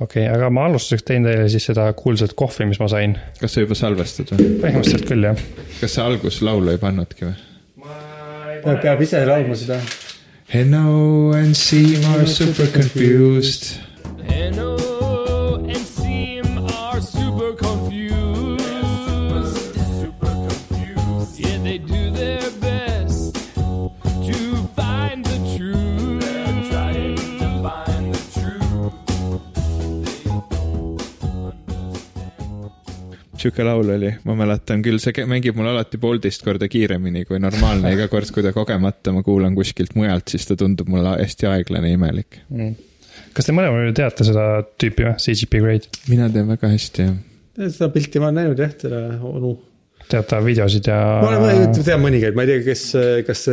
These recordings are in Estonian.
okei okay,, aga ma alustuseks teen teile siis seda kuulsat kohvi, mis ma sain. kas sa juba salvestad või? põhimõtteliselt küll, jah. kas sa alguslaulu ei pannudki või? peab ise laulma seda. Hello and Seam are super confused. Hello sihuke laul oli, ma mäletan küll, see mängib mul alati poolteist korda kiiremini kui normaalne, iga kord, kui ta kogemata ma kuulan kuskilt mujalt, siis ta tundub mulle hästi aeglane ja imelik. Mm. kas te mõlemad teate seda tüüpi või, CGP Grade? mina tean väga hästi, jah. seda pilti ma olen näinud jah, teda onu. Teate videosid ja. ma olen, ma tean mõningaid, ma ei tea, kes, kas,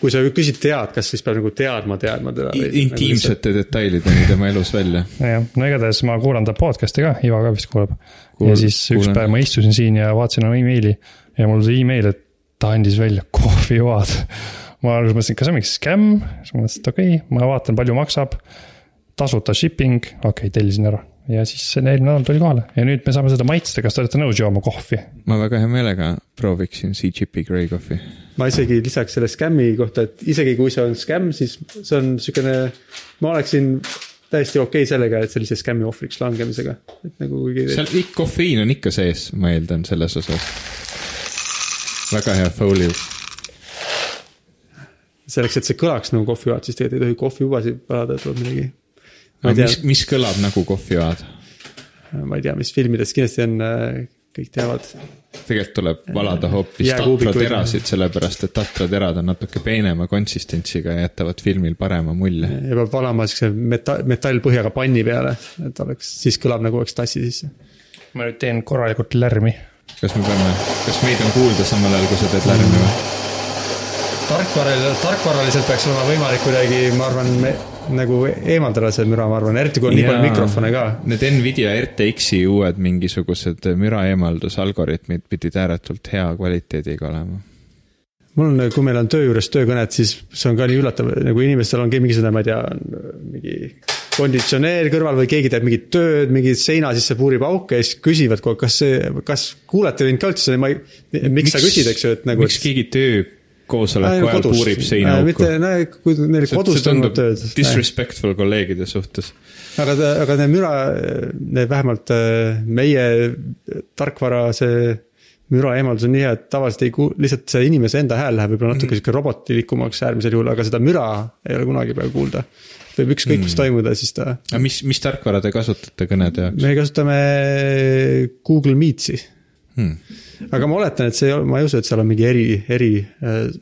kui sa küsid tead, kas siis peab nagu teadma, teadma teda. intiimsete detailideni tema elus välja. jah, no igatahes ma kuulan ta podcast'i ka, Ivo ka vist kuulab Kuul,. ja siis üks kuulen. päev ma istusin siin ja vaatasin oma emaili ja mul tuli email, et ta andis välja kohvijoad. ma alguses mõtlesin, kas see on mingi skäm, siis ma mõtlesin, et okei okay,, ma vaatan, palju maksab. tasuta shipping, okei okay,, tellisin ära ja siis eelmine nädal tuli kohale ja nüüd me saame seda maitsta, kas te olete nõus jooma kohvi? ma väga hea meelega prooviksin CGP Grey Coffee. ma isegi lisaks selle skämmi kohta, et isegi kui see on skäm, siis see on siukene, ma oleksin täiesti okei okay sellega, et sellise skämmi ohvriks langemisega, et nagu kuigi. seal ikka kofeiin on ikka sees, ma eeldan selles osas. väga hea folio. selleks, et see kõlaks nagu kohvijoad, siis tegelikult ei tohi kohvijubasid valada, tuleb midagi. Mis, mis kõlab nagu kohvijoad? ma ei tea, mis filmides kindlasti on, kõik teavad. tegelikult tuleb valada hoopis tatraterasid, sellepärast et tatraterad on natuke peenema konsistentsiga ja jätavad filmil parema mulje. ja peab valama siukse meta-, metallpõhjaga panni peale, et oleks, siis kõlab nagu oleks tassi sisse. ma nüüd teen korralikult lärmi. kas me peame, kas meid on kuulda samal ajal, kui sa teed lärmi või? tarkvaraliselt, tarkvaraliselt peaks olema võimalik kuidagi, ma arvan, me nagu eemaldada see müra, ma arvan, eriti kui on nii palju mikrofone ka. Need Nvidia RTX-i uued mingisugused müra eemaldusalgoritmid pidid ääretult hea kvaliteediga olema. mul on, kui meil on töö juures töökõned, siis see on ka nii üllatav, nagu inimestel on mingisugune, ma ei tea, mingi konditsioneer kõrval või keegi teeb mingit tööd, mingi seina sisse puurib auke ja siis küsivad kogu aeg, kas see, kas kuulete mind ka üldse, ma ei, miks, sa küsid, eks ju, et nagu. miks keegi töö koosoleku ajal puurib seina auku. mitte, kui neil kodus toimub tööd. Disrespectful kolleegide suhtes. aga, aga need müra, need vähemalt äh, meie tarkvara, see müra eemaldus on nii hea, et tavaliselt ei kuul-, lihtsalt see inimese enda hääl läheb võib-olla natuke mm. sihuke robotilikumaks äärmisel juhul, aga seda müra ei ole kunagi peaaegu kuulda. võib ükskõik mis mm. toimuda, siis ta. aga mis, mis tarkvara te kasutate kõnede jaoks? me kasutame Google Meetsi hmm aga ma oletan, et see ma ei usu, et seal on mingi eri, eri,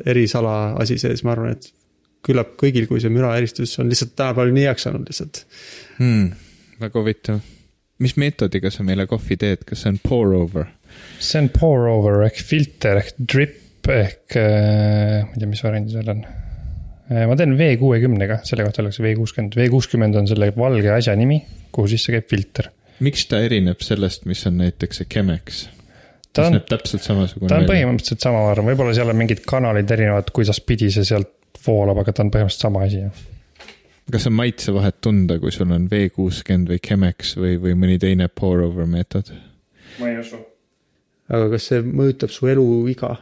erisala asi sees, ma arvan, et küllap kõigil, kui see müraeristus on lihtsalt tänapäeval nii heaks saanud lihtsalt hmm,. väga huvitav. mis meetodiga sa meile kohvi teed, kas see on pour over? see on pour over ehk filter ehk drip ehk äh,, ma ei tea, mis variandi seal on äh,. ma teen V kuuekümnega, selle kohta öeldakse V kuuskümmend, V kuuskümmend on selle valge asja nimi, kuhu sisse käib filter. miks ta erineb sellest, mis on näiteks see Chemex? Ta on täpselt samasugune. ta on põhimõtteliselt sama, ma arvan, võib-olla seal on mingid kanalid erinevad, kuidaspidi see sealt voolab, aga ta on põhimõtteliselt sama asi. kas on maitsevahet tunda, kui sul on V kuuskümmend või Chemex või, või mõni teine pour over meetod? ma ei usu. aga kas see mõjutab su eluiga?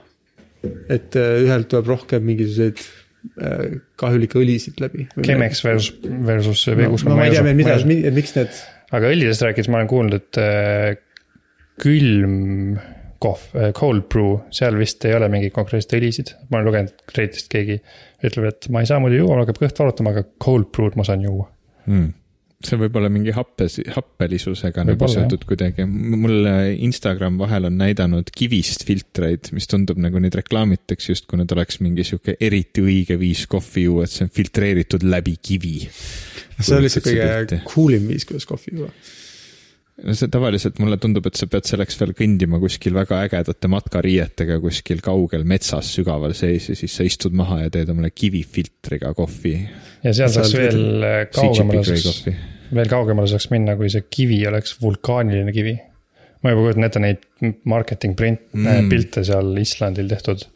et äh, ühelt tuleb rohkem mingisuguseid äh, kahjulikke õlisid läbi? Chemex versus, versus V kuuskümmend. no ma ei tea, mida, miks need. aga õlidest rääkides ma olen kuulnud, et äh, külm kohv, äh, cold brew, seal vist ei ole mingeid konkreetseid õlisid. ma olen lugenud Redditist keegi ütleb, et ma ei saa muidu juua, hakkab kõht valutama, aga cold brew'd ma saan juua mm see võib olla mingi happes, happelisusega nagu seotud kuidagi. mul Instagram vahel on näidanud kivist filtreid, mis tundub nagu neid reklaamitakse justkui need oleks mingi sihuke eriti õige viis kohvi juua, et see on filtreeritud läbi kivi. see on lihtsalt kõige cool im viis, kuidas kohvi juua no see tavaliselt mulle tundub, et sa pead selleks veel kõndima kuskil väga ägedate matkariietega kuskil kaugel metsas sügaval sees ja siis sa istud maha ja teed omale kivifiltriga kohvi. ja seal saaks veel kaugemale saaks, veel kaugemale saaks minna, kui see kivi oleks vulkaaniline kivi. ma juba kujutan ette neid marketing print mm. pilte seal Islandil tehtud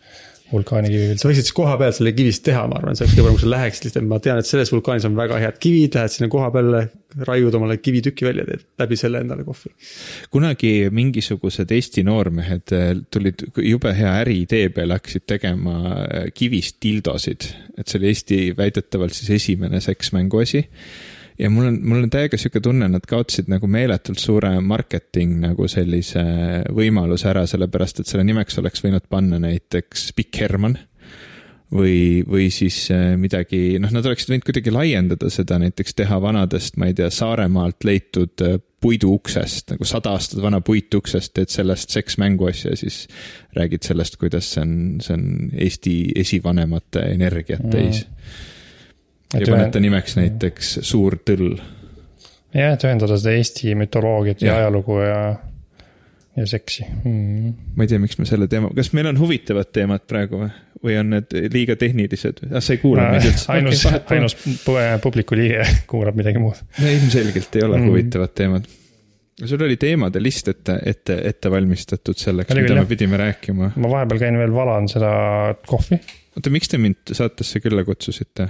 vulkaanikivi üldse. sa võiksid siis koha peal selle kivist teha, ma arvan, see oleks kõige parem, kui sa läheksid lihtsalt, ma tean, et selles vulkaanis on väga head kivid, lähed sinna koha peale, raiud omale kivitüki välja, teed läbi selle endale kohvi. kunagi mingisugused Eesti noormehed eh, tulid jube hea äriidee peale, hakkasid tegema eh, kivist dildosid. et see oli Eesti väidetavalt siis esimene seksmänguasi. Ja mul on, mul on täiega sihuke tunne, nad kaotasid nagu meeletult suure marketing nagu sellise võimaluse ära, sellepärast et selle nimeks oleks võinud panna näiteks Pikk Herman või, või siis eh, midagi, noh, nad oleksid võinud kuidagi laiendada seda, näiteks teha vanadest, ma ei tea, Saaremaalt leitud eh, puiduuksest nagu sada aastat vana puituksest, teed sellest seksmänguasja, siis räägid sellest, kuidas see on, see on Eesti esivanemate energiat täis. Et ja ühe- nimeks näiteks Suur Tõll. jah, et ühendada seda Eesti mütoloogiat ja Jah. ajalugu ja, ja seksi mm.. ma ei tea, miks me selle teema, kas meil on huvitavad teemad praegu või, või on need liiga tehnilised? ah, sa ei kuula meid üldse? ainus, ainus pu- publiku liige kuulab midagi muud. no ilmselgelt ei ole Mm. huvitavad teemad. sul oli teemade list ette, ette, ette valmistatud selleks, mida me pidime rääkima. ma vahepeal käin veel valan seda kohvi. oota, miks te mind saatesse külla kutsusite?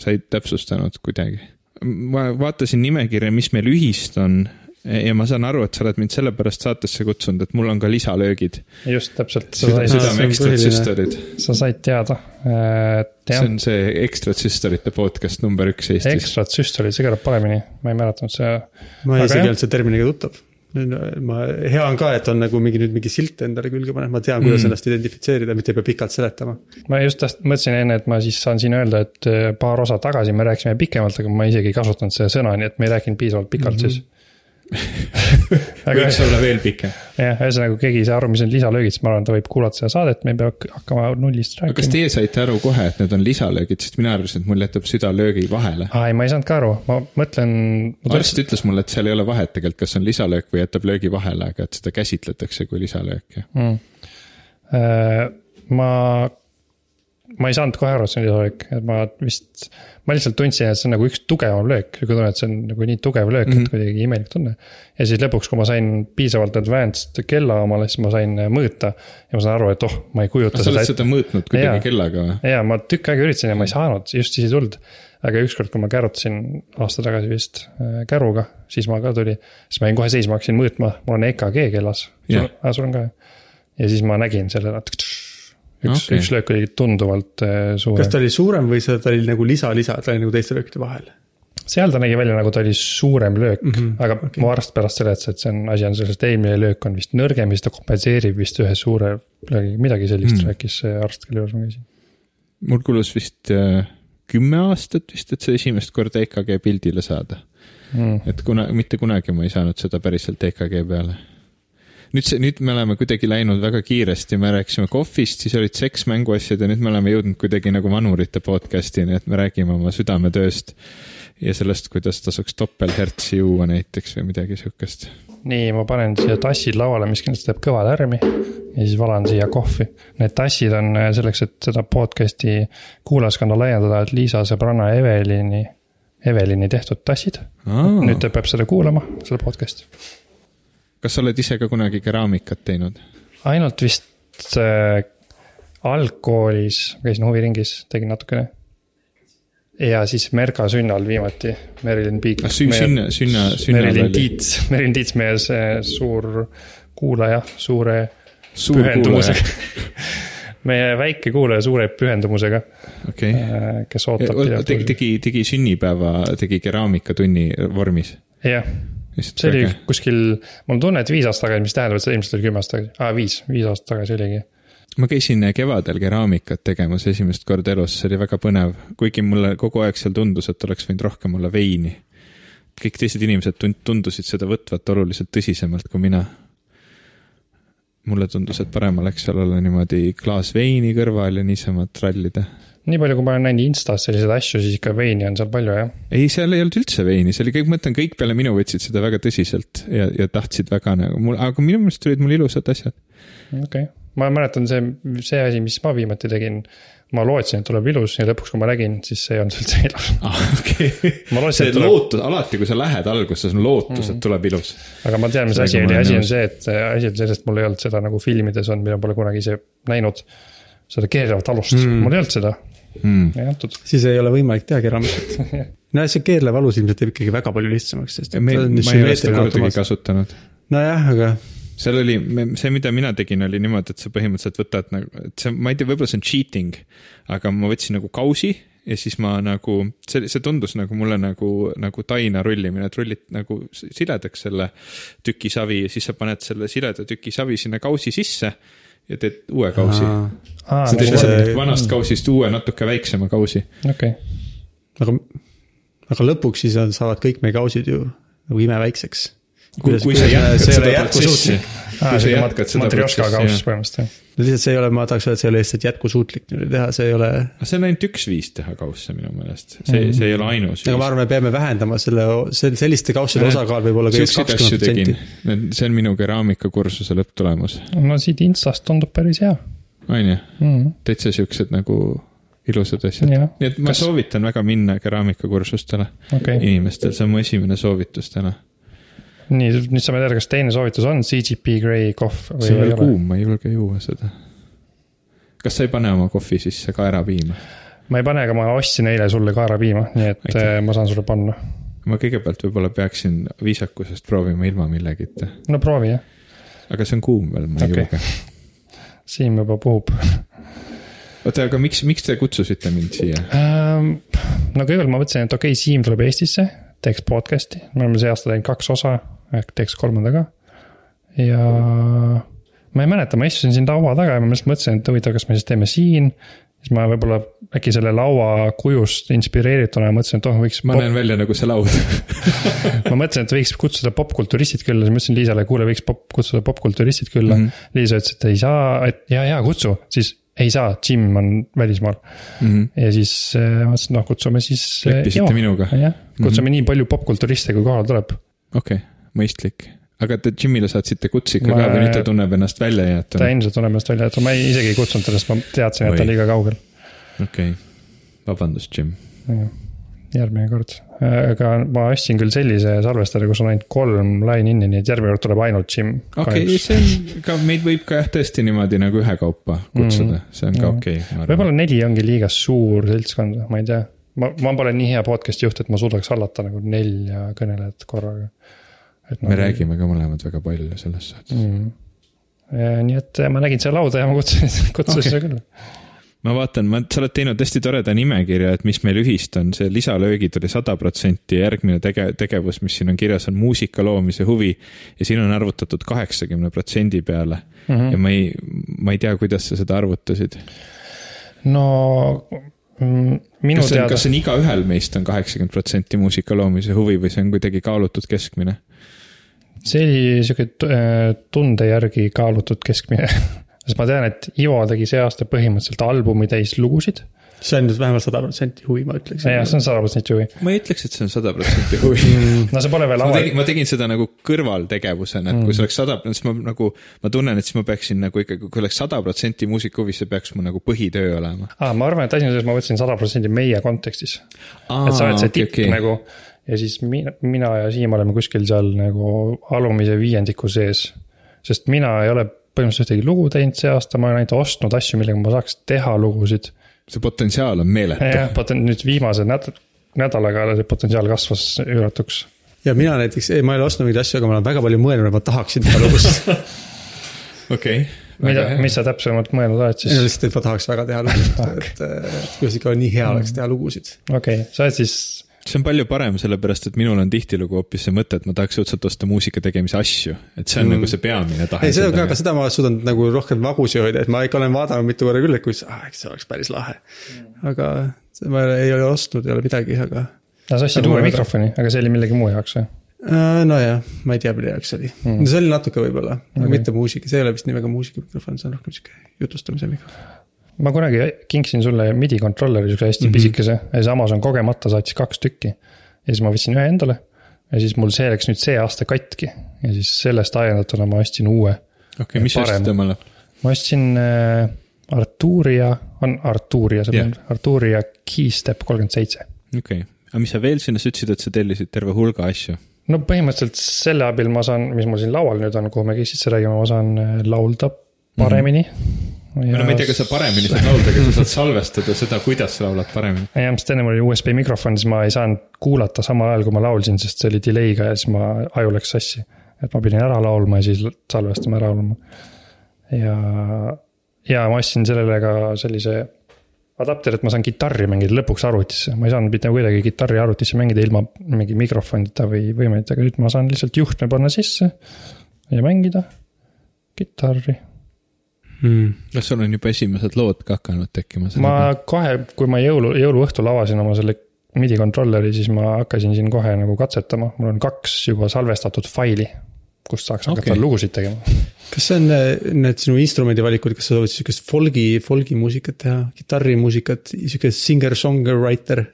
Sa ei täpsustanud kuidagi? ma vaatasin nimekirja, mis meil ühist on ja ma saan aru, et sa oled mind sellepärast saatesse kutsunud, et mul on ka lisalöögid. just täpselt, see südame põhiline. süsterid. sa said teada, et see jah, on see ekstrad süsterite podcast number üks Eestis. ekstrad süsterid, see kõlab paremini, ma ei mäletanud see. ma Aga isegi ei olnud selle terminiga tuttav. ma, hea on ka, et on nagu mingi nüüd mingi silt endale külge pannud, ma tean, kuidas Mm. ennast identifitseerida, mitte ei pea pikalt seletama. ma just taht- mõtlesin enne, et ma siis saan siin öelda, et eh, paar osa tagasi me rääkisime pikemalt, aga ma isegi ei kasutanud seda sõna, nii et me ei rääkinud piisavalt pikalt mm -hmm. siis. Võiks olla veel pikem. jah, ühesõnaga, kui keegi ei saa aru, mis on lisalöögid, siis ma arvan, ta võib kuulata seda saadet, me ei pea hak- hakkama nullist aga kas rääkima. teie saite aru kohe, et need on lisalöögid, sest mina arvasin, et mul jätab süda löögi vahele. aa, ei, ma ei saanud ka aru, ma mõtlen. arst ütles mulle, et seal ei ole vahet tegelikult, kas on lisalöök või jätab löögi vahele, aga et seda käsitletakse kui lisalööki. mm.. ma, ma ei saanud kohe aru, et see on lisalöök, et ma vist, ma lihtsalt tundsin, et see on nagu üks tugevam löök, sihuke tunne, et see on nagu nii tugev löök mm, -hmm. Mhm. et kuidagi imelik tunne. ja siis lõpuks, kui ma sain piisavalt advanced kella omale, siis ma sain mõõta ja ma sain aru, et oh, ma ei kujuta sa oled seda mõõtnud kuidagi Jaa. kellaga või? ja ma tükk aega üritasin ja ma ei saanud, just siis ei tulnud. aga ükskord, kui ma kärutasin aasta tagasi vist äh, käruga, siis ma ka tuli, siis ma jäin kohe seisma, hakkasin mõõtma, mul on EKG kellas. Jah. aa, sul on ka? ja siis ma nägin selle, üks okay., üks löök oli tunduvalt äh, kas suurem ta. oli suurem või see, ta oli nagu lisa-lisa, ta oli nagu teiste löökide vahel? seal ta nägi välja nagu ta oli suurem löök mm, -hmm. aga okay. mu arst pärast seletas, et see on, asi on selles, et eelmine löök on vist nõrgem ja siis ta kompenseerib vist ühe suure löögi, midagi sellist Mm. mm. rääkis see arst, kelle juures ma käisin. mul kulus vist äh, kümme aastat vist, et see esimest korda EKG pildile saada. Mm. et kuna, mitte kunagi ma ei saanud seda päriselt EKG peale. Nüüd see, nüüd me oleme kuidagi läinud väga kiiresti, me rääkisime kohvist, siis olid seksmänguasjad ja nüüd me oleme jõudnud kuidagi nagu vanurite podcast'ini, et me räägime oma südametööst ja sellest, kuidas tasuks topelthertsi juua näiteks või midagi sihukest. nii, ma panen siia tassid lauale, mis kindlasti teeb kõva lärmi ja siis valan siia kohvi. Need tassid on äh, selleks, et seda podcast'i kuulajaskonna laiendada, et Liisa sõbranna Evelini, Evelini tehtud tassid. nüüd ta peab seda kuulama, seda podcast'i. Kas sa oled ise ka kunagi keraamikat teinud? ainult vist äh, algkoolis käisin huviringis, tegin natukene. ja siis Merga sünnal viimati, Merilin Piik. ah, sünna, sünna, sünnal Merilin oli Tiits, Merilin Tiits, meie see suur kuulaja, suure suur pühendumusega. meie väike kuulaja suure pühendumusega, okei. kes ootab tegi, pidevalt. tegi, tegi sünnipäeva, tegi keraamikatunni vormis. jah, see oli kuskil, mul on tunne, et viis aastat tagasi, mis tähendab, et see ilmselt oli kümme aastat tagasi, aa viis, viis aastat tagasi oligi. ma käisin kevadel keraamikat tegemas esimest korda elus, see oli väga põnev, kuigi mulle kogu aeg seal tundus, et oleks võinud rohkem olla veini. kõik teised inimesed tund- tundusid seda võtvat oluliselt tõsisemalt kui mina. mulle tundus, et parem oleks seal olla niimoodi klaas veini kõrval ja niisama trallida. Nii palju, kui ma olen näinud Instas selliseid asju, siis ikka veini on seal palju jah. ei, seal ei olnud üldse veini, see oli kõik, ma mõtlen, kõik peale minu võtsid seda väga tõsiselt ja, ja tahtsid väga nagu mul, aga minu meelest olid mul ilusad asjad. okei okay., ma mäletan see, see asi, mis ma viimati tegin. ma lootsin, et tuleb ilus ja lõpuks, kui ma nägin, siis see ei olnud üldse ilus. ah,. okei okay.. see tuleb, lootus, alati kui sa lähed alguses, on lootus, et tuleb ilus. aga ma tean, mis asi oli, asi on see, et äh, asi on selles, et mul ei olnud seda nagu filmides olnud, mida pole kunagi ise näinud. Seda keeravat alust Mm. mul ei olnud seda, mm.. ei antud. siis ei ole võimalik teha keraamikat. no see keerlev alus ilmselt teeb ikkagi väga palju lihtsamaks, sest ma ei ole seda kordagi kasutanud. nojah, aga seal oli, see, mida mina tegin, oli niimoodi, et sa põhimõtteliselt võtad nagu, et see, ma ei tea, võib-olla see on cheating, aga ma võtsin nagu kausi ja siis ma nagu, see, see tundus nagu mulle nagu, nagu taina rullimine, et rullid nagu siledaks selle tüki savi ja siis sa paned selle sileda tüki savi sinna kausi sisse ja teed uue kausi. Sa teed see- lihtsalt vanast kausist uue natuke väiksema kausi. okei, aga, aga lõpuks siis on, saavad kõik meie kausid ju nagu imeväikseks. kui, kui sa jätkad see ei ole seda jätkusuutlik kui sa jätkad seda protsessi, no lihtsalt see ei ole, ma tahaks öelda, et see ei ole lihtsalt jätkusuutlik niimoodi teha, see ei ole. see on ainult üks viis teha kausse minu meelest, see, see ei ole ainus aga ma arvan, me peame vähendama selle, selliste kausside osakaal võib olla kõigest kakskümmend protsenti., see on minu keraamikakursuse lõpptulemus, no siit Instast tundub päris hea on ju, mm.. täitsa siuksed nagu ilusad asjad. Jah. nii et ma Kas- soovitan väga minna keraamikakursustele okay., inimestel, see on mu esimene soovitus täna. Nii nüüd saame teada, kas teine soovitus on CGP Grey kohv või see on veel kuum, ma ei julge juua seda. kas sa ei pane oma kohvi sisse kaerapiima? ma ei pane, aga ma ostsin eile sulle kaerapiima, nii et Aitäh. Aitäh. ma saan sulle panna. ma kõigepealt võib-olla peaksin viisakusest proovima ilma millegita, no proovi jah, aga see on kuum veel, ma ei Okei. julge. Siim juba puhub oota, aga miks, miks te kutsusite mind siia? ähm,. no kõigepealt ma mõtlesin, et okei okay,, Siim tuleb Eestisse, teeks podcast'i, me oleme see aasta teinud kaks osa, ehk teeks kolmanda ka. ja ma ei mäleta, ma istusin siin laua taga ja ma lihtsalt mõtlesin, et huvitav, kas me siis teeme siin. siis ma võib-olla äkki selle laua kujust inspireerituna mõtlesin, et oh, võiks. ma näen välja nagu see laud. ma mõtlesin, et võiks kutsuda popkulturistid külla, siis ma ütlesin Liisale, kuule, võiks pop, kutsuda popkulturistid külla mm. -hmm. Liisa ütles, et ei saa, et ja, ja kutsu, siis ei saa, Jim on välismaal. ja siis äh, ma mõtlesin, et noh, kutsume siis. leppisite minuga? jah, kutsume mm -hmm. nii palju popkulturiste, kui kohale tuleb. okei okay,, mõistlik. aga te Jimile saatsite kutse ikka Ma- ka või nüüd ta tunneb ennast välja ta jäetuna? ilmselt tunneb ennast välja, et ma ei, isegi ei kutsunud teda, sest ma teadsin, et ta on liiga kaugel. okei okay., vabandust, Jim. järgmine kord, aga ma ostsin küll sellise salvestaja, kus on ainult kolm line-in'i, nii et järgmine kord tuleb ainult Jim. okei okay,, see on ka, meid võib ka jah tõesti niimoodi nagu ühekaupa kutsuda mm,, see on ka okei okay,. võib-olla neli ongi liiga suur seltskond, ma ei tea. ma, ma pole nii hea podcast'i juht, et ma suudaks hallata nagu nelja kõnelejat korraga. Me räägime ka mõlemad väga palju selles suhtes mm.. nii et ma nägin seda lauda ja ma kutsusin, kutsusin okay. küll. ma vaatan, ma, sa oled teinud hästi toreda nimekirja, et mis meil ühist on, see lisalöögid oli sada protsenti järgmine tege-, tegevus, mis siin on kirjas, on muusika loomise huvi. ja siin on arvutatud kaheksakümne protsendi peale mm. -hmm. ja ma ei, ma ei tea, kuidas sa seda arvutasid. no mm, minu kas on, teada kas, see on igaühel meist on kaheksakümmend protsenti muusika loomise huvi või see on kuidagi kaalutud keskmine? See oli sihuke äh, tunde järgi kaalutud keskmine. sest ma tean, et Ivo tegi see aasta põhimõtteliselt albumi täis lugusid. see on nüüd vähemalt sada protsenti huvi, ma ütleksin. jah, see on sada protsenti huvi. ma ei ütleks, et see on sada protsenti huvi no see pole veel ma avalik tegin, ma tegin seda nagu kõrvaltegevusena, et kui see oleks sada, siis ma nagu, ma tunnen, et siis ma peaksin nagu ikkagi, kui oleks sada protsenti muusika huvi, see peaks mu nagu põhitöö olema. ah,. ma arvan, et asi on selles, ma võtsin sada protsenti meie kontekstis. et sa oled see tipp okay, okay. nagu ja siis mina, mina ja Siim oleme kuskil seal nagu alumise viiendiku sees. sest mina ei ole põhimõtteliselt ühtegi lugu teinud see aasta, ma olen ainult ostnud asju, millega ma saaks teha lugusid. see potentsiaal on meeletu. jah, poten-, nüüd viimase nädal, nädalaga see potentsiaal kasvas üüratuks. ja mina näiteks, ei, ma ei ole ostnud mingeid asju, aga ma olen väga palju mõelnud, et ma tahaksin teha lugusid. okei. mida, mis sa täpsemalt mõelnud oled ei no siis? lihtsalt, et ma tahaks väga teha lugusid, et, et kuidas ikka nii hea oleks teha lugusid. okei okay., sa oled siis, see on palju parem, sellepärast et minul on tihtilugu hoopis see mõte, et ma tahaks õudselt osta muusika tegemise asju, et see on mm. nagu see peamine tahe. ei, see on ka, aga seda ma suutnud nagu rohkem vagusi hoida, et ma ikka olen vaadanud mitu korda küll, et kus, ah, eks see oleks päris lahe. aga see- ma ei ole ostnud, ei ole midagi, aga sa ostsid Aga uue mikrofoni, aga see oli millegi muu jaoks või? äh, nojah, ma ei tea, mille jaoks see oli mm.. see oli natuke võib-olla, aga Okei. mitte muusika, see ei ole vist nii väga muusikamikrofon, see on rohkem sihuke jutustamise mikrofon. Ma kunagi kinksin sulle midi controller'i siukse hästi mm -hmm. pisikese ja siis Amazon kogemata saatis kaks tükki. ja siis ma võtsin ühe endale ja siis mul see läks nüüd see aasta katki ja siis sellest ajendatuna ma ostsin uue. okei, mis sa ostsid omale? ma ostsin äh, Arturia, on Arturia see yeah., Arturia Keystep kolmkümmend seitse. okei okay., aga mis sa veel sinna, sa ütlesid, et sa tellisid terve hulga asju. no põhimõtteliselt selle abil ma saan, mis mul siin laual nüüd on, kuhu me sisse räägime, ma saan äh, laulda paremini mm. -hmm. No ma ei tea, kas sa paremini saad laulda, aga sa saad salvestada seda, kuidas sa laulad paremini. jah, sest enne mul oli USB mikrofon, siis ma ei saanud kuulata samal ajal, kui ma laulsin, sest see oli delay'ga ja siis ma, aju läks sassi. et ma pidin ära laulma ja siis salvestama ära laulma. ja, ja ma ostsin sellele ka sellise adapteri, et ma saan kitarri mängida lõpuks arvutisse, ma ei saanud mitte kuidagi kitarri arvutisse mängida ilma mingi mikrofonita või võimetega, nüüd ma saan lihtsalt juhtme panna sisse ja mängida kitarri. mm.. kas sul on juba esimesed lood ka hakanud tekkima? ma kohe, kui ma jõulu, jõuluõhtul avasin oma selle midi controller'i, siis ma hakkasin siin kohe nagu katsetama, mul on kaks juba salvestatud faili, kust saaks hakata okay. lugusid tegema. kas see on äh, need sinu instrumendivalikud, kas sa soovid sihukest folgi, folgi muusikat teha, kitarrimuusikat, sihuke singer-songwriter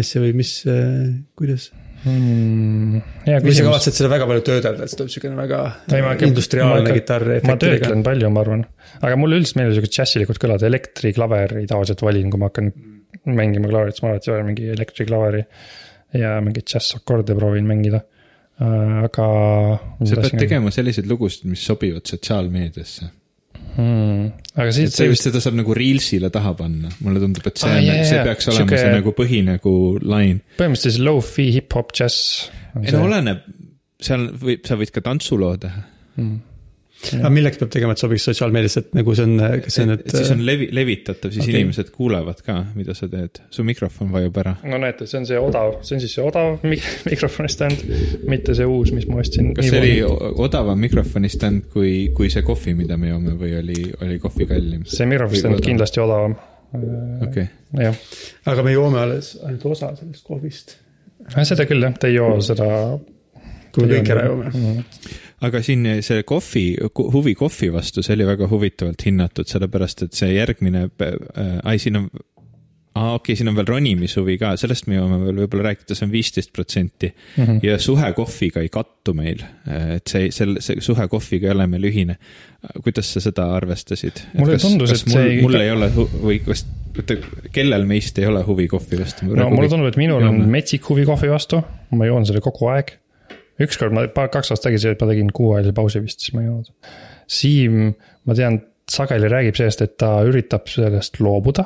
asja või mis, kuidas? Hmm, või sa kavatsed seda väga palju töödelda, et see tuleb siukene väga Ei, ma industriaalne kitarr ma töötlen palju, ma arvan, aga mulle üldiselt meeldivad siuksed džässilikud kõlad, elektriklaveri tavaliselt valin, kui ma hakkan mängima klaverit, siis ma alati valen mingi elektriklaveri. ja mingeid džässakorde proovin mängida, aga. sa pead tegema selliseid lugusid, mis sobivad sotsiaalmeediasse. hmm.. aga siis, see vist seda saab nagu Reelsile taha panna, mulle tundub, et see Aa, on jaa,, see peaks olema sihuke- see nagu põhi nagu line. põhimõtteliselt low-fi hip-hop džäss. ei no oleneb, seal võib, sa võid ka tantsuloo teha. Aga milleks peab tegema, et sobiks sotsiaalmeediasse, et nagu see on, kas see on, et siis on et. levi-, levitatav, siis okay. inimesed kuulevad ka, mida sa teed. su mikrofon vajub ära. no näete, see on see odav, see on siis see odav mi- mikrofoni stand, mitte see uus, mis ma ostsin. kas see oli odavam mikrofoni stand kui, kui see kohvi, mida me joome või oli, oli kohvi kallim? see mikrofoni stand kindlasti odavam. okei, jah, aga me joome alles ainult osa sellest kohvist, seda küll jah, te ei joo seda. kui me kõik ära joome. Aga siin see kohvi, huvi kohvi vastu, see oli väga huvitavalt hinnatud, sellepärast et see järgmine äh,, ai siin on aa, okei okay,, siin on veel ronimishuvi ka, sellest me jõuame veel võib-olla rääkida, see on viisteist protsenti. Mhm. ja suhe kohviga ei kattu meil, et see, selle, see suhe kohviga ei ole meil ühine. kuidas sa seda arvestasid? Mulle tundus, et mul, see mul ei ole või kas, oota, kellel meist ei ole huvi kohvi vastu? no mulle tundub, et minul on metsik huvi kohvi vastu, ma joon seda kogu aeg. Ükskord ma, kaks aastat tagasi ma tegin kuuajalise pausi vist, siis ma ei joonud. Siim, ma tean, sageli räägib sellest, et ta üritab sellest loobuda.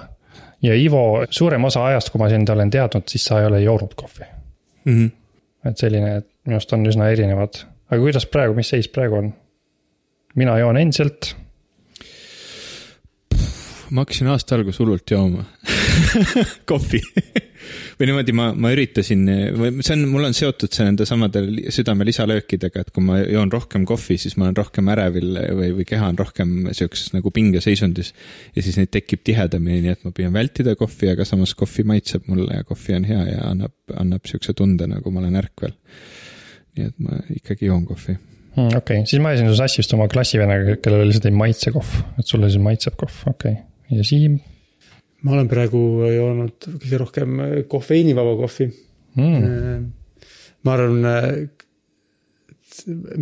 ja Ivo, suurem osa ajast, kui ma sind olen teadnud, siis sa ei ole joonud kohvi. mm. -hmm. et selline, et minu arust on üsna erinevad, aga kuidas praegu, mis seis praegu on? mina joon endiselt, ma hakkasin aasta alguses hullult jooma kohvi või niimoodi ma, ma üritasin, see on, mul on seotud see nende samade südame lisalöökidega, et kui ma joon rohkem kohvi, siis ma olen rohkem ärevil või, või keha on rohkem sihukeses nagu pingeseisundis. ja siis neid tekib tihedamini, nii et ma püüan vältida kohvi, aga samas kohvi maitseb mulle ja kohvi on hea ja annab, annab sihukese tunde, nagu ma olen ärkvel. nii et ma ikkagi joon kohvi. okei okay., siis ma ajasin su sassi just oma klassivennaga, kellele lihtsalt ei maitse kohv, et sulle siis maitseb kohv, okei okay.. ja Siim ma olen praegu joonud kõige rohkem kofeiinivaba kohvi mm., ma arvan,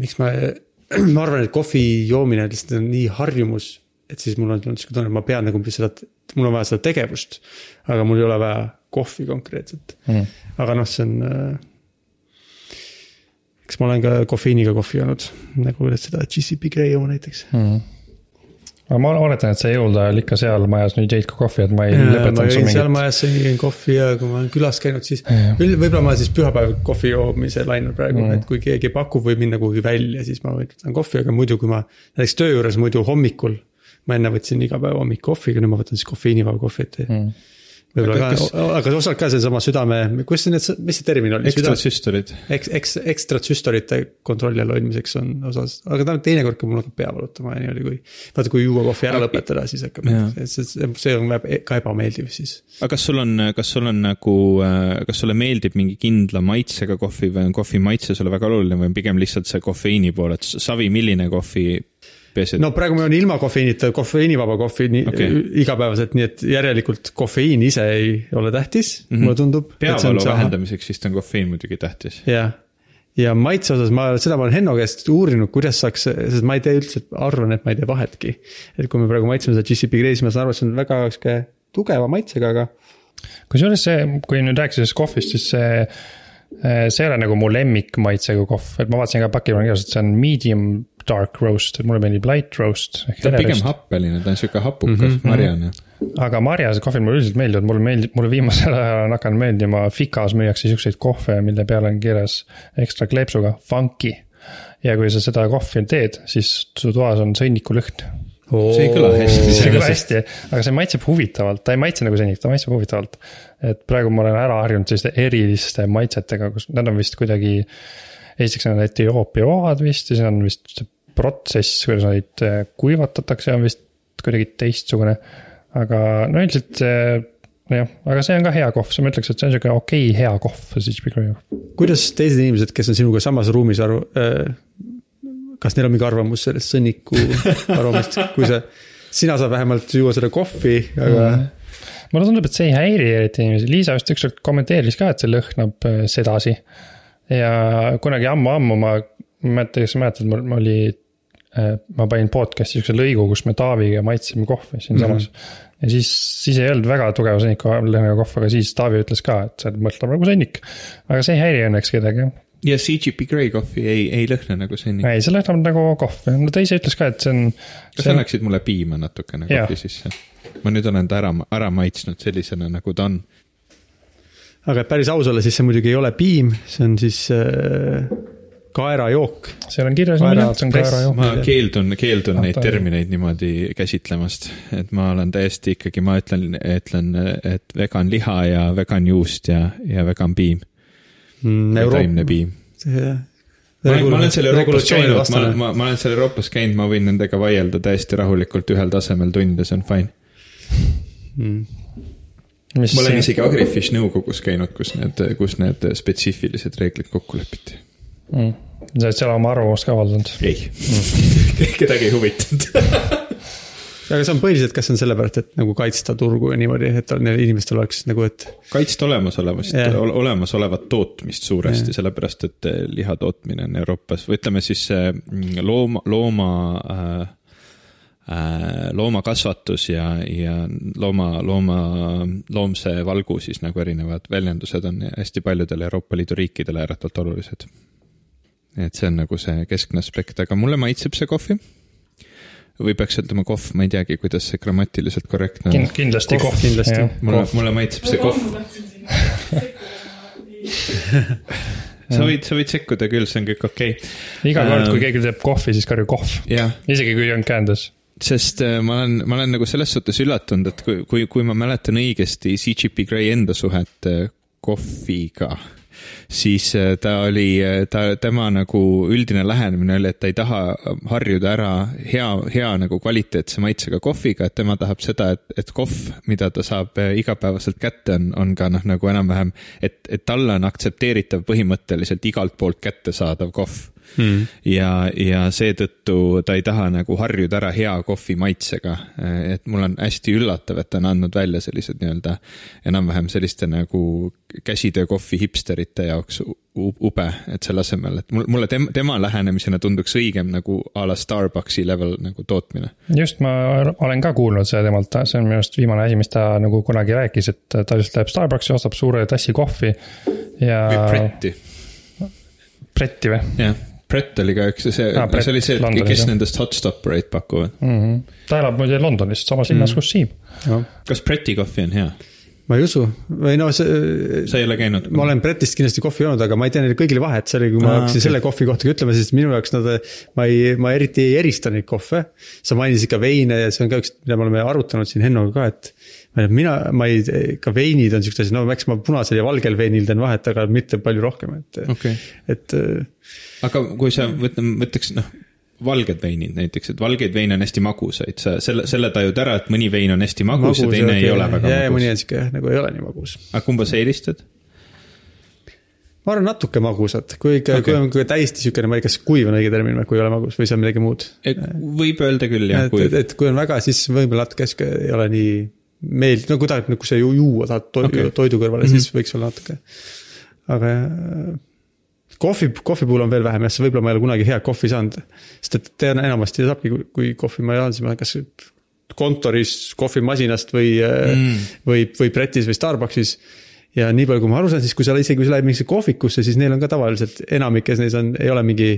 miks ma, ma arvan, et kohvi joomine lihtsalt on nii harjumus, et siis mul on tulnud sihuke tunne, et ma pean nagu seda, mul on vaja seda tegevust. aga mul ei ole vaja kohvi konkreetselt, Mm. aga noh, see on. eks ma olen ka kofeiiniga kohvi joonud, nagu seda GCP Grey oma näiteks. Mm. Aga ma oletan, et sa jõulude ajal ikka seal majas nüüd jõid ka kohvi, et ma ei lõpetanud sul jõin seal mingit. majas, sõin kohvi ja kui ma olen külas käinud, siis. Või- võib-olla ma siis pühapäeval kohvi joomise lainel praegu Mm. et kui keegi pakub või minna kuhugi välja, siis ma võtan kohvi, aga muidu, kui ma näiteks töö juures muidu hommikul. ma enne võtsin iga päev hommik kohviga, nüüd ma võtan siis kofeiinivaba kohvi, et Mm. Võib-olla Aga ka aga osalt ka seesama südame, see need, mis see termin oli? ekstra süstolid. eks, eks, ekstra süstorite kontrolli all hoidmiseks on osas, aga ta teinekord ka mul hakkab pea valutama ja niimoodi, kui. vaata, kui juua kohvi ära lõpetada, siis hakkab see, see, see on ka ebameeldiv siis. aga kas sul on, kas sul on nagu, kas sulle meeldib mingi kindla maitsega kohvi või on kohvi maitse sulle väga oluline või on pigem lihtsalt see kofeiini pool, et savi, milline kohvi, peaasi, et no praegu ma joon ilma kofeiinita kofeiinivaba kohvi nii Okei. okay. igapäevaselt, nii et järelikult kofeiin ise ei ole tähtis mm. -hmm. mulle tundub. peavalu vähendamiseks vist on kofeiin muidugi tähtis. jah, ja maitse osas ma, seda ma olen Henno käest uurinud, kuidas saaks, sest ma ei tee üldse, arvan, et ma ei tee vahetki. et kui me praegu maitseme seda GCP Grey, siis ma saan aru, et see on väga sihuke tugeva maitsega, aga kusjuures see, kui nüüd rääkida sellest kohvist, siis see, see ei ole nagu mu lemmikmaitsega kohv, et ma vaatasin ka paki peal kirjas, et see on medium dark roast, mulle meeldib light roast. ta on pigem happeline, ta on sihuke hapukas mm -hmm. marjane. aga marjased kohvid mulle üldiselt meeldivad, mulle meeldib, mulle viimasel ajal on hakanud meeldima, Fikas müüakse siukseid kohve, mille peal on kirjas ekstra kleepsuga funky. ja kui sa seda kohvi teed, siis su toas on sõnnikulõhn. see ei kõla hästi see ei kõla hästi, aga see maitseb huvitavalt, ta ei maitse nagu sõnnik, ta maitseb huvitavalt. et praegu ma olen ära harjunud selliste eriliste maitsetega, kus nad on vist kuidagi. Esiteks on need Etioopia oad vist ja siis on vist see protsess, kuidas neid eh, kuivatatakse, on vist kuidagi teistsugune. aga no üldiselt see jah, aga see on ka hea kohv, siis ma ütleks, et see on sihuke okei okay, hea kohv, Grey kohv. kuidas teised inimesed, kes on sinuga samas ruumis arv- äh,, kas neil on mingi arvamus sellest sõnniku aromast, kui sa, sina saad vähemalt juua seda kohvi, aga mm. mulle tundub, et see ei häiri eriti inimesi, Liisa vist ükskord kommenteeris ka, et see lõhnab äh, sedasi. Ja kunagi ammu-ammu ma, ma ei mäleta, kas sa mäletad, mul oli. ma panin podcast'i siukse lõigu, kus me Taaviga maitsesime kohvi siinsamas mm. -hmm. ja siis, siis ei olnud väga tugeva sõnniku lõhnaga kohv, aga siis Taavi ütles ka, et see mõtleb nagu sõnnik. aga see ei häiri õnneks kedagi. ja CGP Grey kohvi ei, ei lõhna nagu sõnnik. ei, see lõhnab nagu kohv, no ta ise ütles ka, et see on. kas sa annaksid mulle piima natukene Jaa. kohvi sisse? ma nüüd olen ta ära, ära maitsnud sellisena, nagu ta on. Aga et päris aus olla, siis see muidugi ei ole piim, see on siis äh, kaerajook. seal on kirjas Kaera niimoodi, et see on press. kaera ju. ma keeldun, keeldun Ah, neid termineid niimoodi käsitlemast, et ma olen täiesti ikkagi, ma ütlen, ütlen, et vegan liha ja vegan juust ja, ja vegan piim. taimne piim. ma olen, ma olen seal Euroopas käinud, ma, ma, ma olen seal Euroopas käinud, ma võin nendega vaielda täiesti rahulikult ühel tasemel tund ja see on fine. mis ma olen siin- isegi Agrifish nõukogus käinud, kus need, kus need spetsiifilised reeglid kokku lepiti. mm.. sa oled seal oma arvamust ka avaldanud. ei, kedagi ei huvitanud. aga see on põhiliselt, kas see on sellepärast, et nagu kaitsta turgu ja niimoodi, et neil inimestel oleks nagu, et kaitsta olemasolevast yeah., olemasolevat tootmist suuresti yeah., sellepärast et liha tootmine on Euroopas või ütleme siis see mm, looma, looma äh, äh, loomakasvatus ja, ja looma, looma, loomse valgu siis nagu erinevad väljendused on hästi paljudele Euroopa Liidu riikidele ääretult olulised. et see on nagu see keskne aspekt, aga mulle maitseb see kohvi. või peaks ütlema kohv, ma ei teagi, kuidas see grammatiliselt korrektne on Kind,. kindlasti Kohv, kohv, kindlasti. mulle, mulle maitseb see kohv. sa võid, sa võid sekkuda küll, see on kõik okei okay.. iga kord, kui Ähm, keegi teeb kohvi, siis karju kohv, isegi kui on käendas. Sest äh, ma olen, ma olen nagu selles suhtes üllatunud, et kui, kui, kui ma mäletan õigesti CGP Grey enda suhet äh, kohviga, siis äh, ta oli, ta, tema nagu üldine lähenemine oli, et ta ei taha harjuda ära hea, hea nagu kvaliteetse maitsega kohviga, et tema tahab seda, et, et kohv, mida ta saab igapäevaselt kätte, on, on ka noh, nagu enam-vähem, et, et talle on aktsepteeritav põhimõtteliselt igalt poolt kättesaadav kohv hmm. ja, ja seetõttu ta ei taha nagu harjuda ära hea kohvi maitsega. et mul on hästi üllatav, et ta on andnud välja sellised nii-öelda enam-vähem selliste nagu käsitöökohvi hipsterite jaoks ube, et selle asemel, et mul, mulle tema, tema lähenemisena tunduks õigem nagu a la Starbucksi level nagu tootmine. just, ma olen ka kuulnud seda temalt, see on minu arust viimane asi, mis ta nagu kunagi rääkis, et ta lihtsalt läheb Starbucksi, ostab suure tassi kohvi ja või Pretti, Pretti või jah. Brett oli ka üks, see Aa, ah,, see oli see, Londonis, kes jah. nendest hot stoppereid pakuvad. mm? -hmm. ta elab muide Londonis, samas linnas mm., kus Siim. Kas Bretti kohvi on hea? ma ei usu, või no see, sa ei ole käinud? ma olen Bretist kindlasti kohvi joonud, aga ma ei tea neile kõigile vahet, see oli, kui ma hakkasin okei. selle kohvi kohta ütlema, siis minu jaoks nad, ma ei, ma eriti ei erista neid kohve. sa mainisid ka veine ja see on ka üks, mida me oleme arutanud siin Hennoga ka, et ma ei tea, mina, ma ei, ka veinid on siuksed asjad, no eks ma punasel ja valgel veinil teen vahet, aga mitte palju rohkem, et okay., et äh, aga kui sa võtame, mõtleks noh, valged veinid näiteks, et valgeid veine on hästi magusaid, sa selle, selle tajud ära, et mõni vein on hästi magus, magus ja teine okay. ei ole väga ja, ja mõni magus. on sihuke jah, nagu ei ole nii magus. aga kumba sa eelistad? ma arvan natuke magusat, kui ikka okay., kui on kui täiesti siukene, ma ei tea, kas kuiv on õige termin või kui ei ole magus või see on midagi muud. võib öelda küll jah, et, kui et, et kui on väga, siis võib-olla natuke sihuke ei ole nii meeldiv, no kui tahad nagu see ju juua tahad to okay. toidu kõrvale mm, -hmm. siis võiks olla natuke. aga äh, kohvi, kohvi puhul on veel vähem jah, sest võib-olla ma ei ole kunagi head kohvi saanud. sest et tean enamasti saabki, kui kohvi ma jaan, siis ma kas kontoris kohvimasinast või mm., või, või Bretis või Starbucksis ja nii palju, kui ma aru saan, siis kui sa isegi kui sa lähed mingisse kohvikusse, siis neil on ka tavaliselt enamikes neis on, ei ole mingi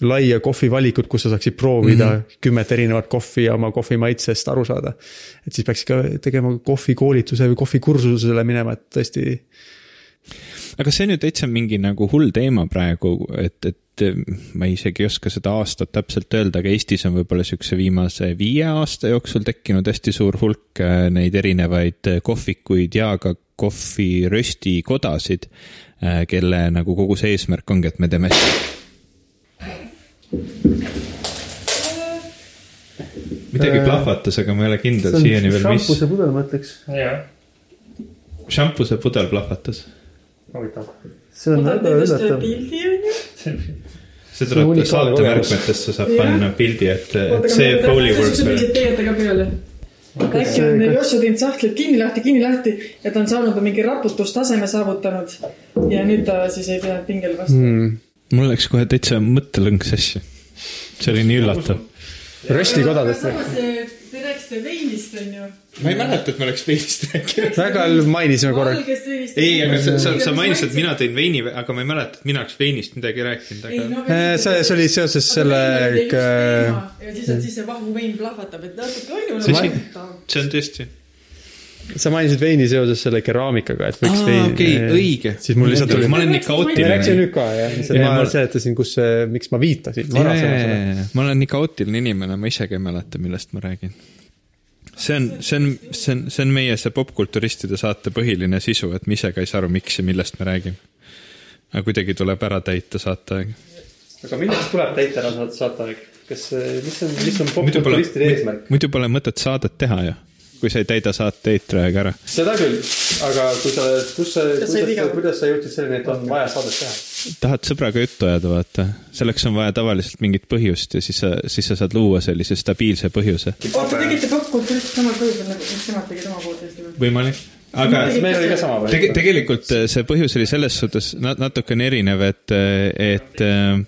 laia kohvivalikut, kus sa saaksid proovida mm. -hmm. kümmet erinevat kohvi ja oma kohvi maitsest aru saada. et siis peaks ikka tegema kohvikoolituse või kohvikursusele minema, et tõesti aga see on ju täitsa mingi nagu hull teema praegu, et, et ma isegi ei oska seda aastat täpselt öelda, aga Eestis on võib-olla niisuguse viimase viie aasta jooksul tekkinud hästi suur hulk äh, neid erinevaid äh, kohvikuid ja ka kohviröstikodasid, kelle nagu kogu see eesmärk ongi, et me teeme midagi plahvatas, aga ma ei ole kindel siiani veel, mis. pudel, ma ütleks. jah, šampuse pudel plahvatas. huvitav. see on väga üllatav. pildi on ju. see tuleb saate märkmetesse saab panna pildi, et, et see Foley work siuksed veel. pildid tegete ka peale. äkki on Jossa teinud sahtlid kinni lahti, kinni lahti ja ta on saanud mingi raputustaseme saavutanud. ja nüüd ta siis ei pea pingel vastu mm.. Mul läks kohe täitsa mõttelõng sassi. see oli nii üllatav. röstikodadest. samas te rääkisite veinist on ju. ma ei mäleta, et me oleks veinist rääkinud. väga mainisime korra. ei, aga sa, sa, sa mainisid, et mina tõin veini, aga ma ei mäleta, et mina oleks veinist midagi rääkinud, ei aga. no see, see oli seoses selle. ja siis, et siis see vahvu vein plahvatab, et natuke on ju Tõsi. nagu. see on tõesti. Sa mainisid veini seoses selle keraamikaga, et võiks aa, veini. okei, õige. siis mul lihtsalt tuli. ma olen nii kaootiline. nüüd ka jah, ma ma- seletasin, kus see, miks ma viitasin varasemalt. ma olen nii kaootiline inimene, ma isegi ei mäleta, millest ma räägin. see on, see on, see on, see on meie see popkulturistide saate põhiline sisu, et me ise ka ei saa aru, miks ja millest me räägime. aga kuidagi tuleb ära täita saateaeg. aga millest tuleb täita ära saateaeg? kas, mis on, mis on popkulturistide eesmärk?, muidu pole mõtet saadet teha ju, kui sa ei täida saate eetriaega ära. seda küll, aga kui sa, kus sa, kuidas kuidas sa jõudsid selleni, et on vaja saadet teha? tahad sõbraga juttu ajada, vaata, selleks on vaja tavaliselt mingit põhjust ja siis sa, siis sa saad luua sellise stabiilse põhjuse. oota, tegite popkultuurist samal põhjusel nagu, mis nemad tegid oma või? võimalik, aga meil oli ka sama Tege,? tegelikult äh, see põhjus oli selles suhtes na- natukene erinev, et, et äh,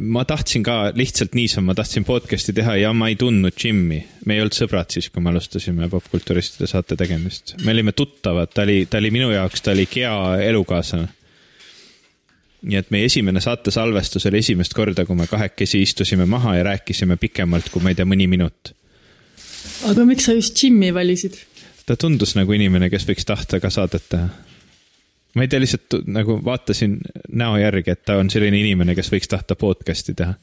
ma tahtsin ka lihtsalt niisama, ma tahtsin podcast'i teha ja ma ei tundnud Jimmy. me ei olnud sõbrad siis, kui me alustasime popkulturistide saate tegemist. me olime tuttavad, ta oli, ta oli minu jaoks, ta oli Gea elukaaslane. nii et meie esimene saate salvestus oli esimest korda, kui me kahekesi istusime maha ja rääkisime pikemalt kui ma ei tea, mõni minut. aga miks sa just Jimmy valisid? ta tundus nagu inimene, kes võiks tahta ka saadet teha. Ma ei tea, lihtsalt nagu vaatasin näo järgi, et ta on selline inimene, kes võiks tahta podcast'i teha.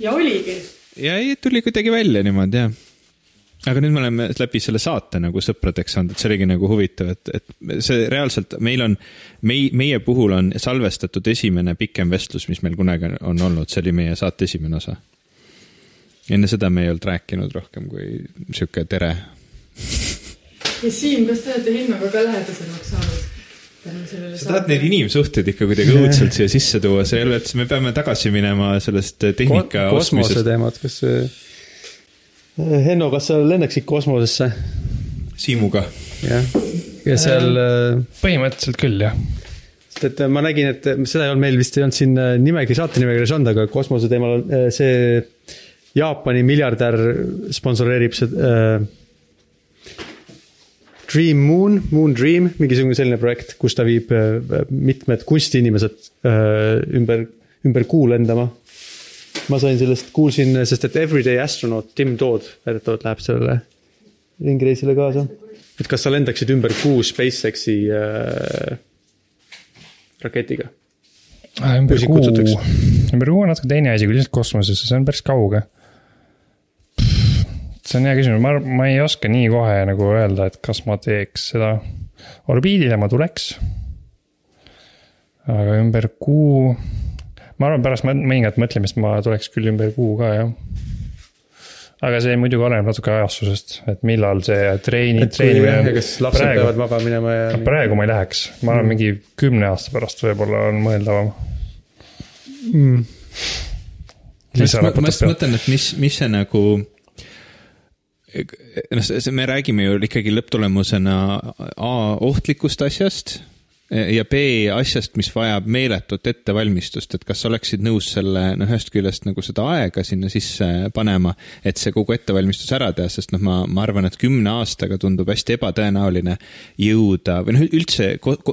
ja oligi. ja ei, tuli kuidagi välja niimoodi, jah. aga nüüd me oleme läbi selle saate nagu sõpradeks saanud, et see oligi nagu huvitav, et, et see reaalselt, meil on, mei-, meie puhul on salvestatud esimene pikem vestlus, mis meil kunagi on olnud, see oli meie saate esimene osa. enne seda me ei olnud rääkinud rohkem kui sihuke tere ja Siim, kas te olete Hennoga ka lähedasemaks saanud? Sa tahad neid inimsuhteid ikka kuidagi õudselt siia sisse tuua, see ei ole, et me peame tagasi minema sellest tehnika kosmose ostmisest. teemad, kas äh, Henno, kas sa lennaksid kosmosesse? Siimuga. jah, ja seal äh, põhimõtteliselt küll jah. sest et ma nägin, et seda ei olnud meil vist ei olnud siin nimekiri, saate nimekirjas olnud, aga kosmose teemal on see Jaapani miljardär sponsoreerib seda äh, Dream Moon, Moon Dream, mingisugune selline projekt, kus ta viib äh, mitmed kunstiinimesed äh, ümber, ümber kuu lendama. ma sain sellest, kuulsin, sest et Everyday Astronaut Tim Todd väidetavalt läheb sellele ringreisile kaasa. et kas sa lendaksid ümber kuu SpaceXi äh, raketiga? ümber Kui sind kuu, ümber kuu on natuke teine asi kui lihtsalt kosmosesse, see on päris kauge. See on hea küsimus, ma, ma ei oska nii kohe nagu öelda, et kas ma teeks seda. orbiidile ma tuleks. aga ümber kuu, ma arvan, pärast mõ- mõningat mõtlemist ma tuleks küll ümber kuu ka jah. aga see muidugi oleneb natuke ajastusest, et millal see treeni, treenimine. kas lapsed praegu. peavad vaba minema ja. praegu ma ei läheks, ma arvan, mingi kümne aasta pärast võib-olla on mõeldavam. mm.. ma just mõtlen, et mis, mis see nagu noh, me räägime ju ikkagi lõpptulemusena A ohtlikust asjast ja B asjast, mis vajab meeletut ettevalmistust, et kas oleksid nõus selle, noh, ühest küljest nagu seda aega sinna sisse panema, et see kogu ettevalmistus ära teha, sest noh, ma, ma arvan, et kümne aastaga tundub hästi ebatõenäoline jõuda või noh, üldse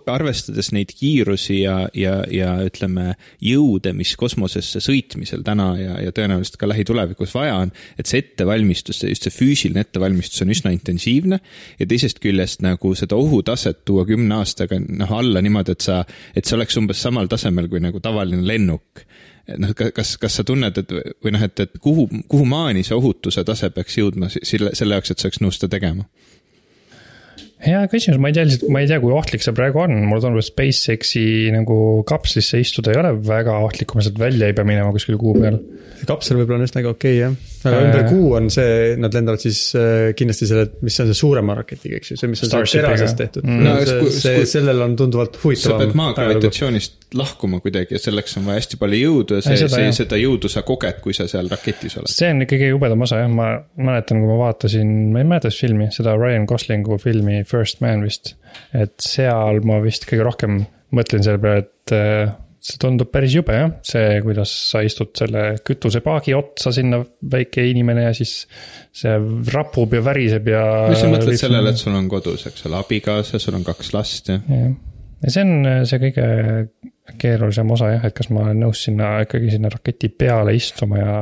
arvestades neid kiirusi ja, ja, ja ütleme, jõude, mis kosmosesse sõitmisel täna ja, ja tõenäoliselt ka lähitulevikus vaja on, et see ettevalmistus, just see füüsiline ettevalmistus on üsna intensiivne ja teisest küljest nagu seda ohutaset tuua kümne aastaga, noh, alla niimoodi, et sa, et see oleks umbes samal tasemel kui nagu tavaline lennuk. noh, kas, kas sa tunned, et või noh, et, et kuhu, kuhu maani see ohutuse tase peaks jõudma selle, selle jaoks, et sa oleks nõus seda tegema? Hea küsimus, ma ei tea lihtsalt, ma ei tea, kui ohtlik see praegu on, mulle tundub, et SpaceX-i nagu kapslisse istuda ei ole väga ohtlik, kui ma sealt välja ei pea minema kuskil kuu peal. see kapsel võib-olla on üsnagi okei okay, jah, aga ümber äh. kuu on see, nad lendavad siis äh, kindlasti selle, mis on see suurema raketiga, eks ju, see, mis on terasest tehtud mm.. No, see, see, sellel on tunduvalt huvitavam. sa pead maa gravitatsioonist lahkuma kuidagi ja selleks on vaja hästi palju jõudu ja see, seda, see, seda jõudu sa koged, kui sa seal raketis oled. see on ikkagi jubedam osa jah, ma mäletan, kui ma vaatasin, ma ei mäleta, mis filmi, seda Ryan Goslingu filmi First Man vist. et seal ma vist kõige rohkem mõtlen selle peale, et äh, see tundub päris jube jah, see, kuidas sa istud selle kütusepaagi otsa sinna, väike inimene ja siis see rapub ja väriseb ja. mis sa mõtled sellele, et sul on kodus, eks ole, abikaasa, sul on kaks last ja. jah, ja see on see kõige keerulisem osa jah, et kas ma olen nõus sinna ikkagi sinna raketi peale istuma ja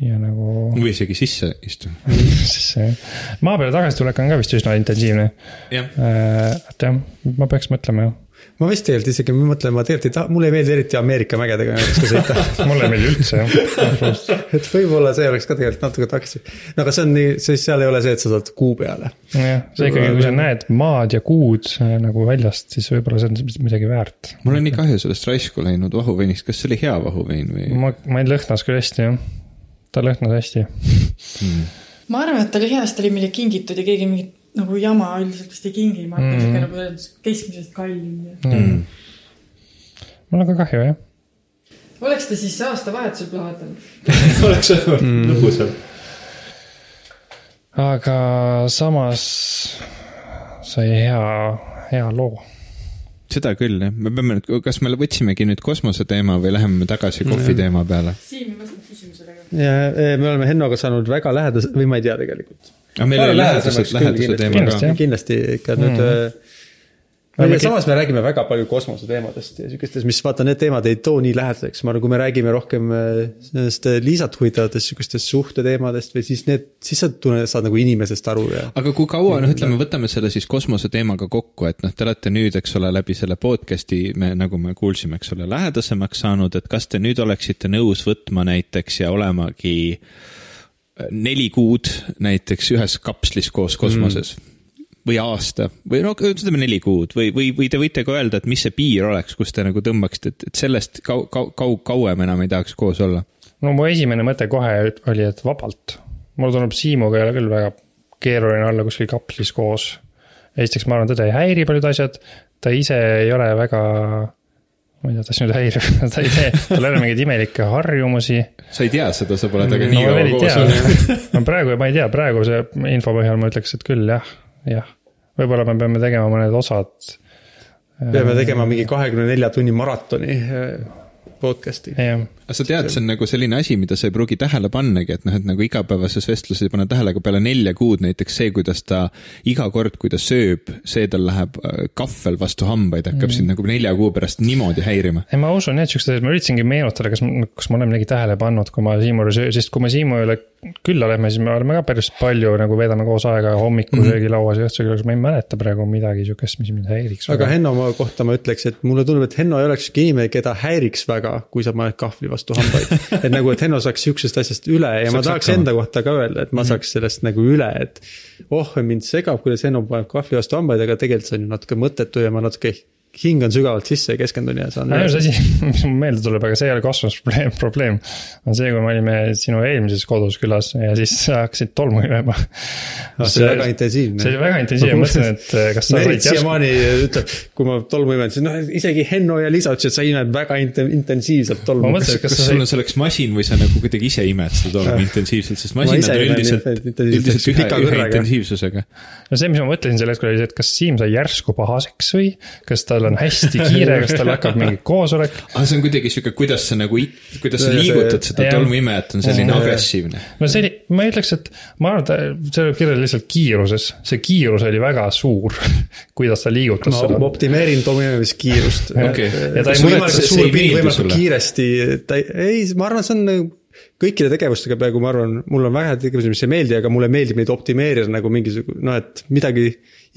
ja nagu. või isegi sisse istuma sisse jah, maa peale tagasitulek on ka vist üsna intensiivne. Äh, et jah, ma peaks mõtlema jah ma vist tegelikult isegi mõtlen, ma tegelikult ei taha, mulle ei meeldi eriti Ameerika mägedega näiteks ka sõita mulle ei meeldi üldse jah et võib-olla see oleks ka tegelikult natuke takistus. no aga see on nii, siis seal ei ole see, et sa saad kuu peale. jah, see ikkagi, kui sa näed maad ja kuud äh, nagu väljast, siis võib-olla see on midagi väärt. mul on nii kahju sellest raisku läinud vahuveinist, kas see oli hea vahuvein või? ma, ma ei lõhnas küll hästi jah, ta lõhnas hästi hmm. ma arvan, et ta oli hea, sest ta oli meile kingitud ja keegi mingit nagu jama üldiselt vist ei kingi, ma arvan mm. -hmm., nagu keskmisest kallim mm.. mul on ka kahju, jah. oleks ta siis aastavahetusel plahvatanud oleks mm. lõbusam. aga samas sai hea, hea loo seda küll jah, me peame nüüd, kas me võtsimegi nüüd kosmoseteema või läheme tagasi kohvi teema peale? Siim ei vastanud küsimusele. ja me oleme Hennoga saanud väga lähedase või ma ei tea tegelikult aga meil oli läheduse, läheduse teema ka. kindlasti ikka mm. nüüd äh, ja samas me räägime väga palju kosmoseteemadest ja sihukestest, mis vaata, need teemad ei too nii lähedaseks, ma arvan, kui me räägime rohkem äh, nendest äh, Liisat huvitavatest sihukestest suhteteemadest või siis need, siis sa tunned, saad nagu inimesest aru ja. aga kui kaua, noh, ütleme, võtame selle siis kosmoseteemaga kokku, et noh, te olete nüüd, eks ole, läbi selle podcast'i me, nagu me kuulsime, eks ole, lähedasemaks saanud, et kas te nüüd oleksite nõus võtma näiteks ja olemagi äh, neli kuud näiteks ühes kapslis koos kosmoses mm. Või aasta või no ütleme neli kuud või, või, või te võite ka öelda, et mis see piir oleks, kus te nagu tõmbaksite, et, et sellest kau-, kau-, kau-, kauem enam ei tahaks koos olla? no mu esimene mõte kohe oli, et vabalt. mulle tundub, Siimuga ei ole küll väga keeruline olla kuskil kapslis koos. esiteks, ma arvan, teda ei häiri paljud asjad, ta ise ei ole väga ma ei tea, ta sind häirib, ta ei tee, tal ei ole mingeid imelikke harjumusi. sa ei tea seda, sa pole temaga nii kaua koos olnud. no praegu ma ei tea, praeguse info põhjal ma ütleks, et küll jah, jah. võib-olla me peame tegema mõned osad. peame tegema mingi kahekümne nelja tunni maratoni podcast'i. aga sa tead, see on nagu selline asi, mida sa ei pruugi tähele pannagi, et noh, et nagu igapäevases vestluses ei pane tähele, aga peale nelja kuud näiteks see, kuidas ta iga kord, kui ta sööb, see tal läheb äh, kahvel vastu hambaid, hakkab mm. sind nagu nelja kuu pärast niimoodi häirima. ei, ma usun jah, et siuksed, ma üritasingi meenutada, kas, kas ma olen midagi tähele pannud, kui ma Siimu juures, sest kui me Siimu üle külla lähme, siis me oleme ka päris palju nagu veedame koos aega hommikusöögilauas mhm. mm -hmm. ja õhtusöögilauas, ma ei mäleta praegu midagi sihukest, mis mind häiriks. aga Henno kohta ma ütleks, et mulle tundub, et Henno ei oleks inimene, keda häiriks väga, kui sa paned kahvli vastu hambaid. et nagu, et Henno saaks sihukesest asjast üle ja ma tahaks enda kohta ka öelda, et ma mhm. saaks sellest nagu üle, et. oh, mind segab, kuidas Henno paneb kahvli vastu hambaid, aga tegelikult see on ju natuke mõttetu ja ma natuke hing on sügavalt sisse ja keskendun ja saan. ainus asi, mis mul meelde tuleb, aga see ei ole kosmos probleem, probleem on see, kui me olime sinu eelmises kodus külas ja siis sa hakkasid tolmu jooma. see oli väga intensiivne. see oli väga intensiivne, mõtlesin, et eh, kas sa Merit said järsku, siiamaani ütleb, kui ma tolmu imen, siis noh, isegi Henno ja Liisa ütlesid, et sa imed väga int- intensiivselt ma tolmu. mõtlesin, et kas kas sa sul on selleks masin või sa nagu kuidagi ise imed seda tolmu intensiivselt, sest Ma masinad on üldiselt, üldiselt ühe, ühe intensiivsusega. no see, mis ma mõtlesin sel hetkel oli see, et kas Siim sai järsku pahaseks või kas tal on hästi kiire, kas tal hakkab mingi koosolek. aga see on kuidagi sihuke, kuidas sa nagu, kuidas sa liigutad seda tolmuimejat, on selline agressiivne. no see oli, ma ei ütleks, et ma arvan, et see oli kirjas lihtsalt kiiruses, see kiirus oli väga suur, kuidas ta liigutas ma seda. optimeerin tolmu imemise kiirust. Okei. Ja ta ei muretse- suur pind võimalikult kiiresti, ta ei, ei, ma arvan, see on nagu kõikide tegevustega peaaegu, ma arvan, mul on väga tegevusi, mis ei meeldi, aga mulle meeldib neid optimeerida nagu mingisugune noh, et midagi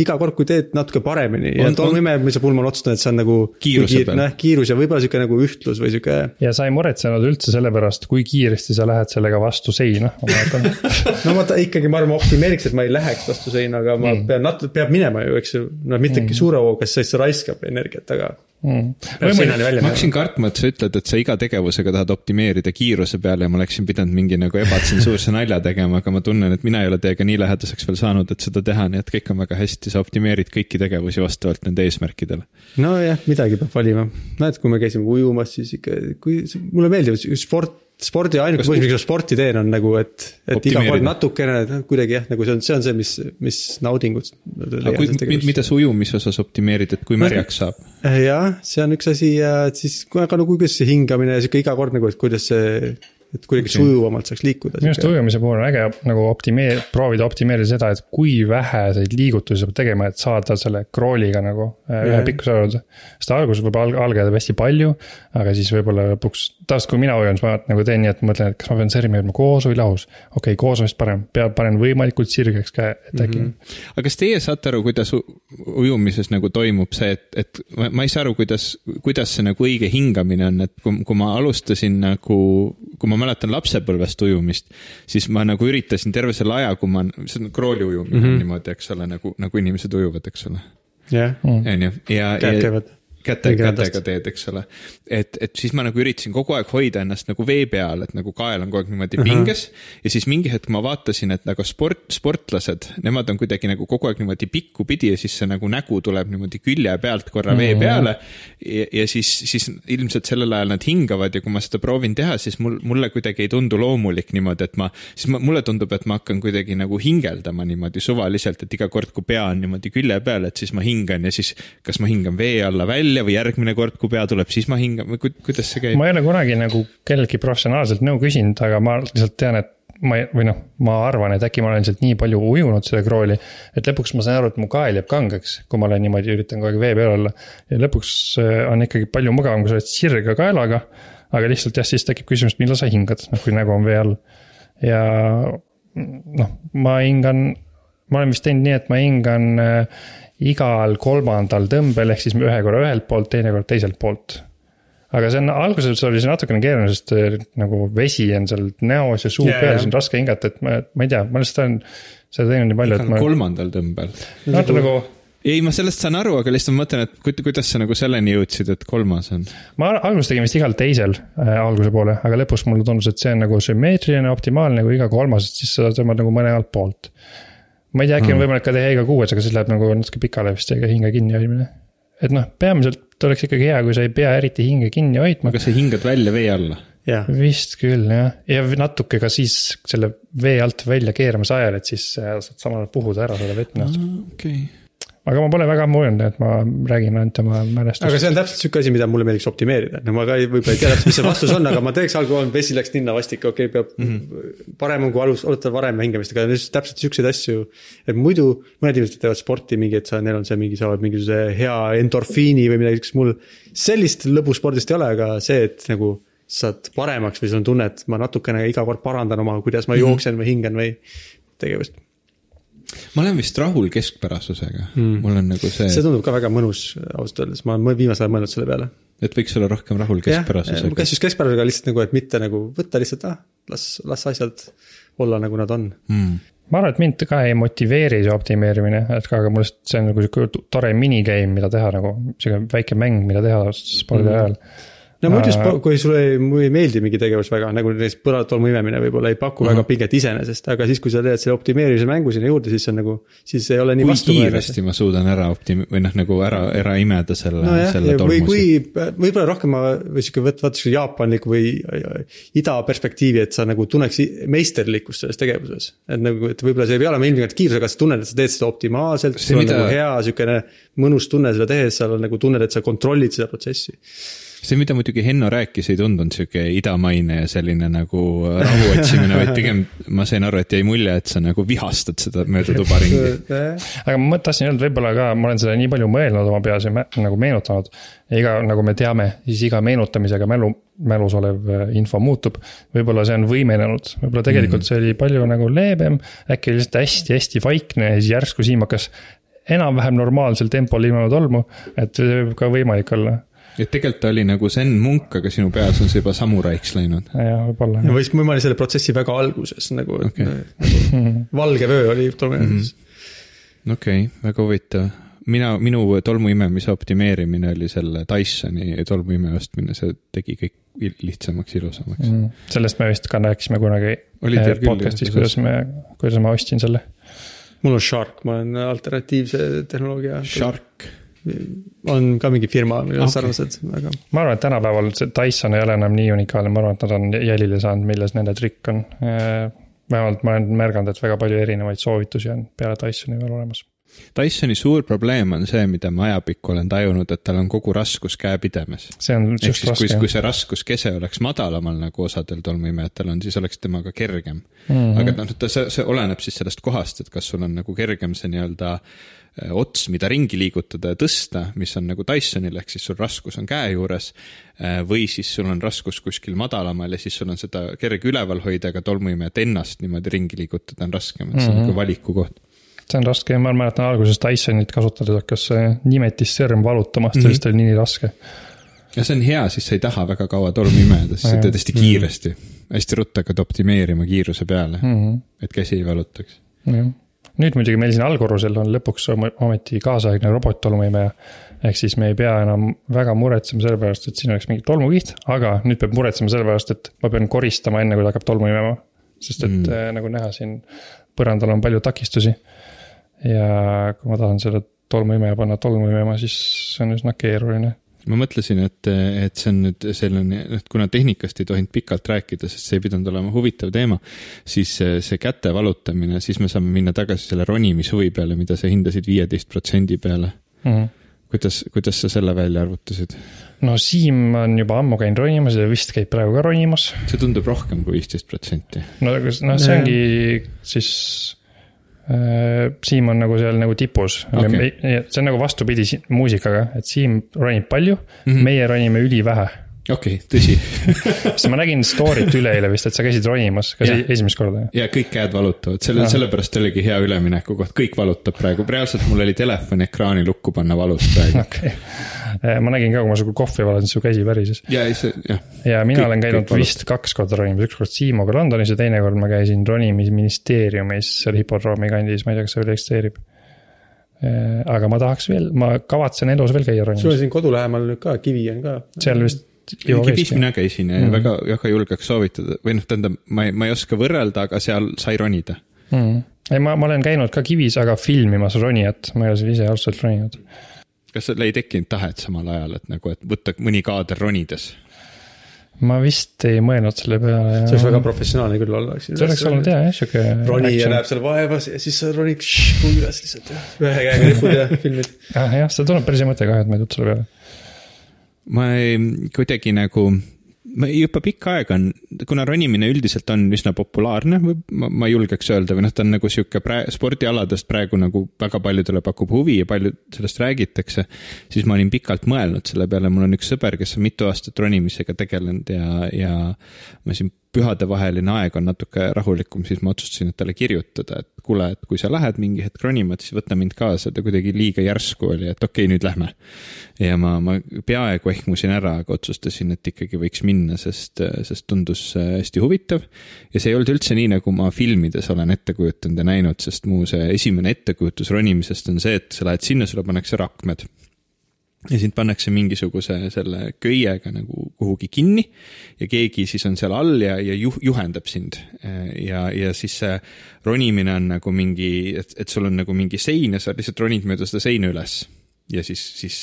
iga kord, kui teed natuke paremini ja On- tolmu imemise puhul ma olen otsustanud, et see on nagu Kiiruse peal. noh, kiirus ja võib-olla sihuke nagu ühtlus või sihuke ja sa ei muretsenud üldse selle pärast, kui kiiresti sa lähed sellega vastu seina, ma mäletan. no ma ta ikkagi, ma arvan, ma optimeeriks, et ma ei läheks vastu seina, aga ma mm. pean nat-, peab minema ju, eks ju. no mitte mm. suure hooga, sest see raiskab energiat, aga Mm. ma hakkasin kartma, et sa ütled, et sa iga tegevusega tahad optimeerida kiiruse peale ja ma oleksin pidanud mingi nagu ebatsensuurse nalja tegema, aga ma tunnen, et mina ei ole teiega nii lähedaseks veel saanud, et seda teha, nii et kõik on väga hästi, sa optimeerid kõiki tegevusi vastavalt nende eesmärkidele. nojah, midagi peab valima. näed, kui me käisime ujumas, siis ikka, kui mulle meeldib sport, spordi ainuke põhjus, miks ma sporti teen, on nagu, et, et iga kord natukene noh, kuidagi jah, nagu see on, see on see, mis, mis naudingut. mida sa ujumise osas optimeerid, et kui märjaks saab? jah, see on üks asi ja et siis, aga no kuidas see hingamine ja sihuke iga kord nagu, et kuidas see, et kuidagi sujuvamalt saaks liikuda. minu arust ujumise puhul on äge nagu optimeer-, proovida optimeerida seda, et kui väheseid liigutusi sa pead tegema, et saada selle crawl'iga nagu äh, ühe pikkuse juurde. sest alguses võib alg- algada hästi palju, aga siis võib-olla lõpuks, tavaliselt kui mina ujun, siis ma nagu teen nii, et mõtlen, et kas ma pean sõrmi jõudma koos või lahus. okei okay,, koos on vist parem, peab panen võimalikult sirgeks käe, et äkki mm. -hmm. aga kas teie saate aru, kuidas ujumises nagu toimub see, et, et ma, ma ei saa aru, kuidas, kuidas see nagu õige hingamine on, et kui, kui ma alustasin nagu, kui ma mäletan lapsepõlvest ujumist, siis ma nagu üritasin terve selle aja, kui ma, see on krooli ujumine mm -hmm. niimoodi, eks ole, nagu, nagu inimesed ujuvad, eks ole. jah, Mm. on ju, ja, käed ja käivad. käte, kätega teed, eks ole. et, et siis ma nagu üritasin kogu aeg hoida ennast nagu vee peal, et nagu kael on kogu aeg niimoodi pinges. ja siis mingi hetk ma vaatasin, et nagu sport, sportlased, nemad on kuidagi nagu kogu aeg niimoodi pikku pidi ja siis see nagu nägu tuleb niimoodi külje pealt korra vee peale. ja, ja siis, siis ilmselt sellel ajal nad hingavad ja kui ma seda proovin teha, siis mul, mulle kuidagi ei tundu loomulik niimoodi, et ma, siis ma, mulle tundub, et ma hakkan kuidagi nagu hingeldama niimoodi suvaliselt, et iga kord, kui pea on niimoodi külje peal, et siis ma hingan ja siis kas ma hingan vee alla välja või järgmine kord, kui pea tuleb, siis ma hingan või ku- kuidas see käib? ma ei ole kunagi nagu kelleltki professionaalselt nõu küsinud, aga ma lihtsalt tean, et ma ei, või noh, ma arvan, et äkki ma olen lihtsalt nii palju ujunud seda krooli, et lõpuks ma saan aru, et mu kael jääb kangeks, kui ma olen niimoodi, üritan kogu aeg vee peal olla. ja lõpuks äh, on ikkagi palju mugavam, kui sa oled sirge kaelaga, aga lihtsalt jah, siis tekib küsimus, millal sa hingad, noh kui nägu on vee all. ja noh, ma hingan, ma olen vist teinud nii, et ma hingan äh, igal kolmandal tõmbel, ehk siis ühe korra ühelt poolt, teine kord teiselt poolt aga see on, alguses oli see natukene keeruline, sest äh, nagu vesi on seal näos ja suu Jaa, peal, siis on raske hingata, et ma, ma ei tea, ma lihtsalt olen seda teinud nii palju, et ma. kolmandal tõmbel. vaata nagu, ei, ma sellest saan aru, aga lihtsalt ma mõtlen, et ku- kuidas sa nagu selleni jõudsid, et kolmas on. ma al- alguses tegin vist igal teisel äh, alguse poole, aga lõpus mulle tundus, et see on nagu sümmeetriline, optimaalne, kui iga kolmas, et siis sa tõmbad nagu mõne alt poolt. Ma ei tea, äkki on võimalik ka teha iga kuues, aga siis läheb nagu natuke pikale vist ega hinge kinni hoidmine. et noh, peamiselt oleks ikkagi hea, kui sa ei pea eriti hinge kinni hoidma. aga sa hingad välja vee alla? jah, vist küll jah, ja natuke ka siis selle vee alt välja keeramise ajal, et siis saad samal ajal puhuda ära seda vett ennast. okei. Aga ma pole väga ammu öelnud, et ma räägin ainult oma aga mälestust. see on täpselt sihuke asi, mida mulle meeldiks optimeerida, no ma ka ei, võib-olla ei tea täpselt, mis see vastus on, aga ma teeks algul, vesi läks ninna vastik, okei okay,, peab mm, -hmm. parem on, kui alus, alustada varem hingamist, aga täpselt siukseid asju. et muidu mõned inimesed teevad sporti mingi, et sa, neil on see mingi, saavad mingisuguse hea endorfiini või midagi siukest, mul sellist lõbu spordist ei ole, aga see, et nagu saad paremaks või sul on tunne, et ma natukene iga kord parandan oma, kuidas ma jooksen või hingan või tegevust. Ma olen vist rahul keskpärasusega mm., mul on nagu see, see tundub ka väga mõnus ausalt öeldes, ma olen viimasel ajal mõelnud selle peale et võiks olla rohkem rahul keskpärasusega. kas just keskpärasusega lihtsalt nagu, et mitte nagu võtta lihtsalt, ah, las, las asjad olla, nagu nad on mm.. ma arvan, et mind ka ei motiveeri see optimeerimine, et ka, aga mul see on nagu sihuke tore minigame, mida teha nagu, sihuke väike mäng, mida teha spordi Mhm. ajal. No muidu, Aa. kui sulle ei, ei meeldi mingi tegevus väga, nagu näiteks põrandatolmu imemine võib-olla ei paku mm -hmm. väga pinget iseenesest, aga siis, kui sa teed selle optimeerimise mängu sinna juurde, siis on nagu, siis ei ole nii kui vastumeelne. kiiresti ma suudan ära optim-, või noh, nagu ära, ära imeda selle no, selle või tolmu kui, võib-olla rohkem ma või sihuke võt-, vaata sihuke jaapanlik või ida perspektiivi, et sa nagu tunneks meisterlikkust selles tegevuses. et nagu, et võib-olla see ei pea olema ilmtingimata kiirus, aga sa tunned, et sa teed seda optimaalselt, sul on mida- nagu hea sihukene mõnus tunne seda tehes, sa nagu tunned, et sa kontrollid seda protsessi. see, mida muidugi Henno rääkis, ei tundunud sihuke idamaine ja selline nagu rahu otsimine, vaid pigem ma sain aru, et jäi mulje, et sa nagu vihastad seda mööda tuba ringi. aga ma tahtsin öelda, võib-olla ka ma olen seda nii palju mõelnud oma peas ja nagu meenutanud. iga, nagu me teame, siis iga meenutamisega mälu, mälus olev äh, info muutub. võib-olla see on võimenenud, võib-olla tegelikult mm see oli palju nagu leebem, äkki oli lihtsalt hästi-hästi vaikne ja siis järsku Siim hakkas enam-vähem normaalsel tempol ilmama tolmu, et see võib ka võimalik olla. Et tegelikult ta oli nagu zen munk, aga sinu peas on see juba samuraiks läinud. jah, võib-olla või siis ma olin selle protsessi väga alguses nagu okay., nagu valge vöö oli tolmuimeses mm. okei okay,, väga huvitav. mina, minu tolmuimemise optimeerimine oli selle Dysoni tolmuime ostmine, see tegi kõik lihtsamaks, ilusamaks mm.. sellest me vist ka rääkisime kunagi eh, podcast'is, kuidas me, kuidas ma ostsin selle. mul on Shark, ma olen alternatiivse tehnoloogia. Shark, on ka mingi firma, Okei. okay. sarnased, aga ma arvan, et tänapäeval see Dyson ei ole enam nii unikaalne, ma arvan, et nad on jälile saanud, milles nende trikk on. vähemalt ma olen märganud, et väga palju erinevaid soovitusi on peale Dysoni veel olemas. Dysoni suur probleem on see, mida ma ajapikku olen tajunud, et tal on kogu raskus käepidemes. see on ehk siis, kui, kui. see raskuskese oleks madalamal, nagu osadel tolmuimejatel on, siis oleks temaga kergem mm. Mhm. -hmm. aga noh, ta, see, see oleneb siis sellest kohast, et kas sul on nagu kergem see nii-öelda äh, ots, mida ringi liigutada ja tõsta, mis on nagu Dysonil, ehk siis sul raskus on käe juures. või siis sul on raskus kuskil madalamal ja siis sul on seda kerge üleval hoida, aga tolmuimejat ennast niimoodi ringi liigutada on raskem, et see on Mhm. nagu valiku koht. See on raske, ma mäletan alguses Dysonit kasutades hakkas see nimetissõrm valutama, sest Mhm. see vist oli nii raske. ja see on hea, siis sa ei taha väga kaua tolmu imeda, siis sa teed hästi kiiresti. hästi ruttu hakkad optimeerima kiiruse peale, Mhm. et käsi ei valutaks. jah, nüüd muidugi meil siin allkorrusel on lõpuks om- ometi kaasaegne robottolmuimeja. ehk siis me ei pea enam väga muretsema selle pärast, et siin oleks mingi tolmukiht, aga nüüd peab muretsema selle pärast, et ma pean koristama enne, kui ta hakkab tolmu imema. sest et Mm. mm. nagu näha, siin põrandal on palju takistusi. Ja kui ma tahan selle tolmuimeja panna tolmu imema, siis see on üsna keeruline. ma mõtlesin, et, et see on nüüd selline, et kuna tehnikast ei tohinud pikalt rääkida, sest see ei pidanud olema huvitav teema, siis see, käte valutamine, siis me saame minna tagasi selle ronimishuvi peale, mida sa hindasid viieteist protsendi peale. Mm -hmm. kuidas, kuidas sa selle välja arvutasid? no Siim on juba ammu käinud ronimas ja vist käib praegu ka ronimas. see tundub rohkem kui viisteist protsenti. no noh, see ongi siis. Siim on nagu seal nagu tipus okay., see on nagu vastupidi si- muusikaga, et Siim ronib palju mm. -hmm. meie ronime ülivähe. okei okay,, tõsi. sest ma nägin story't üleeile vist, et sa käisid ronimas, kas yeah. esimest korda? ja kõik käed valutavad, selle, sellepärast oligi hea ülemineku koht, kõik valutab praegu, reaalselt mul oli telefon ekraani lukku panna valus praegu. okei, ma nägin ka, kui ma su kohvi valasin, su käsi värises. ja ei, see, jah, ja mina Kõik- olen käinud kõik vist kaks korda ronimas, üks kord Siimuga Londonis ja teine kord ma käisin ronimisministeeriumis seal hipodroomi kandis, ma ei tea, kas see veel eksisteerib. aga ma tahaks veel, ma kavatsen elus veel käia sul on ronimas, siin kodu lähemal nüüd ka, kivi on ka. seal vist Kibis käiski. mina käisin ja mm -hmm. väga, väga julgeks soovitada või noh, tähendab, ma ei, ma ei oska võrrelda, aga seal sai ronida. mm.. ei, ma, ma olen käinud ka kivis, aga filmimas ronijat, ma ei ole seal ise ausalt roninud. Kas sul ei tekkinud tahet samal ajal, et nagu, et võtta mõni kaader ronides? ma vist ei mõelnud selle peale. see oleks väga professionaalne küll olla, eks. see oleks olnud jah, sihuke. ronija näeb seal vaevas ja siis sa ronid šš, üles lihtsalt ja ühe käega lipud ja filmid. ah,. jah, see tundub päris hea mõte ka, et ma ei tulnud selle peale. ma ei, kuidagi nagu, juba pikka aega on, kuna ronimine üldiselt on üsna populaarne, ma, ma julgeks öelda, või noh, ta on nagu sihuke prae-, spordialadest praegu nagu väga paljudele pakub huvi ja palju sellest räägitakse, siis ma olin pikalt mõelnud selle peale, mul on üks sõber, kes on mitu aastat ronimisega tegelenud ja, ja ma siin pühadevaheline aeg on natuke rahulikum, siis ma otsustasin, et talle kirjutada, et kuule, et kui sa lähed mingi hetk ronima, et siis võta mind kaasa, ta kuidagi liiga järsku oli, et okei okay,, nüüd lähme. ja ma, ma peaaegu ehmusin ära, aga otsustasin, et ikkagi võiks minna, sest, sest tundus hästi huvitav. ja see ei olnud üldse nii, nagu ma filmides olen ette kujutanud ja näinud, sest mu see esimene ettekujutus ronimisest on see, et sa lähed sinna, sulle pannakse rakmed ja sind pannakse mingisuguse selle köiega nagu kuhugi kinni ja keegi siis on seal all ja, ja juh, juhendab sind. ja, ja siis see ronimine on nagu mingi, et, et sul on nagu mingi sein ja sa lihtsalt ronid mööda seda seina üles. ja siis, siis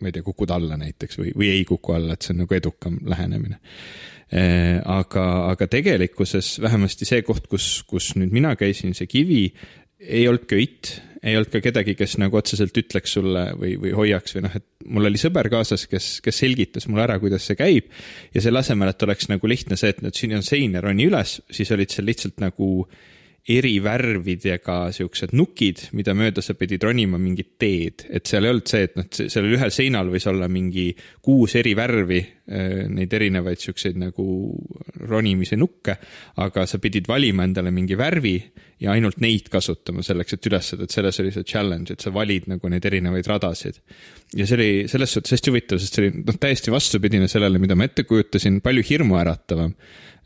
ma ei tea, kukud alla näiteks või, või ei kuku alla, et see on nagu edukam lähenemine aga, aga tegelikkuses vähemasti see koht, kus, kus nüüd mina käisin, see kivi, ei olnud köit ei olnud ka kedagi, kes nagu otseselt ütleks sulle või, või hoiaks või noh, et mul oli sõber kaasas, kes, kes selgitas mulle ära, kuidas see käib. ja selle asemel, et oleks nagu lihtne see, et nüüd siin on sein ja roni üles, siis olid seal lihtsalt nagu eri värvidega siuksed nukid, mida mööda sa pidid ronima mingit teed, et seal ei olnud see, et noh, sellel ühel seinal võis olla mingi kuus eri värvi, äh, neid erinevaid siukseid nagu ronimise nukke, aga sa pidid valima endale mingi värvi ja ainult neid kasutama selleks, et üles saada, et selles oli see challenge, et sa valid nagu neid erinevaid radasid. ja see oli selles suhtes hästi huvitav, sest see oli noh, täiesti vastupidine sellele, mida ma ette kujutasin, palju hirmuäratavam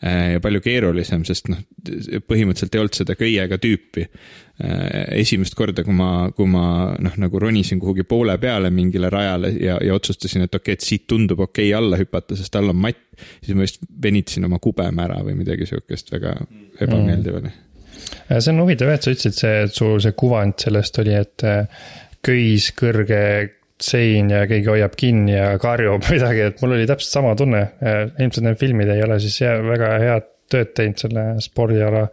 ja palju keerulisem, sest noh, põhimõtteliselt ei olnud seda köiega tüüpi. Äh, esimest korda, kui ma, kui ma noh, nagu ronisin kuhugi poole peale mingile rajale ja, ja otsustasin, et okei okay,, et siit tundub okei okay alla hüpata, sest all on matt, siis ma vist venitasin oma kubeme ära või midagi sihukest väga ebameeldiv oli mm Äh, see on huvitav jah, et sa ütlesid see, et sul see kuvand sellest oli, et äh, köis, kõrge sein ja keegi hoiab kinni ja karjub midagi, et mul oli täpselt sama tunne. Ilmselt need filmid ei ole siis väga head tööd teinud selle spordiala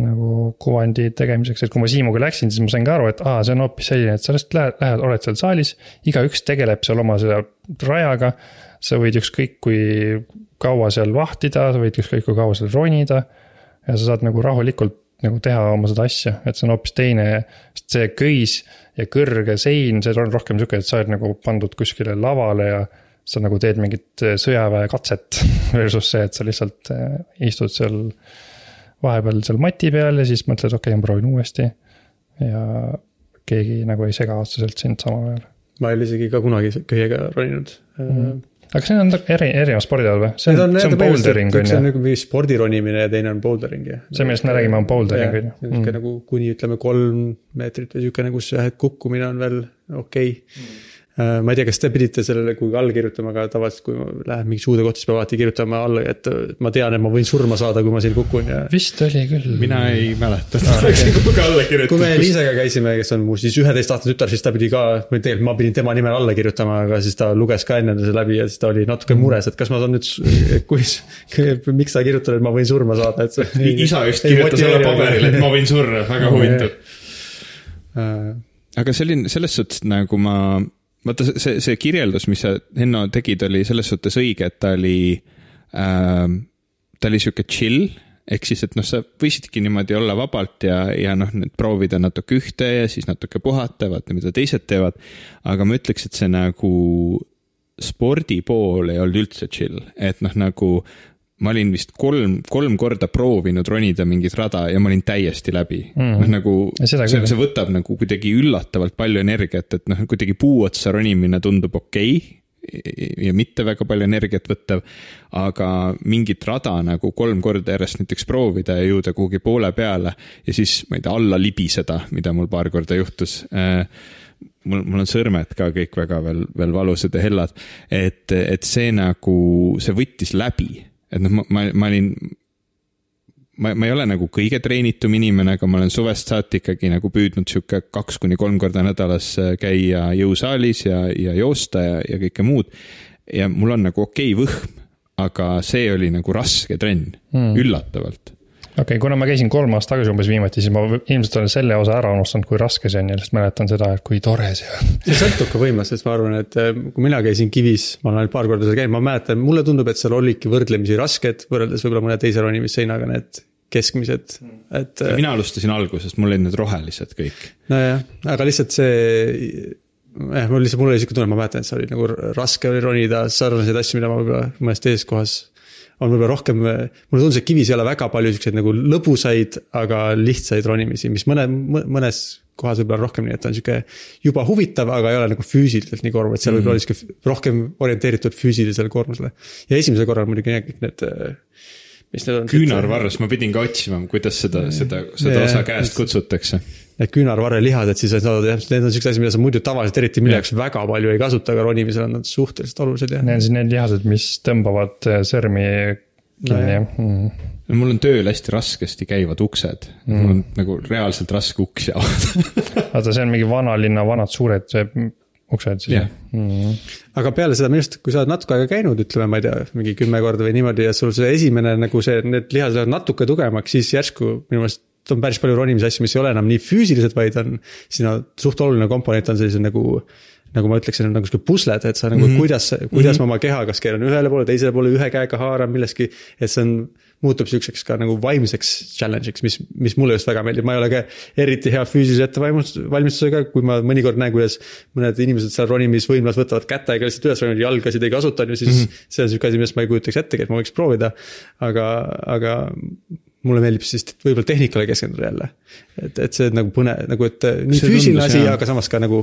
nagu kuvandi tegemiseks, et kui ma Siimuga läksin, siis ma sain ka aru, et aa, see on hoopis selline, et sa lihtsalt lähed, lähed, oled seal saalis. igaüks tegeleb seal oma selle rajaga. sa võid ükskõik kui kaua seal vahtida, sa võid ükskõik kui kaua seal ronida. ja sa saad nagu rahulikult nagu teha oma seda asja, et see on hoopis teine, sest see köis ja kõrge sein, see on rohkem sihuke, et sa oled nagu pandud kuskile lavale ja sa nagu teed mingit äh, sõjaväekatset versus see, et sa lihtsalt äh, istud seal vahepeal seal mati peal ja siis mõtled, okei okay,, ma proovin uuesti. ja keegi nagu ei sega otseselt sind samal ajal. ma ei ole isegi ka kunagi köiega roninud mm. -hmm aga see on eri, erinev spordialad või? see on, see on bouldering on ju. see on nagu mingi spordironimine ja teine on bouldering jah. see, millest me räägime, on bouldering on ju. niisugune mm. nagu kuni ütleme kolm meetrit või niisugune, kus jah, et kukkumine on veel okei okay. mm ma ei tea, kas te pidite sellele kuhugi alla kirjutama, aga tavaliselt, kui ma lähen mingisse uude kohta, siis peab alati kirjutama alla, et ma tean, et ma võin surma saada, kui ma siin kukun ja. vist oli küll. mina ei mäleta, alla kirjutanud. kui me Liisaga käisime, kes on mu siis üheteistaastane tütar, siis ta pidi ka, või tegelikult ma pidin tema nimel alla kirjutama, aga siis ta luges ka enne selle läbi ja siis ta oli natuke mures, et kas ma saan nüüd, kus, miks sa kirjutad, et ma võin surma saada, et see. isa just kirjutas alla paberile, et ma võin surra, väga huvitav. aga selline, selles suhtes nagu ma vaata see, see kirjeldus, mis sa, Henno, tegid, oli selles suhtes õige, et ta oli äh,, ta oli sihuke chill ehk siis, et noh, sa võisidki niimoodi olla vabalt ja, ja noh, proovida natuke ühte ja siis natuke puhata, vaata, mida teised teevad. aga ma ütleks, et see nagu spordi pool ei olnud üldse chill, et noh, nagu ma olin vist kolm, kolm korda proovinud ronida mingit rada ja ma olin täiesti läbi mm.. noh, nagu see, see võtab nagu kuidagi üllatavalt palju energiat, et noh, kuidagi puu otsa ronimine tundub okei okay ja mitte väga palju energiat võttav. aga mingit rada nagu kolm korda järjest näiteks proovida ja jõuda kuhugi poole peale ja siis, ma ei tea, alla libiseda, mida mul paar korda juhtus äh, mul, mul on sõrmed ka kõik väga veel, veel valusad ja hellad. et, et see nagu, see võttis läbi et noh, ma, ma, ma olin, ma, ma ei ole nagu kõige treenitum inimene, aga ma olen suvest saati ikkagi nagu püüdnud sihuke kaks kuni kolm korda nädalas äh, käia jõusaalis ja, ja joosta ja, ja kõike muud. ja mul on nagu okei okay võhm, aga see oli nagu raske trenn mm., üllatavalt okei okay,, kuna ma käisin kolm aastat tagasi umbes viimati, siis ma ilmselt olen selle osa ära unustanud, kui raske see on ja lihtsalt mäletan seda, et kui tore see on. see sõltub ka võimest, sest ma arvan, et äh, kui mina käisin Kivis, ma olen ainult paar korda seal käinud, ma mäletan, mulle tundub, et seal olidki võrdlemisi rasked, võrreldes võib-olla mõne teise ronimisseinaga need keskmised, et. Äh, mina alustasin algusest, mul olid need rohelised kõik. nojah, aga lihtsalt see jah, mul lihtsalt, mul oli sihuke tunne, ma mäletan, et see oli nagu raske oli ronida sarnaseid asju, mida ma võib-olla mõnes teises kohas on võib-olla rohkem, mulle tundus, et kivis ei ole väga palju siukseid nagu lõbusaid, aga lihtsaid ronimisi, mis mõne, mõnes kohas võib-olla rohkem nii, et on sihuke juba huvitav, aga ei ole nagu füüsiliselt nii koormav, et seal võib-olla oli sihuke rohkem orienteeritud füüsilisele koormusele. ja esimesel korral muidugi jah, kõik need, mis need on. küünarvarres, ma pidin ka otsima, kuidas seda, seda, seda Jaa, osa käest kutsutakse. Need küünarvarre lihased, siis on saadud, need on siuksed asjad, mida sa muidu tavaliselt eriti milleks väga palju ei kasuta, aga ronimisel on nad suhteliselt olulised ja. Need on siis need lihased, mis tõmbavad äh, sõrmi kinni jah mm.. mul on tööl hästi raskesti käivad uksed mm., mul on nagu reaalselt raske uksi avada. vaata, see on mingi vanalinna vanad suured uksed siis Jah. mm.. aga peale seda minu arust, kui sa oled natuke aega käinud, ütleme, ma ei tea, mingi kümme korda või niimoodi ja sul see esimene nagu see, need lihased lähevad natuke tugevamaks, siis järsku minu meelest on päris palju ronimise asju, mis ei ole enam nii füüsilised, vaid on, siin on suht oluline komponent on sellised nagu nagu ma ütleksin, on nagu sihuke pusled, et sa nagu mm -hmm. kuidas, kuidas ma oma keha kas keeran ühele poole, teisele poole, ühe käega haaran milleski. et see on, muutub siukseks ka nagu vaimseks challenge'iks, mis, mis mulle just väga meeldib, ma ei ole ka eriti hea füüsilise ettevalmistusega, kui ma mõnikord näen, kuidas mõned inimesed seal ronimisvõimlas võtavad kätega lihtsalt üles ronivad, jalgasid ei kasuta, on ju, siis mm -hmm. see on sihuke asi, millest ma ei kujutaks ettegi, et ma võiks proovida. aga, aga mulle meeldib siis võib-olla tehnikale keskenduda jälle. et, et see nagu põnev, nagu et nii See füüsiline asi, aga samas ka nagu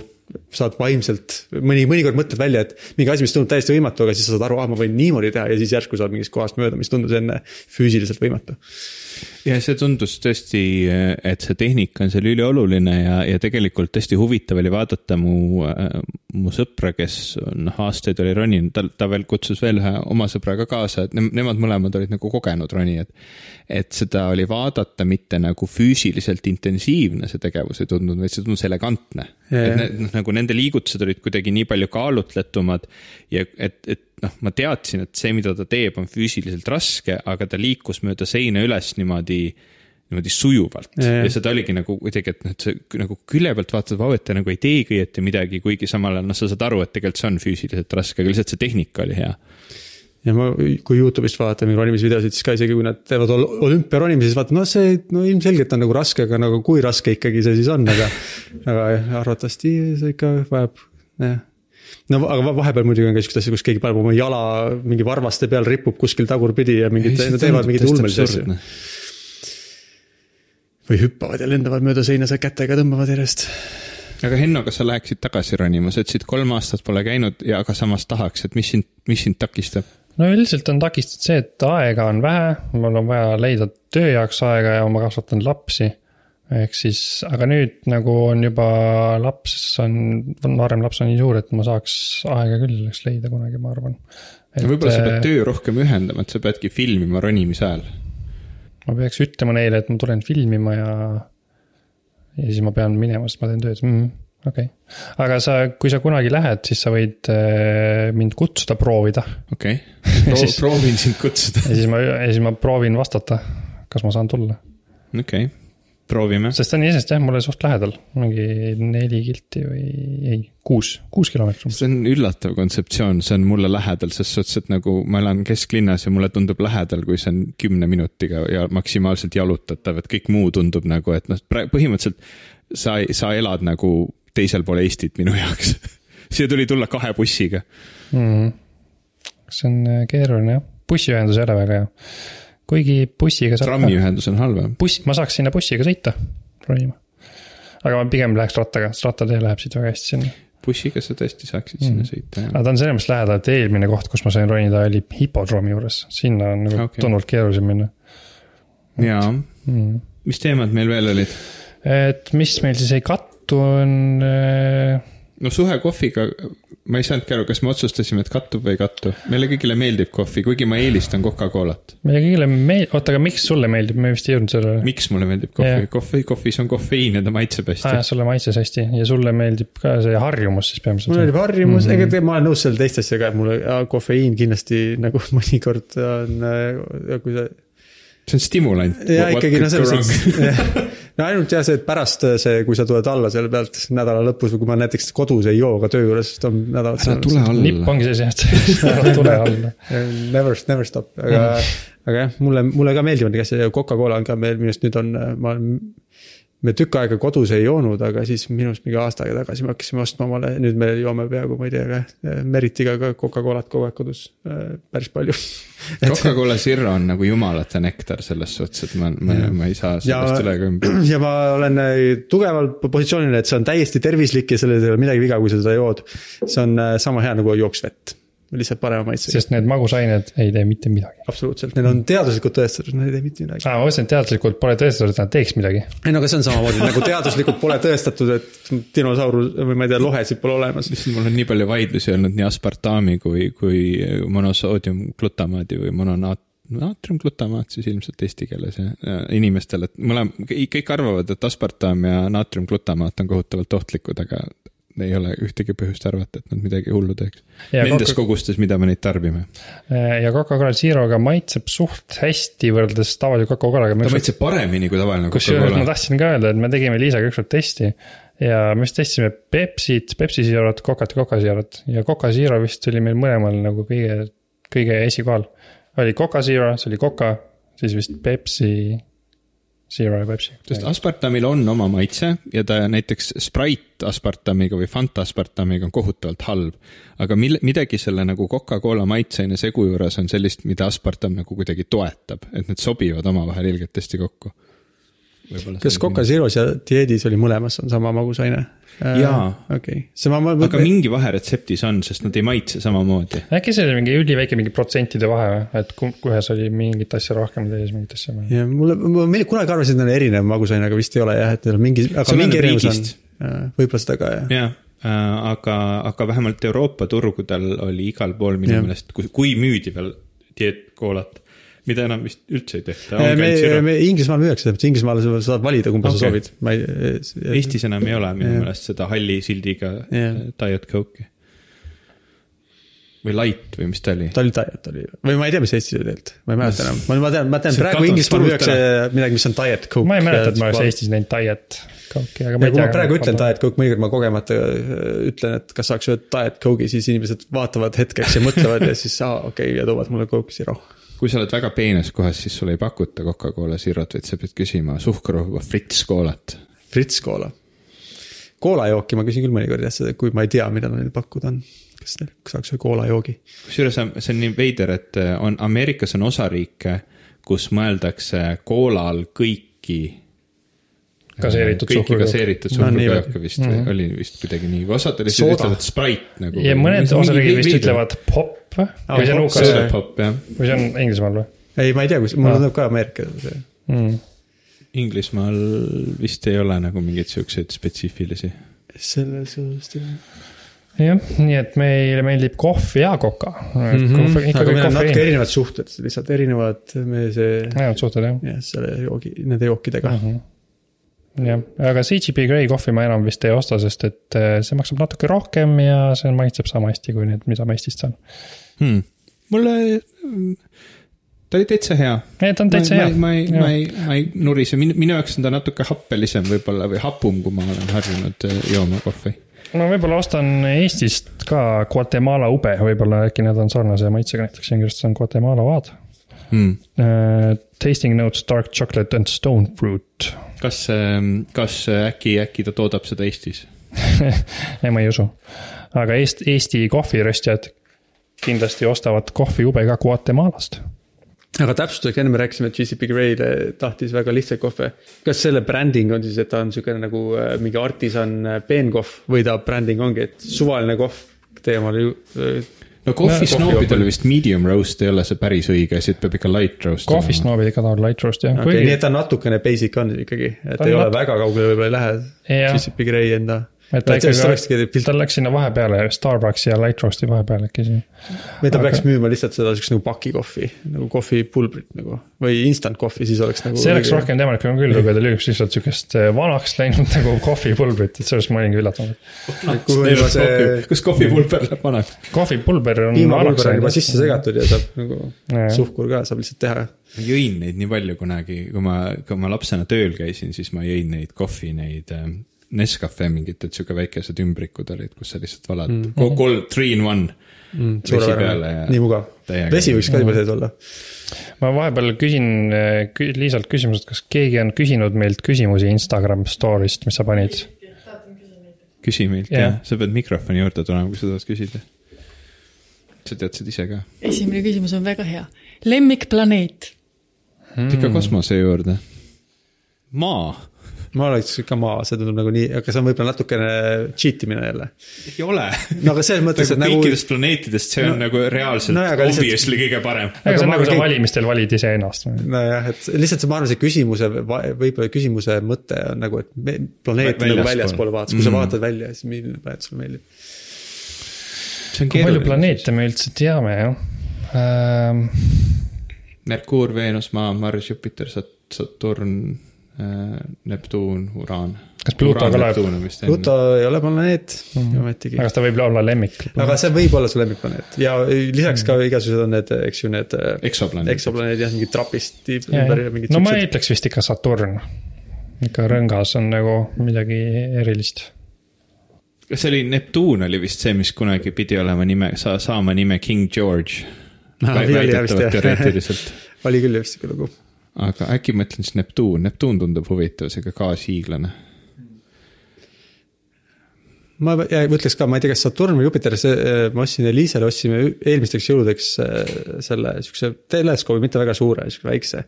saad vaimselt, mõni, mõnikord mõtled välja, et mingi asi, mis tundub täiesti võimatu, aga siis sa saad aru, ah ma võin niimoodi teha ja siis järsku saad mingist kohast mööda, mis tundus enne füüsiliselt võimatu. Ja see tundus tõesti, et see tehnika on seal ülioluline ja, ja tegelikult hästi huvitav oli vaadata mu, mu sõpra, kes on aastaid oli roninud, ta, ta veel kutsus veel ühe oma sõbra ka kaasa, et ne- nemad mõlemad olid nagu kogenud ronijad. et seda oli vaadata mitte nagu füüsiliselt intensiivne see tegevus ei tundunud, vaid see tundus elegantne. Et ne- noh, nagu nende liigutused olid kuidagi nii palju kaalutletumad ja et, et noh, ma teadsin, et see, mida ta teeb, on füüsiliselt raske, aga ta liikus mööda seina üles niimoodi, niimoodi sujuvalt jaa. ja seda oligi nagu kuidagi, et noh, et sa nagu külje pealt vaatad, vau, et ta nagu ei teegi õieti midagi, kuigi samal ajal noh, sa saad aru, et tegelikult see on füüsiliselt raske, aga lihtsalt see tehnika oli hea. ja ma, kui Youtube'ist vaatan mingi ronimisvideosid, siis ka isegi kui nad teevad ol- olümpiaronimisi, siis vaatan, no see, no ilmselgelt on nagu raske, aga nagu kui raske ikkagi see siis on, aga. aga jah, arvatavasti see ikka vajab, jah no aga va- vahepeal muidugi on ka siukseid asju, kus keegi paneb oma jala mingi varvaste peal, ripub kuskil tagurpidi ja mingid, nad teevad mingeid ulmelisi asju. või hüppavad ja lendavad mööda seina seal kätega, tõmbavad järjest. aga Henno, kas sa läheksid tagasi ronima, sa ütlesid kolm aastat pole käinud ja aga samas tahaks, et mis sind, mis sind takistab? no üldiselt on takistatud see, et aega on vähe, mul on vaja leida töö jaoks aega ja ma kasvatan lapsi. Ehk siis, aga nüüd nagu on juba laps on, noorem laps on nii suur, et ma saaks aega küll selleks leida kunagi, ma arvan. võib-olla sa pead äh, töö rohkem ühendama, et sa peadki filmima ronimise ajal. ma peaks ütlema neile, et ma tulen filmima ja, ja siis ma pean minema, sest ma teen tööd mm,, okei okay.. aga sa, kui sa kunagi lähed, siis sa võid äh, mind kutsuda proovida okei okay. Proovin sind kutsuda. ja siis ma, ja siis ma proovin vastata, kas ma saan tulla. okei okay., proovime. sest ta on iseenesest jah, mulle suht lähedal, mingi neli kilti või ei, kuus, kuus kilomeetrit see on üllatav kontseptsioon, see on mulle lähedal, ses suhtes, et nagu ma elan kesklinnas ja mulle tundub lähedal, kui see on kümne minutiga ja maksimaalselt jalutatav, et kõik muu tundub nagu, et noh, põhimõtteliselt sa, sa elad nagu teisel pool Eestit minu jaoks. siia tuli tulla kahe bussiga. mm.. see on keeruline jah, bussiühendus ei ole väga hea. Kuigi bussiga saab. trammiühendus on halvem. buss, ma saaks sinna bussiga sõita, ronima. aga ma pigem läheks rattaga, sest rattatee läheb siit väga hästi sinna. bussiga sa tõesti saaksid sinna sõita, jah. aga ta on selles mõttes lähedal, et eelmine koht, kus ma sain ronida, oli hipodroomi juures, sinna on nagu okay. tunduvalt keerulisem minna jaa, mm.. mis teemad meil veel olid? et mis meil siis ei kattu, on äh, no suhe kohviga, ma ei saanudki aru, kas me otsustasime, et kattub või ei kattu. meile kõigile meeldib kohvi, kuigi ma eelistan Coca-Colat. meile kõigile meeldib, oota, aga miks sulle meeldib, me vist ei jõudnud sellele. miks mulle meeldib kohvi kohvi, kohvis on kofeiin ja ta maitseb hästi aa, sulle maitses hästi ja sulle meeldib ka see harjumus siis mulle peamiselt. meeldib harjumus mm, -hmm. ega te- ma olen nõus selle teiste asjaga, et mulle kofeiin kindlasti nagu mõnikord on, kui sa see on stimulant. ja ikkagi no selles mõttes, no ainult jah, see, et pärast see, kui sa tuled alla selle pealt nädala lõpus või kui ma näiteks kodus ei joo ka töö juures, siis on nädalat. ära tule nipp alla. ongi see see, et ära tule alla. Never, never stop, aga, aga jah, mulle, mulle ka meeldivad need asjad ja Coca-Cola on ka meil minu arust nüüd on, ma olen me tükk aega kodus ei joonud, aga siis minu arust mingi aasta aega tagasi me hakkasime ostma omale, nüüd me joome peaaegu, ma ei tea, Meritiga ka Coca-Colat kogu aeg kodus äh, päris palju. Coca-Cola Zero on nagu jumalate nektar selles suhtes, et ma, ma, ma ei saa sellest üle ega ümber. ja ma olen äh, tugeval positsioonil, et see on täiesti tervislik ja selles ei ole midagi viga, kui sa seda jood. see on äh, sama hea nagu jooksvett, lihtsalt parema maitsega. sest need magusained ei tee mitte midagi. absoluutselt, need on teaduslikult tõestatud, need ei tee mitte midagi. aa, ma mõtlesin, et teaduslikult pole tõestatud, et nad teeks midagi. ei no aga see on samamoodi nagu teaduslikult pole tõestatud, et dinosaurus või ma ei tea, lohesid pole olemas. lihtsalt mul on nii palju vaidlusi olnud nii aspartami kui, kui monosoodiumglutamaadi või mononaat-, naatriumglutamaat siis ilmselt eesti keeles ja, ja inimestel, et mõlem-, kõik arvavad, et aspartam ja naatriumglutamaat on kohutavalt ohtlikud, aga ei ole ühtegi põhjust arvata, et nad midagi hullu teeks. Nendes Coca- kogustes, mida me neid tarbime. ja Coca-Cola Zero'ga maitseb suht hästi võrreldes tavalise Coca-Colaga. ta maitseb paremini kui tavaline kusjuures ma Coca-Cola. tahtsin ka öelda, et me tegime Liisaga ükskord testi ja me vist testisime Pepsit, Pepsi Zero't, Cocat ja Coca Zero't ja Coca Zero vist oli meil mõlemal nagu kõige, kõige esikohal. oli Coca Zero, see oli Coca, siis vist Pepsi, Zero Pepsi. sest aspartamil on oma maitse ja ta näiteks Sprite aspartamiga või Fanta aspartamiga on kohutavalt halb. aga mille, midagi selle nagu Coca-Cola maitseaine segu juures on sellist, mida aspartam nagu kuidagi toetab, et need sobivad omavahel ilgelt hästi kokku. Kas Coca Zeros ja dieedis oli mõlemas on sama magusaine? Jaa. okei, see ma, aga mingi vahe retseptis on, sest nad ei maitse samamoodi. äkki see oli mingi üliväike mingi protsentide vahe või, et ku- ühes oli mingit asja rohkem, teises mingit asja vähem. ja mulle, ma meil- kunagi arvasin, et neil on erinev magusaine, aga vist ei ole jah, et neil on mingi, aga See mingi erinevus on võib-olla seda ka jah. jah, aga, aga vähemalt Euroopa turgudel oli igal pool minu Jah. meelest, kui, kui müüdi veel dieetkoolat, mida enam vist üldse ei tehta. me, me Inglismaal müüakse, Inglismaal sa saad valida, kumba sa Okei. soovid, ma ei. Eestis enam ei ole minu meelest seda halli sildiga Jah. äh, Diet Coke'i. või Light või mis ta oli? ta oli diet oli või ma ei tea, mis Eestis oli tegelikult, ma ei mäleta enam, ma, ma tean, ma tean See praegu Inglismaal müüakse midagi, mis on diet coke. ma ei mäleta, et ma oleks Eestis näinud diet Coke'i, aga ma ei kui tea. ma praegu ütlen diet coke, mõnikord ma kogemata äh, ütlen, et kas saaks öelda diet coke'i, siis inimesed vaatavad hetkeks ja mõtlevad ja siis aa okei okay, ja toovad mulle coke zero. Kui sa oled väga peenes kohas, siis sulle ei pakuta Coca-Cola Zerot, vaid sa pead küsima suhkruvaba Fritz koolat. Fritz Cola. koolajooki ma küsin küll mõnikord jah, seda, kui ma ei tea, mida neil pakkuda on. kas neil saaks ühe koolajoogi? kusjuures see on nii veider, et äh, on, Ameerikas on osariike, kus mõeldakse koolal kõiki. Gaseeritud kõiki suhkrujook. gaseeritud No nii suhkrujooke vist mm, -hmm. oli vist kuidagi nii, osad Sooda. ütlevad Sprite nagu. ja mõned osariigid vist ütlevad pop või? või see on UK-s või, see on Inglismaal või ei, ma ei tea, kus, mul Aa. tundub ka Ameerika see. mm.? Inglismaal vist ei ole nagu mingeid siukseid spetsiifilisi. selles suhtes jah. jah, nii et meile meeldib kohv ja koka mm. -hmm. aga meil on natuke erinevad suhted, lihtsalt erinevad me see, ainult suhted jah jah, selle joogi, nende jookidega mm. -hmm. jah, aga CGP Grey kohvi ma enam vist ei osta, sest et eh, see maksab natuke rohkem ja see maitseb sama hästi kui need, mida ma Eestist saan. hmm.. mulle, ta oli täitsa hea. ei, ta on täitsa hea. ma ei, ma ei, ma ei nurise, minu, minu jaoks on ta natuke happelisem võib-olla või hapum, kui ma olen harjunud äh, jooma kohvi. ma võib-olla ostan Eestist ka Guatemala ube, võib-olla äkki need on sarnase maitsega, näiteks inglise keeles on Guatemala vaad Hmm. uh,. Tasting notes dark chocolate and stone fruit. kas, kas äkki, äkki ta toodab seda Eestis? ei, ma ei usu. aga Eest, Eesti kohviröstjad kindlasti ostavad kohviube ka Guatemalast. aga täpsustuseks, enne me rääkisime, et GCP Grey tahtis väga lihtsaid kohve. kas selle bränding on siis, et ta on niisugune nagu äh, mingi artisan äh, peenkohv või ta bränding ongi, et suvaline kohv teemal ju äh, no kohvi kohvi snoobidel jookul. vist medium roast ei ole see päris õige asi, et peab ikka light roast kohvist olema. noobid ikka tahavad light roast jah okay,, nii et ta natukene basic on ikkagi, et Ta ei ole nat- väga kaugele võib-olla ei lähe Jah. GCP Grey enda. Et ta ikkagi, pilt ta läks sinna vahepeale, Starbucksi ja light roast'i vahepeale äkki siin. või ta aga- peaks müüma lihtsalt seda siukest nagu pakikohvi, nagu kohvipulbrit nagu või instant kohvi, siis oleks nagu. see oleks rohkem temalikum küll, kui ta lüliks lihtsalt sihukest eh, vanaks läinud nagu kohvipulbrit, et sellest ma olingi üllatunud. kas kohvipulber läheb vanaks? kohvipulber on piimapulber on juba sisse. segatud ja saab nagu suhkur ka saab lihtsalt teha. ma jõin neid nii palju kunagi, kui ma, kui ma lapsena tööl käisin, siis ma jõin neid kohvi, neid äh, Nescafe mingid, et sihuke väikesed ümbrikud olid, kus sa lihtsalt valad mm -hmm. kolm, three in one. vesi peale ja nii mugav. täiega- vesi võiks ka juba sees olla. ma vahepeal küsin kü- Liisalt küsimuse, et kas keegi on küsinud meilt küsimusi Instagram story'st, mis sa panid? küsi meilt Jah. jah ja., sa pead mikrofoni juurde tulema, kui sa tahad küsida. sa tead seda ise ka. esimene küsimus on väga hea. lemmikplaneet. mm. ikka kosmose juurde. maa ma oleks ka maa, see tundub nagu nii, aga see on võib-olla natukene cheat imine jälle. ei ole. no aga selles mõttes, et nagu nagu kõikidest planeetidest see on no, nagu reaalselt no aga lihtsalt- obviously kõige parem. aga see on nagu sa valimistel valid iseennast. nojah, et lihtsalt see, ma arvan, see küsimuse, võib-olla küsimuse mõte on nagu, et me, planeet Vä- nagu väljaspool. vaatas, kui sa Mm. vaatad välja, siis milline planeet sulle meeldib. see on kui palju planeete me üldse teame, jah ähm,? Merkuur, Veenus, Maa, Mars, Jupiter, Saturn, Neptuun, Uraan. Kas Pluto ka läheb? Pluto ei ole planeet mm. ometigi aga, kas ta võib olla lemmik? aga see võib olla su lemmikplaneet ja lisaks ka igasugused on need, eks ju, need äh, Eksoplaneedid. eksoplaneedid jah, mingid trapist ümber ja mingid no ma ütleks vist ikka Saturn. ikka rõngas on nagu midagi erilist. kas see oli, Neptuun oli vist see, mis kunagi pidi olema nime, sa-, saama nime King George. Jah vist, jah. teoreetiliselt. oli küll vist sihuke lugu. Aga äkki ma ütlen siis Neptuun, Neptuun tundub huvitav, see ka gaashiiglane. ma ütleks ka, ma ei tea, kas Saturn või Jupiter, see, ma ostsin Elisele, ostsime eelmisteks jõuludeks äh, selle siukse teleskoobi, mitte väga suure, sihuke väikse.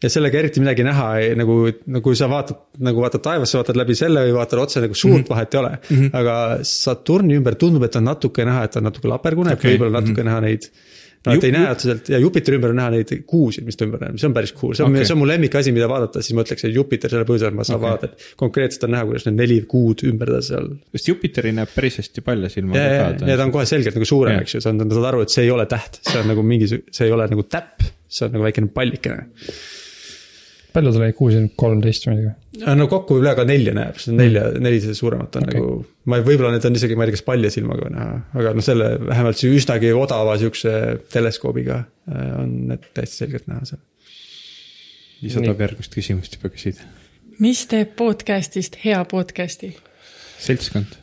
ja sellega eriti midagi näha ei nagu, nagu kui sa vaatad, nagu vaatad taevasse, vaatad läbi selle või vaatad otse nagu suurt mm -hmm. vahet ei ole mm. -hmm. aga Saturni ümber tundub, et on natuke näha, et on natuke lapergune okay., võib-olla natuke mm -hmm. näha neid no et ei näe otseselt. Ja Jupiteri ümber on näha neid kuusid, mis ta ümber näeb, see on päris cool, see on okay., see on mu lemmikasi, mida vaadata, siis ma ütleks, et Jupiter selle põhjusel, et ma saan okay. vaadata, et konkreetselt on näha, kuidas need neli kuud ümber ta seal sest Jupiteri näeb päris hästi palja silmaga ja, ja, ja. ta on kohe selgelt nagu suurem eks ju, sa saad aru, et see ei ole täht, see on nagu mingi, see ei ole nagu täpp, see on nagu väikene pallikene. Palju tal oli, kuus ja kolmteist või midagi? no kokku võib-olla ka nelja näeb, see on nelja, neli see suuremat on okay. nagu, ma võib-olla need on isegi, ma ei tea, kas palja silmaga või näha, aga noh, selle vähemalt see üsnagi odava sihukese teleskoobiga äh, on need täiesti selgelt näha seal. Liisa tahab järgmist küsimust juba küsida. mis teeb podcast'ist hea podcast'i? seltskond.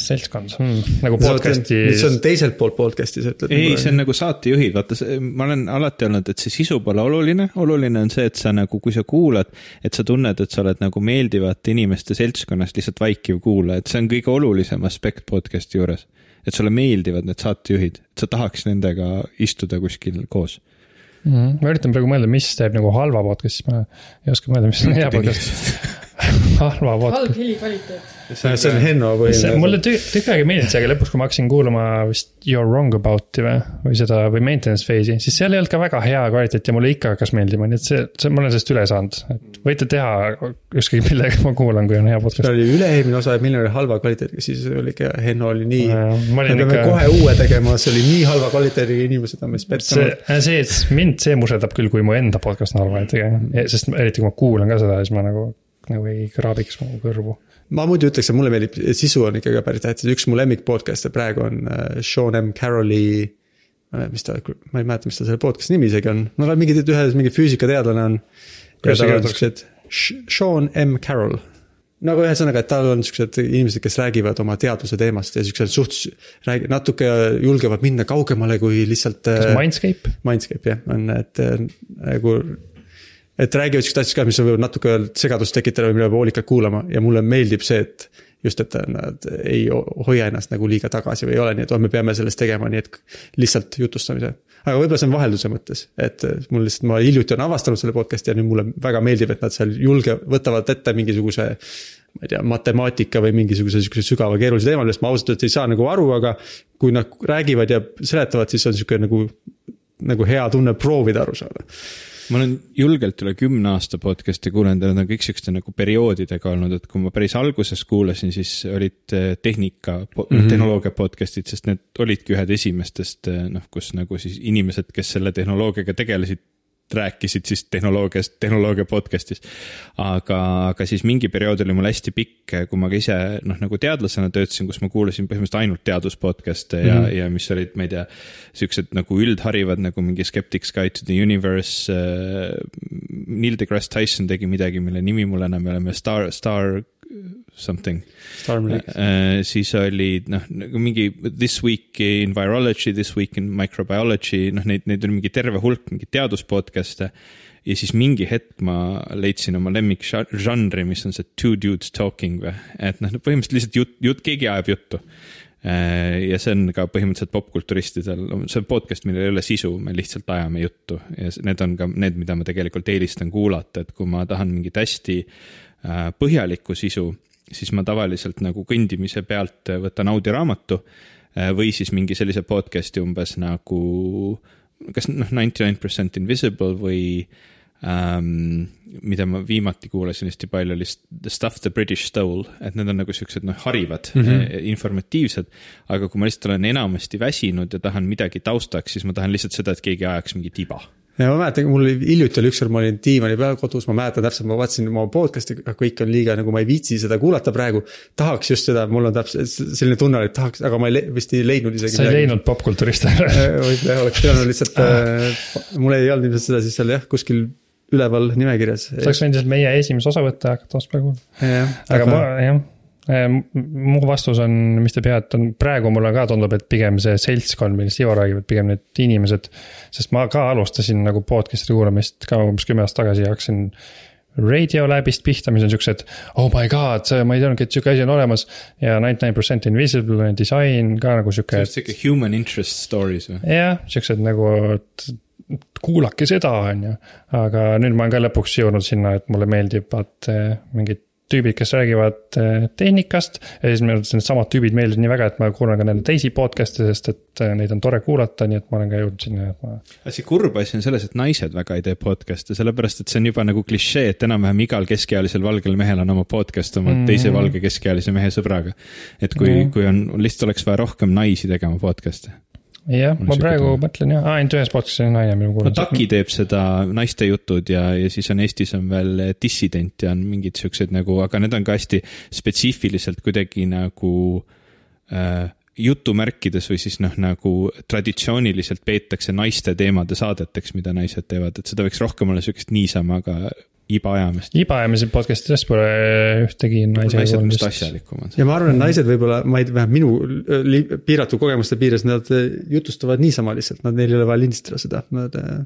Seltskond hmm,, nagu podcast'i. see on teiselt poolt podcast'i, sa ütled. ei, see on nagu saatejuhid, vaata, ma olen alati öelnud, et see sisu pole oluline, oluline on see, et sa nagu, kui sa kuulad, et sa tunned, et sa oled nagu meeldivate inimeste seltskonnast lihtsalt vaikiv kuulaja, et see on kõige olulisem aspekt podcast'i juures. et sulle meeldivad need saatejuhid, et sa tahaks nendega istuda kuskil koos. Mhm. ma üritan praegu mõelda, mis teeb nagu halva podcast'i, ma ei oska mõelda, mis on hea podcast. halva halb podcast. helikvaliteet. see on Henno põhiline. mulle tü- tükk aega ei meeldinud see, aga lõpuks, kui ma hakkasin kuulama vist You are wrong about'i või, või seda või maintenance phase'i, siis seal ei olnud ka väga hea kvaliteet ja mulle ikka hakkas meeldima, nii et see, see, ma olen sellest üle saanud, et võite teha ükskõik millega ma kuulan, kui on hea see podcast. oli üle-eelmine osa, milline oli halva kvaliteediga, siis oli ikka, Henno oli nii. ma me peame ikka, kohe uue tegema, see oli nii halva kvaliteediga inimesed on meist see pettunud., see, mind see muserdab küll, kui mu enda podcast on halva kvaliteediga, sest eriti kui ma kuulan ka seda, siis ma nagu, nagu ei kraabiks mu kõrvu. ma muidu ütleks, et mulle meeldib, sisu on ikkagi päris tähtis, üks mu lemmik podcast'e praegu on äh, Sean M Carroll'i. mis ta, ma ei mäleta, mis ta selle podcast'i nimi isegi on, no mingi, ühes mingi füüsikateadlane on. Kuidas see kirjutatakse? Sean M Carroll nagu ühesõnaga, et tal on siuksed inimesed, kes räägivad oma teaduse teemast ja siuksed suht, räägi-, natuke julgevad minna kaugemale kui lihtsalt. kas Mindscape? Mindscape jah, on, et äh, nagu. Et räägivad siukest asjast ka, mis võivad natuke segadust tekitada või mida peab hoolikalt kuulama ja mulle meeldib see, et. just, et nad ei ho- hoia ennast nagu liiga tagasi või ei ole nii, et oh, me peame sellest tegema, nii et lihtsalt jutustamise. aga võib-olla see on vahelduse mõttes, et mul lihtsalt, ma hiljuti olen avastanud selle podcast'i ja nüüd mulle väga meeldib, et nad seal julge, võtavad ette mingisuguse ma ei tea, matemaatika või mingisuguse sihukese sügava keerulise teema, millest ma ausalt öeldes ei saa nagu aru, aga kui nad räägivad ja seletavad, siis on sihuke nagu, nagu hea tunne proovida aru saada. Ma olen julgelt üle kümne aasta podcast'e kuulanud ja need on kõik siukeste nagu perioodidega olnud, et kui ma päris alguses kuulasin, siis olid eh, tehnika mm. -hmm. tehnoloogia podcast'id, sest need olidki ühed esimestest eh, noh, kus nagu siis inimesed, kes selle tehnoloogiaga tegelesid, rääkisid siis tehnoloogiast, tehnoloogia podcast'is. aga, aga siis mingi periood oli mul hästi pikk, kui ma ka ise noh, nagu teadlasena töötasin, kus ma kuulasin põhimõtteliselt ainult teadus podcast'e ja mm, -hmm. ja mis olid, ma ei tea, siuksed nagu üldharivad nagu mingi Skeptic's Guide to the Universe äh,. Neil deGrasse Tyson tegi midagi, mille nimi mul enam ei ole, Star, Star, something. Starmilk. siis oli noh, nagu mingi This week in virology, This week in microbiology, noh, neid, neid oli mingi terve hulk mingeid teaduspodcast'e. ja siis mingi hetk ma leidsin oma lemmikžanri, mis on see two dudes talking või, et noh, põhimõtteliselt lihtsalt jutt, jutt, keegi ajab juttu. ja see on ka põhimõtteliselt popkulturistidel, see on podcast, millel ei ole sisu, me lihtsalt ajame juttu ja need on ka need, mida ma tegelikult eelistan kuulata, et kui ma tahan mingit hästi äh, põhjalikku sisu, siis ma tavaliselt nagu kõndimise pealt võtan audioraamatu äh, või siis mingi sellise podcast'i umbes nagu kas noh, ninety nine percent invisible või ähm, mida ma viimati kuulasin hästi palju oli The Stuff the British Stole, et need on nagu siuksed noh, harivad mm, -hmm. informatiivsed. aga kui ma lihtsalt olen enamasti väsinud ja tahan midagi taustaks, siis ma tahan lihtsalt seda, et keegi ajaks mingi tiba ja ma mäletan, mul oli hiljuti oli ükskord, ma olin diivani peal kodus, ma mäletan täpselt, ma vaatasin oma podcast'i, kõik on liiga nagu ma ei viitsi seda kuulata praegu. tahaks just seda, mul on täpselt selline tunne, et tahaks, aga ma ei vist ei leidnud isegi. sa ei leidnud popkulturiste võib-olla jah, oleks pidanud lihtsalt äh,, mul ei olnud ilmselt seda siis seal jah, kuskil üleval nimekirjas. sa oleks võinud lihtsalt meie esimese osavõtte hakata ostma kuulama. aga aga ma, jah, mu vastus on, mis te peate, on praegu mulle ka tundub, et pigem see seltskond, millest Ivo räägib, et pigem need inimesed. sest ma ka alustasin nagu podcast'i kuulamist ka umbes kümme aastat tagasi ja hakkasin. Radiolabist pihta, mis on siuksed, oh my god, ma ei teadnudki, et sihuke asi on olemas. ja ninety nine percent invisible disain ka nagu sihuke. sihuke human interest stories või? jah, siuksed nagu, et kuulake seda, on ju. aga nüüd ma olen ka lõpuks jõudnud sinna, et mulle meeldivad eh, mingid tüübid, kes räägivad eh, tehnikast. ja siis minu arvates needsamad tüübid meeldivad nii väga, et ma kuulan ka nende teisi podcast'e, sest et eh, neid on tore kuulata, nii et ma olen ka jõudnud sinna, et ma. aga see kurb asi on selles, et naised väga ei tee podcast'e, sellepärast et see on juba nagu klišee, et enam-vähem igal keskealisel valgel mehel on oma podcast oma mm -hmm. teise valge keskealise mehe sõbraga. et kui mm. -hmm. kui on, lihtsalt oleks vaja rohkem naisi tegema podcast'e. jah, ma praegu tunne. mõtlen jah, ainult ühes podcast'is on naine, mida ma no kuulan. Taki teeb seda naiste jutud ja, ja siis on Eestis on veel Dissident ja on mingid siuksed nagu, aga need on ka hästi spetsiifiliselt kuidagi nagu äh, jutumärkides või siis noh, nagu traditsiooniliselt peetakse naiste teemade saadeteks, mida naised teevad, et seda võiks rohkem olla siukest niisama, aga iba ajamist. ibaajamisi podcast'i tõesti pole ühtegi naise naised on vist. asjalikumad. ja ma arvan, et naised võib-olla, ma ei tea, vähemalt minu äh, piiratud kogemuste piires, nad äh, jutustavad niisama lihtsalt, nad, neil ei ole vaja lindistada seda, nad äh,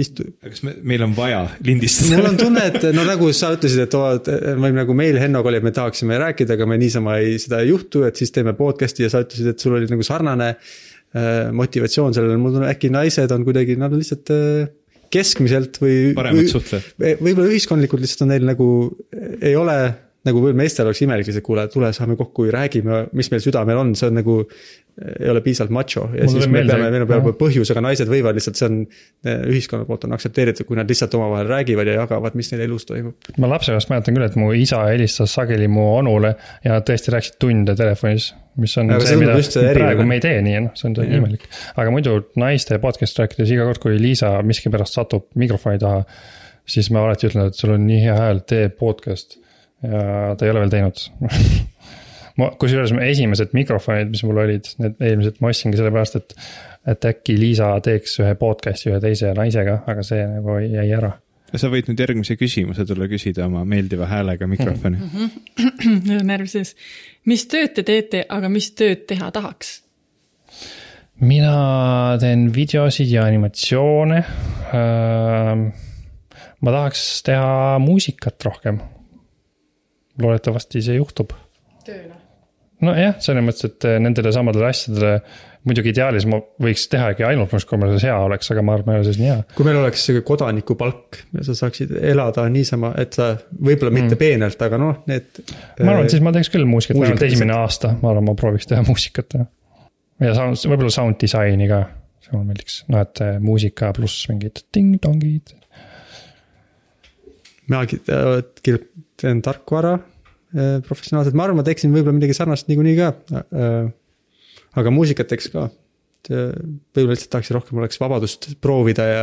istu-. aga kas me, meil on vaja lindistada? mul on tunne, et no nagu sa ütlesid, et oo, et või nagu meil Hennoga oli, et me tahaksime rääkida, aga me niisama ei, seda ei juhtu, et siis teeme podcast'i ja sa ütlesid, et sul oli nagu sarnane äh, motivatsioon sellele, mul tunne, äkki naised on kuidagi, nad on lihtsalt äh, keskmiselt või. paremad suhtlejad. võib-olla ühiskondlikult lihtsalt on neil nagu, ei ole nagu võib-olla meestel oleks imelik lihtsalt, kuule, tule, saame kokku ja räägime, mis meil südamel on, see on nagu. ei ole piisavalt macho ja Mulle siis me meelde- peame, meil peab põhjus, aga naised võivad lihtsalt, see on ühiskonna poolt on aktsepteeritud, kui nad lihtsalt omavahel räägivad ja jagavad, mis neil elus toimub. ma lapsepõlvest mäletan küll, et mu isa helistas sageli mu onule ja nad tõesti rääkisid tunde telefonis, mis on Aga see, mida praegu me ei tee nii, noh, see on täiesti Jah. imelik. aga muidu naiste podcast rääkides iga kord, kui Liisa miskipärast satub mikrofoni taha, siis ma alati ütlen, et sul on nii hea hääl, tee podcast. Ja ta ei ole veel teinud ma, kusjuures esimesed mikrofonid, mis mul olid, need eelmised ma ostsingi sellepärast, et, et äkki Liisa teeks ühe podcast'i ühe teise naisega, aga see nagu jäi ära sa võid nüüd järgmise küsimuse tulla küsida oma meeldiva häälega mikrofoni. nüüd on närv sees. mis tööd te teete, aga mis tööd teha tahaks? mina teen videosid ja animatsioone. ma tahaks teha muusikat rohkem. Loodetavasti see juhtub. tööna. nojah, selles mõttes, et nendele samadele asjadele muidugi ideaalis ma võiks tehagi ainult muidugi, kui mul see hea oleks, aga ma arvan, et ma ei ole selles nii hea. kui meil oleks sihuke kodanikupalk ja sa saaksid elada niisama, et sa võib-olla mitte mm. peenelt, aga noh, need. ma arvan, et siis ma teeks küll muusikat, vähemalt esimene aasta, ma arvan, ma prooviks teha muusikat ja. ja sound, võib-olla sound disaini ka, see mulle meeldiks, noh, et eh, muusika pluss mingid ting-tongid. mina ki- äh, kirjutan tarkvara äh, professionaalselt, ma arvan, ma teeksin võib-olla midagi sarnast niikuinii ka. aga muusikat teeks ka. võib-olla lihtsalt tahaks rohkem oleks vabadust proovida ja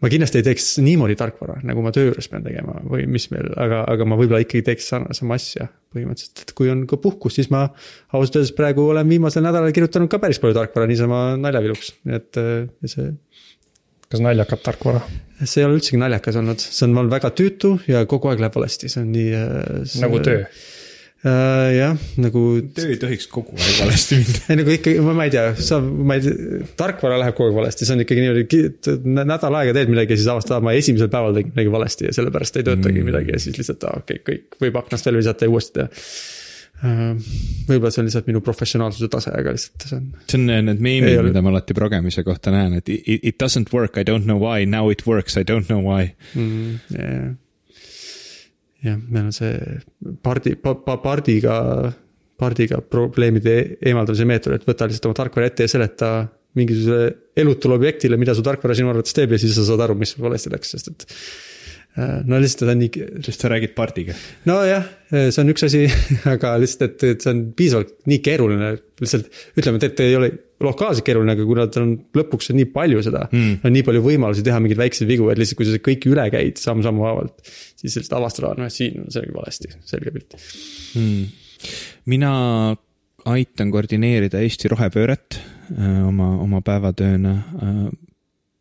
ma kindlasti ei teeks niimoodi tarkvara, nagu ma töö juures pean tegema või mis meil, aga, aga ma võib-olla ikkagi teeks sama asja põhimõtteliselt, et kui on ka puhkus, siis ma ausalt öeldes praegu olen viimasel nädalal kirjutanud ka päris palju tarkvara niisama naljaviluks, nii et see kas naljakat tarkvara? see ei ole üldsegi naljakas olnud, see on olnud väga tüütu ja kogu aeg läheb valesti, see on nii. nagu töö. jah, nagu töö ei tohiks kogu aeg valesti minna. ei nagu ikkagi, ma, ei tea, sa, ma ei tea, tarkvara läheb kogu aeg valesti, see on ikkagi niimoodi, nädal aega teed midagi ja siis avastad, ma esimesel päeval tegin midagi valesti ja sellepärast ei töötagi mm. midagi ja siis lihtsalt, aa okei okay,, kõik võib aknast välja visata ja uuesti teha. Võib-olla see on lihtsalt minu professionaalsuse tase, aga lihtsalt see on. see on äh, need meemid, mida ma alati progemise kohta näen, et it, it doesn't work, I don't know why, now it works, I don't know why. mm,. jah, jah, meil on see pardi pa,, pa, pardiga, pardiga probleemide eemaldamise meetod, et võta lihtsalt oma tarkvara ette ja seleta mingisugusele elutule objektile, mida su tarkvara sinu arvates teeb ja siis sa saad aru, mis sul valesti läks, sest et. No lihtsalt ta on nii, sest sa räägid pardiga. nojah, see on üks asi, aga lihtsalt, et, et see on piisavalt nii keeruline, lihtsalt ütleme, et, et ei ole lokaalselt keeruline, aga kuna tal on lõpuks on nii palju seda mm., on nii palju võimalusi teha mingeid väikseid vigu, et lihtsalt kui sa kõiki üle käid samm-sammu haavalt, siis lihtsalt avastada, noh, siin on selge valesti, selge pilt. hmm.. mina aitan koordineerida Eesti rohepööret öö, oma, oma päevatööna.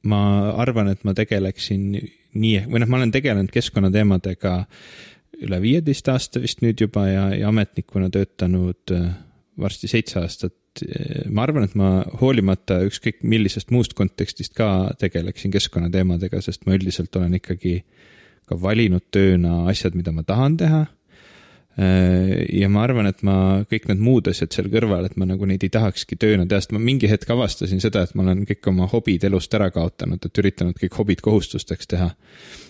ma arvan, et ma tegeleksin nii, või noh, ma olen tegelenud keskkonnateemadega üle viieteist aasta vist nüüd juba ja, ja ametnikuna töötanud öö, varsti seitse aastat. ma arvan, et ma hoolimata ükskõik millisest muust kontekstist ka tegeleksin keskkonnateemadega, sest ma üldiselt olen ikkagi ka valinud tööna asjad, mida ma tahan teha ja ma arvan, et ma kõik need muud asjad seal kõrval, et ma nagu neid ei tahakski tööna teha, sest ma mingi hetk avastasin seda, et ma olen kõik oma hobid elust ära kaotanud, et üritanud kõik hobid kohustusteks teha.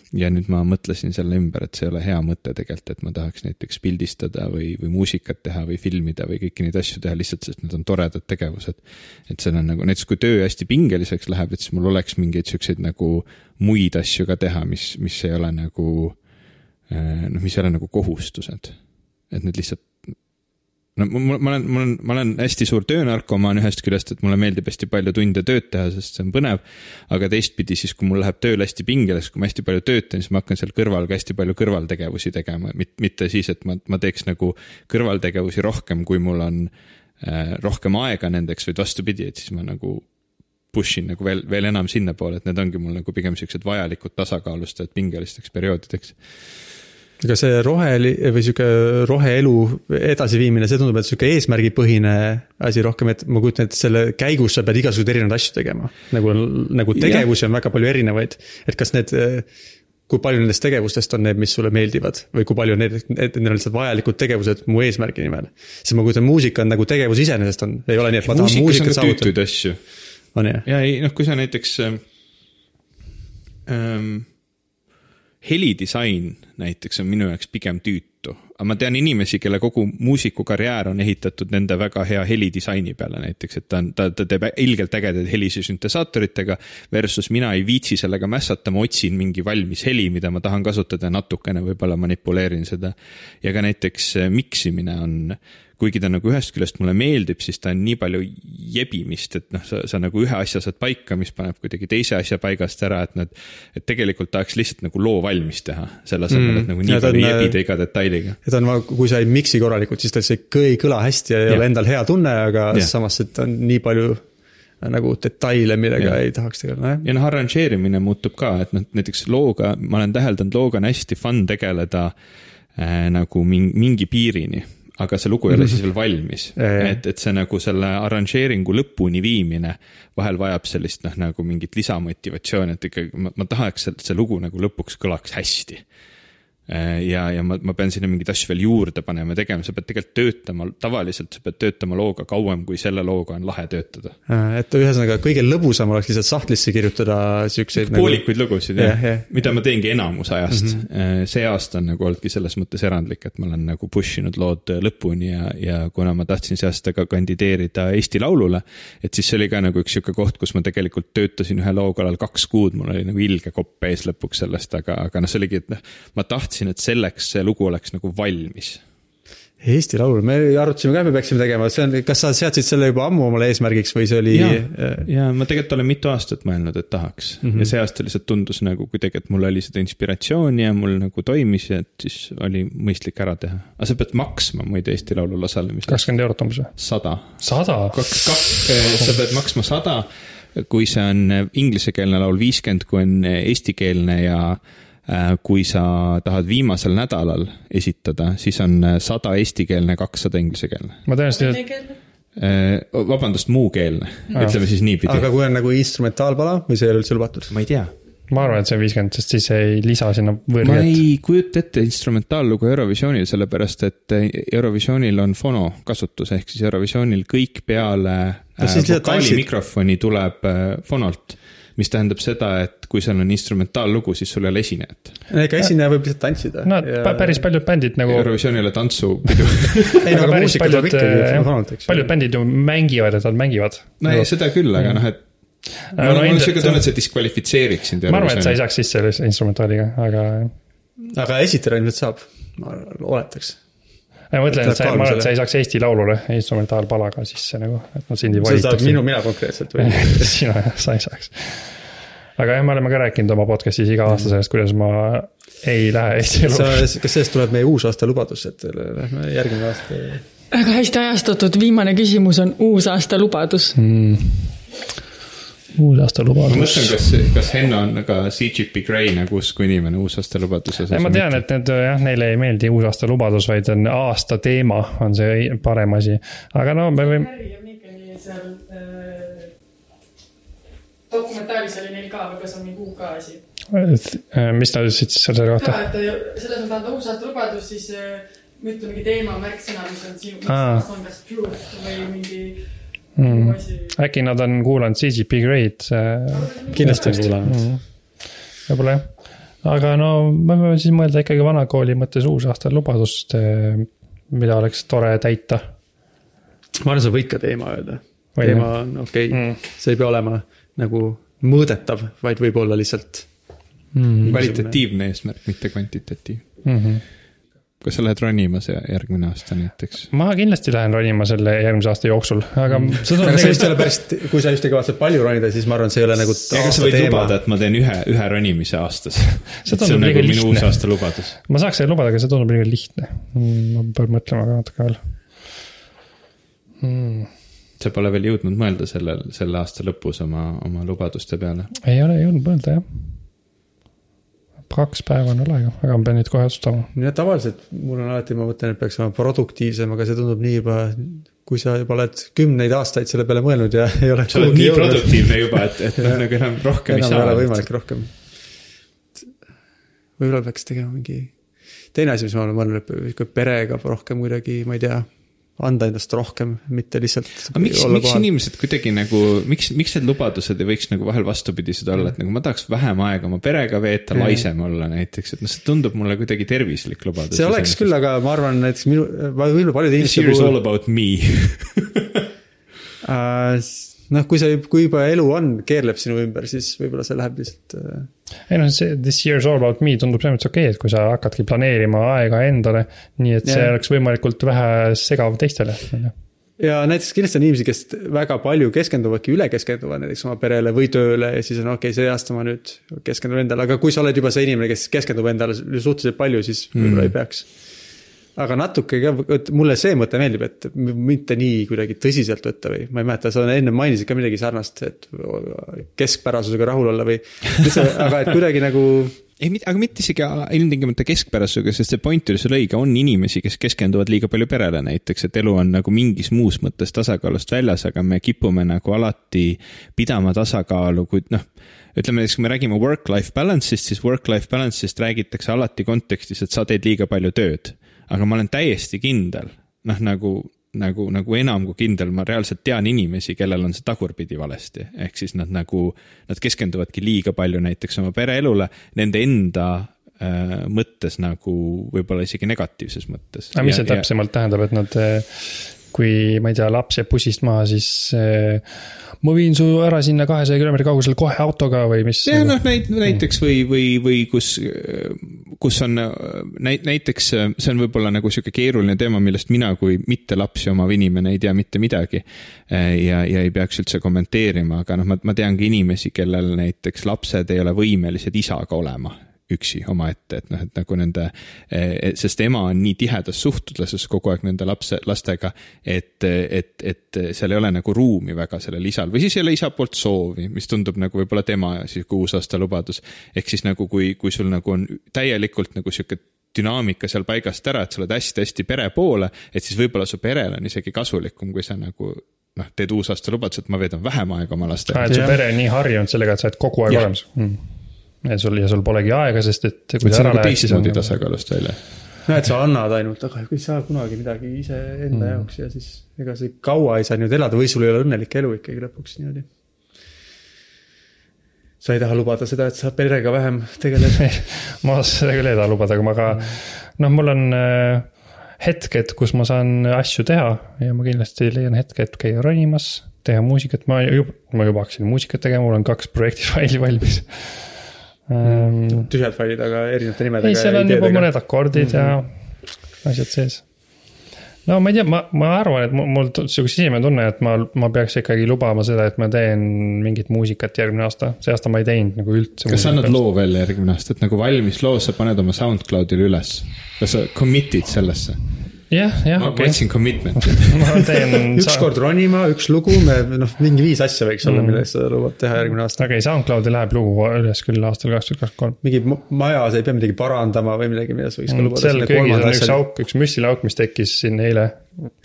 ja nüüd ma mõtlesin selle ümber, et see ei ole hea mõte tegelikult, et ma tahaks näiteks pildistada või, või muusikat teha või filmida või kõiki neid asju teha lihtsalt, sest need on toredad tegevused. et seal on nagu näiteks, kui töö hästi pingeliseks läheb, et siis mul oleks mingeid siukseid nagu muid asju ka teha, mis, mis ei ole nagu noh, mis ei ole nagu kohustused et need lihtsalt no ma, ma olen, ma olen, ma olen hästi suur töönarkomaan ühest küljest, et mulle meeldib hästi palju tunde tööd teha, sest see on põnev. aga teistpidi siis, kui mul läheb tööl hästi pingeliseks, kui ma hästi palju töötan, siis ma hakkan seal kõrval ka hästi palju kõrvaltegevusi tegema, mitte siis, et ma, ma teeks nagu kõrvaltegevusi rohkem, kui mul on äh, rohkem aega nendeks, vaid vastupidi, et siis ma nagu push in nagu veel, veel enam sinnapoole, et need ongi mul nagu pigem siuksed vajalikud tasakaalustajad pingelisteks perioodideks aga see roheli- või sihuke roheelu edasiviimine, see tundub, et sihuke eesmärgipõhine asi rohkem, et ma kujutan ette, selle käigus sa pead igasuguseid erinevaid asju tegema. nagu, nagu tegevusi on väga palju erinevaid, et kas need, kui palju nendest tegevustest on need, mis sulle meeldivad või kui palju need, need on lihtsalt vajalikud tegevused mu eesmärgi nimel. sest ma kujutan, muusika on nagu tegevus iseenesest on, ei ole nii, et ma tahan muusikat ka saavutada on jah? ja ei, noh, kui sa näiteks ähm, helidisain näiteks on minu jaoks pigem tüütu, aga ma tean inimesi, kelle kogu muusikukarjäär on ehitatud nende väga hea helidisaini peale näiteks, et ta on, ta, ta teeb ilgelt ägedaid helisi süntesaatoritega versus mina ei viitsi sellega mässata, ma otsin mingi valmis heli, mida ma tahan kasutada natukene võib-olla manipuleerin seda. ja ka näiteks äh, miksimine on kuigi ta nagu ühest küljest mulle meeldib, siis ta on nii palju jebimist, et noh, sa, sa nagu ühe asja saad paika, mis paneb kuidagi teise asja paigast ära, et nad, et tegelikult tahaks lihtsalt nagu loo valmis teha, selle asemel mm., et nagu nii Ja ta palju on, jebida iga detailiga. ja ta on, kui sa ei miksi korralikult, siis ta see ei kõla hästi ja ei Jah. ole endal hea tunne, aga ja. samas, et on nii palju nagu detaile, millega ja. ei tahaks tegeleda, nojah. ja noh, arranžeerimine muutub ka, et noh, näiteks looga, ma olen täheldanud, looga on hästi fun tegeleda äh, nagu mingi, mingi piirini aga see lugu ei ole siis veel valmis et, et see nagu selle arranžeeringu lõpuni viimine vahel vajab sellist noh, nagu mingit lisamotivatsiooni, et ikkagi ma, ma tahaks, et see lugu nagu lõpuks kõlaks hästi. ja, ja ma, ma pean sinna mingeid asju veel juurde panema ja tegema, sa pead tegelikult töötama, tavaliselt sa pead töötama looga kauem, kui selle looga on lahe töötada. et ühesõnaga kõige lõbusam oleks lihtsalt sahtlisse kirjutada siukseid nagu.... poolikuid lugusid jah ja,, jah. mida ma teengi enamus ajast mm. -hmm. see aasta on nagu olnudki selles mõttes erandlik, et ma olen nagu push inud lood lõpuni ja, ja kuna ma tahtsin see aasta ka kandideerida Eesti Laulule, et siis see oli ka nagu üks sihuke koht, kus ma tegelikult töötasin ühe loo kallal kaks kuud, mul oli nagu ilge kopp ees lõpuks sellest, aga, aga noh, see oligi, et noh, ma tahtsin, et selleks see lugu oleks nagu valmis Eesti Laul, me arutasime ka, me peaksime tegema, see on, kas sa seadsid selle juba ammu omale eesmärgiks või see oli? ja, ja ma tegelikult olen mitu aastat mõelnud, et tahaks mm -hmm. ja see aasta lihtsalt tundus nagu kuidagi, et mul oli seda inspiratsiooni ja mul nagu toimis ja et siis oli mõistlik ära teha. aga sa pead maksma muide Eesti Laulul osalemisel. kakskümmend eurot umbes või? sada. sada? kaks, kaks, sa pead maksma sada. kui see on inglisekeelne laul viiskümmend, kui on eestikeelne ja äh, kui sa tahad viimasel nädalal esitada, siis on sada eestikeelne, kakssada inglisekeelne. ma tõenäoliselt Äh, vabandust, muukeelne, ütleme siis niipidi. aga kui on nagu instrumentaalpala või see ei ole üldse lubatud? ma ei tea. ma arvan, et see on viiskümmend, sest siis ei lisa sinna võõrkeelt. ma ei kujuta ette instrumentaallugu Eurovisioonil, sellepärast et Eurovisioonil on fono kasutus, ehk siis Eurovisioonil kõik peale no, äh, vokaali mikrofoni tuleb äh, fonolt mis tähendab seda, et kui seal on instrumentaallugu, siis sul ei ole esinejat. ega esineja võib lihtsalt tantsida. no ja... päris paljud bändid nagu. Eurovisioon ei ole tantsupidu ei no aga muusika tuleb ikkagi fanalt, eks. paljud bändid ju mängivad, et nad mängivad. no ei, seda küll, aga noh, et mul on no, sihuke tunne, et see diskvalifitseeriks sind. ma arvan, et sa ei saaks sisse instrumentaaliga, aga. aga esitada ilmselt saab, ma oletaks ma mõtlen, et sa, ma arvan, et sa ei saaks Eesti Laulule instrumentaalpalaga sisse nagu, et nad sind ei volitaks. minu, mina konkreetselt või sina jah, sa ei saaks. aga jah, me oleme ka rääkinud oma podcast'is iga aasta sellest, kuidas ma ei lähe Eesti Laulule. kas sellest tuleb meie uusaasta lubadus, et lähme järgmine aasta? väga hästi ajastatud, viimane küsimus on uusaasta lubadus mm uusaasta lubadus. ma mõtlen, kas, kas Henno on ka CGP Grey nagu usku inimene uusaasta lubaduse osas? ma tean, et need jah, neile ei meeldi uusaasta lubadus, vaid on aasta teema on see parem asi, aga no me võime. Harry ja Mikeni seal äh, dokumentaaris oli neil ka, aga kas on mingi UK asi? Äh, mis nad ütlesid siis selle kohta? et äh, selles mõttes anda uusaasta lubadus, siis äh, ütle mingi teema, märksõna, mis on sinu, mis on kas truth või mingi mm.. äkki nad on kuulanud CGP Grade. kindlasti on kuulanud mm.. võib-olla jah, aga no me võime siis mõelda ikkagi vanakooli mõttes uusaasta lubadust, eh, mida oleks tore täita. ma arvan, sa võid ka teema öelda. teema on okei okay. mm., see ei pea olema nagu mõõdetav, vaid võib olla lihtsalt mm.. kvalitatiivne eesmärk, mitte kvantitatiivne mm. -hmm kas sa lähed ronima see järgmine aasta näiteks? ma kindlasti lähen ronima selle järgmise aasta jooksul, aga mm.. aga see vist ei ole päris, kui sa just ei kavatse palju ronida, siis ma arvan, see ei ole nagu. ega sa võid teema. lubada, et ma teen ühe, ühe ronimise aastas see, on nagu lihtne. minu uusaasta lubadus. ma saaks selle lubada, aga see tundub liiga lihtne. Ma pean mõtlema ka natuke veel mm.. sa pole veel jõudnud mõelda sellel, selle aasta lõpus oma, oma lubaduste peale? ei ole jõudnud mõelda jah kaks päeva on veel aega, aga ma pean nüüd kohe otsustama. ja tavaliselt mul on alati, ma mõtlen, et peaks olema produktiivsem, aga see tundub nii juba, kui sa juba oled kümneid aastaid selle peale mõelnud ja ei ole. sa oled nii jõudnud. produktiivne juba, et, et noh, nagu enam rohkem ei saa. enam ei ole võimalik rohkem. võib-olla peaks tegema mingi, teine asi, mis ma olen mõelnud, perega rohkem kuidagi, ma ei tea anda endast rohkem, mitte lihtsalt. aga miks, miks kohal. inimesed kuidagi nagu, miks, miks need lubadused ei võiks nagu vahel vastupidised olla, et nagu ma tahaks vähem aega oma perega veeta, laisem olla näiteks, et noh, see tundub mulle kuidagi tervislik lubadus. see oleks küll, aga ma arvan, näiteks minu, võib-olla paljude inimeste puhul. This year is all about me uh, noh, kui sa, kui juba elu on, keerleb sinu ümber, siis võib-olla see läheb lihtsalt. Ei noh, see this year's all about me tundub selles mõttes okei okay,, et kui sa hakkadki planeerima aega endale. nii et yeah. see oleks võimalikult vähe segav teistele. ja näiteks kindlasti on inimesi, kes väga palju keskenduvadki, üle keskenduvad näiteks oma perele või tööle ja siis on okei okay,, see aasta ma nüüd keskendun endale, aga kui sa oled juba see inimene, kes keskendub endale suhteliselt palju, siis võib-olla mm. ei peaks aga natuke ka, mulle see mõte meeldib, et mitte nii kuidagi tõsiselt võtta või ma ei mäleta, sa enne mainisid ka midagi sarnast, et keskpärasusega rahul olla või. aga et kuidagi nagu. ei, aga mitte isegi ilmtingimata keskpärasusega, sest see point oli sul õige, on inimesi, kes keskenduvad liiga palju perele näiteks, et elu on nagu mingis muus mõttes tasakaalust väljas, aga me kipume nagu alati pidama tasakaalu, kuid noh ütleme näiteks, kui me räägime work-life balance'ist, siis work-life balance'ist räägitakse alati kontekstis, et sa teed liiga palju tööd aga ma olen täiesti kindel, noh nagu, nagu, nagu enam kui kindel, ma reaalselt tean inimesi, kellel on see tagurpidi valesti. ehk siis nad nagu, nad keskenduvadki liiga palju näiteks oma pereelule, nende enda äh, mõttes nagu võib-olla isegi negatiivses mõttes. aga mis see täpsemalt ja... tähendab, et nad, kui ma ei tea, laps jääb bussist maha, siis äh, ma viin su ära sinna kahesaja kilomeetri kaugusel kohe autoga või mis? jah, noh näit-, näiteks või, või, või kus, kus on näit-, näiteks see on võib-olla nagu sihuke keeruline teema, millest mina kui mitte lapsi omav inimene ei tea mitte midagi. ja, ja ei peaks üldse kommenteerima, aga noh, ma, ma tean ka inimesi, kellel näiteks lapsed ei ole võimelised isaga olema üksi omaette, et noh, et nagu nende, sest ema on nii tihedas suhtluses kogu aeg nende lapse, lastega, et, et, et seal ei ole nagu ruumi väga sellel isal või siis ei ole isa poolt soovi, mis tundub nagu võib-olla tema sihuke uusaasta lubadus. ehk siis nagu kui, kui sul nagu on täielikult nagu sihuke dünaamika seal paigast ära, et sa oled hästi-hästi pere poole, et siis võib-olla su perel on isegi kasulikum, kui sa nagu noh, teed uusaasta lubaduse, et ma veedan vähem aega oma lastega. et su pere on nii harjunud sellega, et sa oled kogu aeg ja. olemas mm.. Ja sul, ja sul polegi aega, sest et kui sa ära nagu on. tasakaalust välja. noh, et sa annad ainult, aga ei saa kunagi midagi iseenda mm. jaoks ja siis ega sa kaua ei saa niimoodi elada või sul ei ole õnnelik elu ikkagi lõpuks niimoodi sa ei taha lubada seda, et sa perega vähem tegeled ma seda küll ei taha lubada, aga ma ka, noh, mul on äh, hetked, kus ma saan asju teha ja ma kindlasti leian hetke, et käia ronimas, teha muusikat, ma juba, ma juba hakkasin muusikat tegema, mul on kaks projektifaili valmis ähm,. tühjad failid, aga erinevate nimedega. ei, seal on juba mõned akordid mm -hmm. ja asjad sees no ma ei tea, ma, ma arvan, et mul, mul sihuke sisemine tunne, et ma, ma peaks ikkagi lubama seda, et ma teen mingit muusikat järgmine aasta. see aasta ma ei teinud nagu üldse. kas sa annad loo välja järgmine aasta, et nagu valmis loo sa paned oma SoundCloudile üles? kas sa commit'id sellesse? Jah, jah, okei. ma otsin commitment'i ükskord ronima, üks lugu, me noh, mingi viis asja võiks olla mm., millest sa lubad teha järgmine aasta. okei okay,, SoundCloudi läheb lugu üles küll aastal kaks tuhat kakskümmend kolm. mingi maja, sa ei pea midagi parandama või midagi, mida sa võiks ka mm, lubada. seal köögis on üks auk, üks müstilauk, mis tekkis siin eile.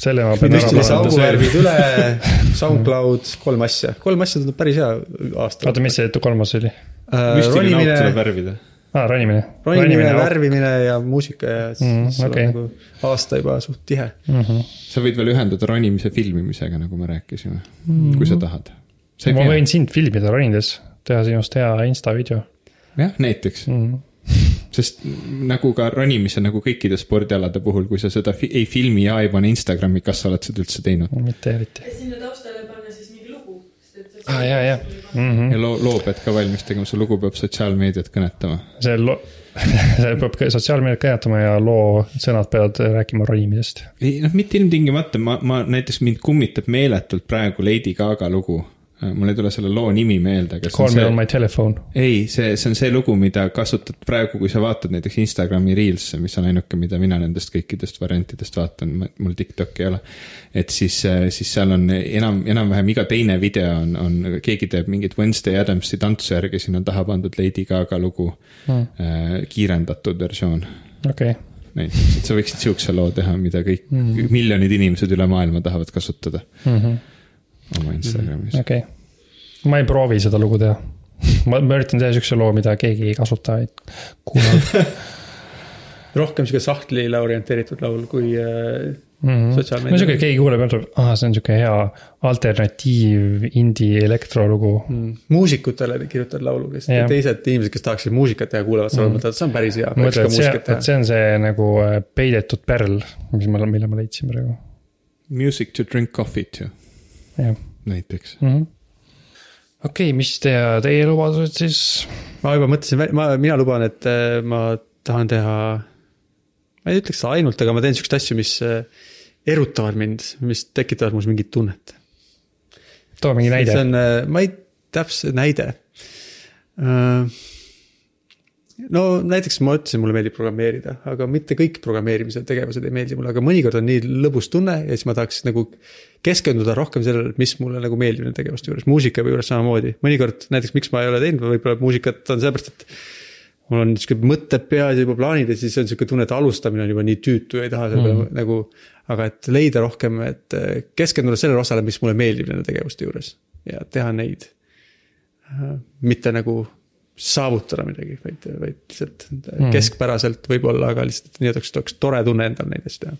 selle ma pean ära parandama. auguvärvid üle, SoundCloud, kolm asja, kolm asja tundub päris hea aasta. oota, mis see kolmas oli uh,? müstiline auk tuleb värvida aa, ronimine. ronimine, värvimine ja muusika ja siis mm, okay. nagu aasta juba suht tihe mm. -hmm. sa võid veel ühendada ronimise filmimisega, nagu me rääkisime mm, -hmm. kui sa tahad. ma pea. võin sind filmida ronides, teha sinust hea insta video. jah, näiteks mm. -hmm. sest nagu ka ronimise, nagu kõikide spordialade puhul, kui sa seda fi ei filmi ja ei pane Instagrami, kas sa oled seda üldse teinud? mitte eriti. sinna taustale panna siis mingi lugu. aa ah,, ja, ja mm. -hmm. ja loo, loo pead ka valmis tegema, see lugu peab sotsiaalmeediat kõnetama. see loo see peab ka sotsiaalmeediat kõnetama ja loo sõnad peavad rääkima ronimisest. ei noh, mitte ilmtingimata, ma, ma näiteks mind kummitab meeletult praegu Lady Gaga lugu mul ei tule selle loo nimi meelde, aga. Call me see... on my telephone. ei, see, see on see lugu, mida kasutad praegu, kui sa vaatad näiteks Instagrami Reels'e, mis on ainuke, mida mina nendest kõikidest variantidest vaatan, mul TikTok'i ei ole. et siis, äh, siis seal on enam, enam-vähem iga teine video on, on, keegi teeb mingit Wednesday Adamsi tantsu järgi, sinna on taha pandud Lady Gaga lugu hmm. äh,, kiirendatud versioon. okei okay näiteks, et sa võiksid sihukese loo teha, mida kõik mm -hmm. miljonid inimesed üle maailma tahavad kasutada mm. -hmm oma Instagramis. okei okay., ma ei proovi seda lugu teha. ma, ma üritan teha siukse loo, mida keegi ei kasuta kunagi rohkem sihuke sahtlile orienteeritud laul kui mm -hmm. sotsiaalmeedia. no sihuke, keegi kuuleb ja ütleb, aa, see on sihuke hea alternatiiv indie elektrolugu mm.. muusikutele kirjutad laulu, kes ja. teised inimesed, kes tahaksid muusikat teha, kuulevad seda mm., mõtlevad, see on päris hea. mõtled, et see, et see on see nagu äh, peidetud pärl, mis ma, mille ma leidsin praegu. Music to drink coffee to näiteks mm -hmm.. okei okay,, mis te, teie lubadused siis? ma juba mõtlesin, ma, mina luban, et äh, ma tahan teha, ma ei ütleks ainult, aga ma teen siukseid asju, mis äh, erutavad mind, mis tekitavad minus mingit tunnet. too mingi näide. see on, äh, ma ei, täpselt näide uh, no näiteks ma ütlesin, mulle meeldib programmeerida, aga mitte kõik programmeerimise tegevused ei meeldi mulle, aga mõnikord on nii lõbus tunne ja siis ma tahaks nagu keskenduda rohkem sellele, mis mulle nagu meeldib nende tegevuste juures, muusika juures samamoodi. mõnikord näiteks, miks ma ei ole teinud võib-olla muusikat, on sellepärast, et mul on sihuke mõtted peas ja juba plaanid ja siis on sihuke tunne, et alustamine on juba nii tüütu ja ei taha selle peale mm. nagu. aga et leida rohkem, et keskenduda sellele osale, mis mulle meeldib nende tegevuste juures ja teha neid. mitte nagu saavutada midagi, vaid, vaid lihtsalt mm. keskpäraselt võib-olla, aga lihtsalt nii, et oleks, oleks tore tunne endal neid asju teha.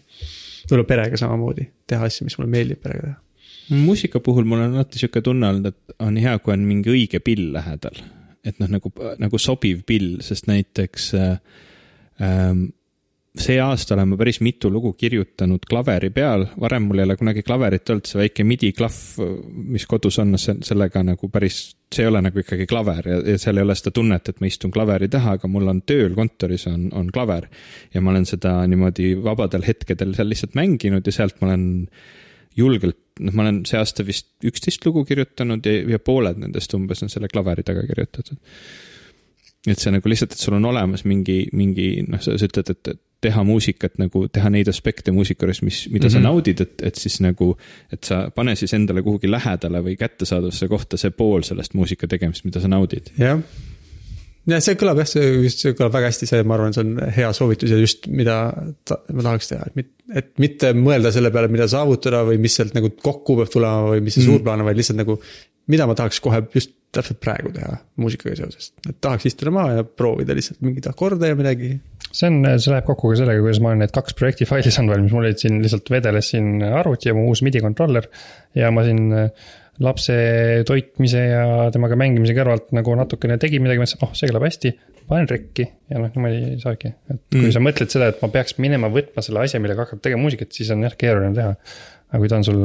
võib-olla perega samamoodi, teha asju, mis mulle meeldib perega teha. muusika puhul mul on alati sihuke tunne olnud, et on hea, kui on mingi õige pill lähedal. et noh, nagu, nagu sobiv pill, sest näiteks äh, ähm, see aasta olen ma päris mitu lugu kirjutanud klaveri peal, varem mul ei ole kunagi klaverit olnud, see väike midi klahv, mis kodus on, sellega nagu päris, see ei ole nagu ikkagi klaver ja, ja seal ei ole seda tunnet, et ma istun klaveri taha, aga mul on tööl kontoris on, on klaver. ja ma olen seda niimoodi vabadel hetkedel seal lihtsalt mänginud ja sealt ma olen julgelt, noh, ma olen see aasta vist üksteist lugu kirjutanud ja, ja pooled nendest umbes on selle klaveri taga kirjutatud et see nagu lihtsalt, et sul on olemas mingi, mingi noh, sa ütled, et et teha muusikat nagu, teha neid aspekte muusika juures, mis, mida mm -hmm. sa Mhm. naudid, et, et siis nagu, et sa pane siis endale kuhugi lähedale või kättesaadavusse kohta see pool sellest muusika tegemist, mida sa naudid. jah. ja see kõlab jah, see just, see kõlab väga hästi, see, ma arvan, see on hea soovitus ja just, mida ta, ma tahaks teha, et mit-, et mitte mõelda selle peale, mida saavutada või mis sealt nagu kokku peab tulema või mis see mm. suur plaan on, vaid lihtsalt nagu. mida ma tahaks kohe just täpselt praegu teha muusikaga seoses, et tahaks istuda maha ja proovida lihtsalt mingeid akorde ja midagi. See on, see läheb kokku ka sellega, kuidas ma olen need kaks projekti faili saanud valmis, mul olid siin lihtsalt vedeles siin arvuti ja mu uus midi kontroller. ja ma siin äh, lapse toitmise ja temaga mängimise kõrvalt nagu natukene tegin midagi, mõtlesin, oh, see kõlab hästi. panen rekki ja noh, niimoodi saabki, et kui Mm. sa mõtled seda, et ma peaks minema võtma selle asja, millega hakata tegema muusikat, siis on jah keeruline teha. aga kui ta on sul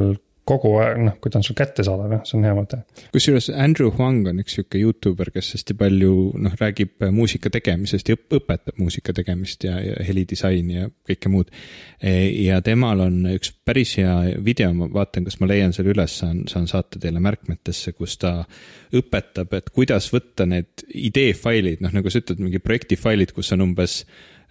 kogu aeg, noh, kui ta on sul kättesaadav, jah, see on hea mõte. kusjuures Andrew Huang on üks sihuke Youtuber, kes hästi palju noh, räägib muusika tegemisest ja õp- õpetab muusika tegemist ja, ja helidisaini ja kõike muud. ja temal on üks päris hea video, ma vaatan, kas ma leian selle üles, saan, saan saata teile märkmetesse, kus ta õpetab, et kuidas võtta need ideefailid, noh nagu sa ütled, mingi projektifailid, kus on umbes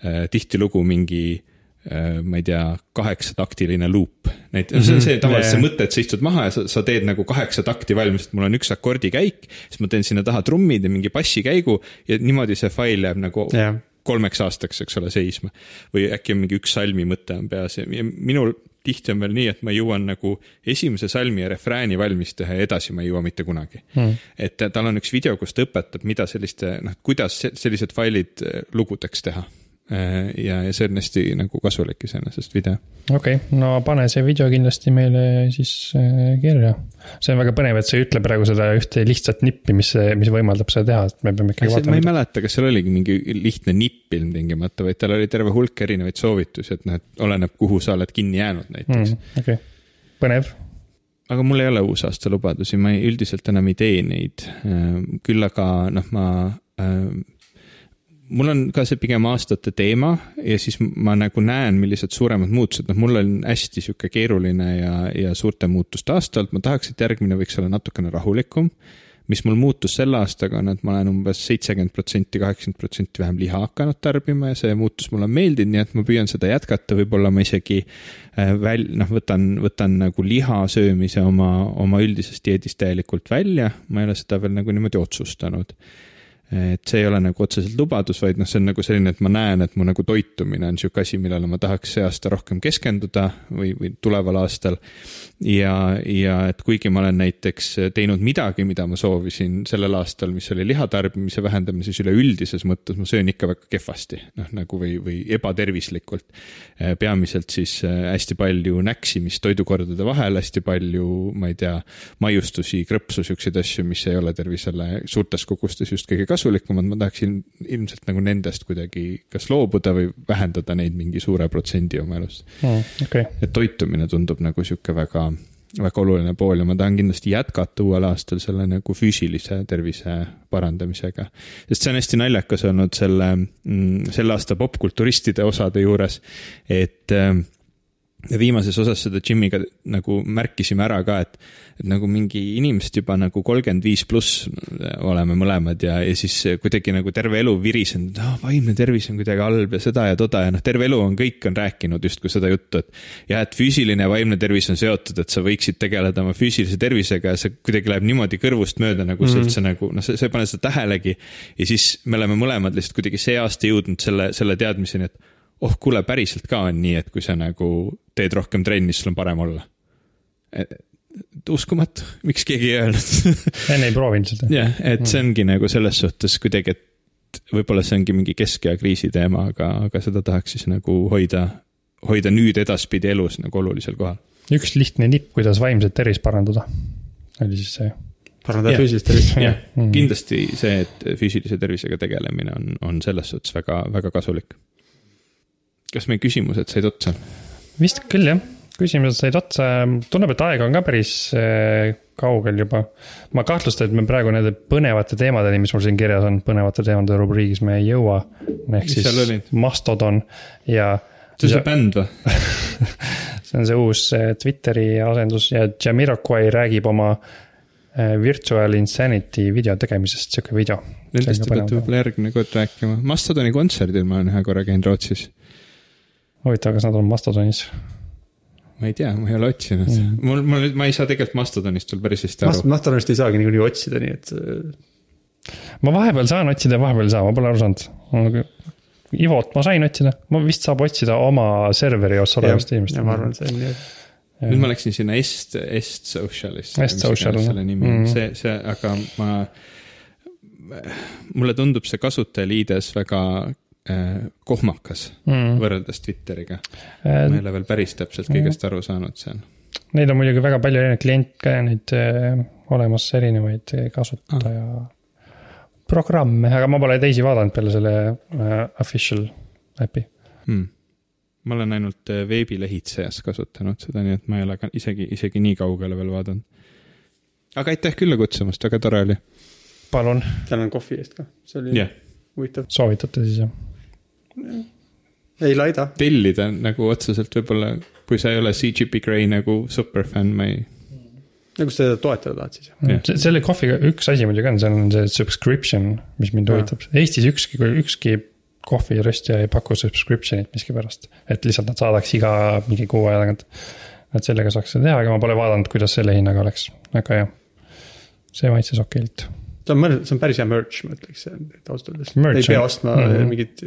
äh, tihtilugu mingi äh, ma ei tea, kaheksataktiline loop. Neid, see on see tavaliselt see mõte, et sa istud maha ja sa, sa teed nagu kaheksa takti valmis, et mul on üks akordikäik, siis ma teen sinna taha trummid ja mingi bassikäigu ja niimoodi see fail jääb nagu jah, kolmeks aastaks, eks ole, seisma. või äkki on mingi üks salmi mõte on peas ja minul tihti on veel nii, et ma jõuan nagu esimese salmi ja refrääni valmis teha ja edasi ma ei jõua mitte kunagi mm.. et tal on üks video, kus ta õpetab, mida selliste, noh, kuidas se- sellised failid eh, lugudeks teha. Ja, ja see on hästi nagu kasulik iseenesest video. okei okay,, no pane see video kindlasti meile siis äh, kirja. see on väga põnev, et sa ei ütle praegu seda ühte lihtsat nippi, mis, mis võimaldab seda teha, et me peame ikkagi ma ei vaatama. mäleta, kas seal oligi mingi lihtne nipp ilmtingimata, vaid tal oli terve hulk erinevaid soovitusi, et noh, et oleneb, kuhu sa oled kinni jäänud näiteks mm.. okei okay., põnev. aga mul ei ole uusaasta lubadusi, ma ei, üldiselt enam ei tee neid. küll aga noh, ma äh, mul on ka see pigem aastate teema ja siis ma nagu näen, millised suuremad muutused, noh, mul on hästi sihuke keeruline ja, ja suurte muutuste aasta olnud, ma tahaks, et järgmine võiks olla natukene rahulikum. mis mul muutus selle aastaga on, et ma olen umbes seitsekümmend protsenti, kaheksakümmend protsenti vähem liha hakanud tarbima ja see muutus mulle on meeldinud, nii et ma püüan seda jätkata, võib-olla ma isegi äh, väl-, noh, võtan, võtan nagu liha söömise oma, oma üldisest dieedist täielikult välja, ma ei ole seda veel nagu niimoodi otsustanud et see ei ole nagu otseselt lubadus, vaid noh, see on nagu selline, et ma näen, et mu nagu toitumine on niisugune asi, millele ma tahaks see aasta rohkem keskenduda või, või tuleval aastal. ja, ja et kuigi ma olen näiteks teinud midagi, mida ma soovisin sellel aastal, mis oli lihatarbimise vähendamine, siis üleüldises mõttes ma söön ikka väga kehvasti, noh nagu või, või ebatervislikult. peamiselt siis äh, hästi palju näksimist toidukordade vahel, hästi palju, ma ei tea, maiustusi, krõpsu, siukseid asju, mis ei ole tervisele suurtes kogustes just kõige kasulikumad, ma tahaksin ilmselt nagu nendest kuidagi kas loobuda või vähendada neid mingi suure protsendi oma elust. okei, et toitumine tundub nagu sihuke väga väga oluline pool ja ma tahan kindlasti jätkata uuel aastal selle nagu füüsilise tervise parandamisega. sest see on hästi naljakas olnud selle, selle aasta popkulturistide osade juures, et äh, viimases osas seda Jimiga nagu märkisime ära ka, et, et nagu mingi inimesed juba nagu kolmkümmend viis pluss oleme mõlemad ja, ja siis kuidagi nagu terve elu virisenud, ah vaimne tervis on kuidagi halb ja seda ja toda ja noh, terve elu on kõik on rääkinud justkui seda juttu, et. jah, et füüsiline ja vaimne tervis on seotud, et sa võiksid tegeleda oma füüsilise tervisega ja see kuidagi läheb niimoodi kõrvust mööda, nagu mm -hmm. sa üldse nagu noh, sa ei pane seda tähelegi. ja siis me oleme mõlemad lihtsalt kuidagi see aasta jõudnud selle, selle teadmiseni, et oh kuule, päriselt ka on nii, et kui sa nagu teed rohkem trenni, siis sul on parem olla. uskumatu, miks keegi ei öelnud enne ei proovinud seda. jah, et see ongi nagu selles suhtes kuidagi, et võib-olla see ongi mingi keskea kriisi teema, aga, aga seda tahaks siis nagu hoida, hoida nüüd edaspidi elus nagu olulisel kohal. üks lihtne nipp, kuidas vaimset tervist parandada, oli siis see. parandada füüsilist tervist. jah, Mhm. kindlasti see, et füüsilise tervisega tegelemine on, on selles suhtes väga, väga kasulik. Kas meie küsimused said otsa? vist küll jah, küsimused said otsa, tundub, et aeg on ka päris äh, kaugel juba. ma kahtlustan, et me praegu nende põnevate teemadeni, mis mul siin kirjas on, põnevate teemade rubriigis me ei jõua. ehk Mis siis? Mastodon ja. see on see bänd või? see on see uus äh, Twitteri asendus ja Jamiroquai räägib oma Virtual Insanity video tegemisest, sihuke video. Nendest te peate võib-olla järgmine kord rääkima. Mastodoni kontserdil ma olen ühe korra käinud Rootsis. huvitav, kas nad on Mastodonis? ma ei tea, ma ei ole otsinud Mm. mul, mul, ma ei saa tegelikult Mastodonist veel päris hästi Mast-, aru. Mastodonist ei saagi niikuinii otsida, nii et äh, ma vahepeal saan otsida, vahepeal ei saa, ma pole aru saanud. Ivot ma sain otsida, ma vist saab otsida oma serveri osas olevast jah, inimest ja. ma arvan, see on nii, et nüüd ma läksin sinna Est, Est Socialisse. Est Social, selle nimi on mhm. mm., see, see, aga ma, mulle tundub see kasutajaliides väga kohmakas Mm. võrreldes Twitteriga. ma ei ole veel päris täpselt kõigest aru saanud seal. Neid on muidugi väga palju erinevaid kliente, neid äh, olemas erinevaid äh, kasutaja programme, aga ma pole teisi vaadanud peale selle äh, official äpi. hmm.. ma olen ainult äh, veebilehitsejas kasutanud seda, nii et ma ei ole ka isegi, isegi nii kaugele veel vaadanud. aga aitäh külla kutsumast, väga tore oli. palun, tänan kohvi eest ka, see oli jah, huvitav. soovitate siis jah? Ei laida, tellida nagu otseselt võib-olla, kui sa ei ole CGP Grey nagu superfänn, ma ei, nagu sa teda toetada tahad siis. Jah. Se- selle kohviga üks asi muidugi on, see on see subscription, mis mind huvitab. Eestis ükski, ükski kohviröstja ei paku subscription'it miskipärast, et lihtsalt nad saadaks iga mingi kuu aja tagant. et sellega saaks seda teha, aga ma pole vaadanud, kuidas selle hinnaga oleks, aga jah. see maitses okeilt. see on mõnes, see on päris hea merch, ma ütleks, et ausalt öeldes. Merch ei pea ostma mm -hmm. mingit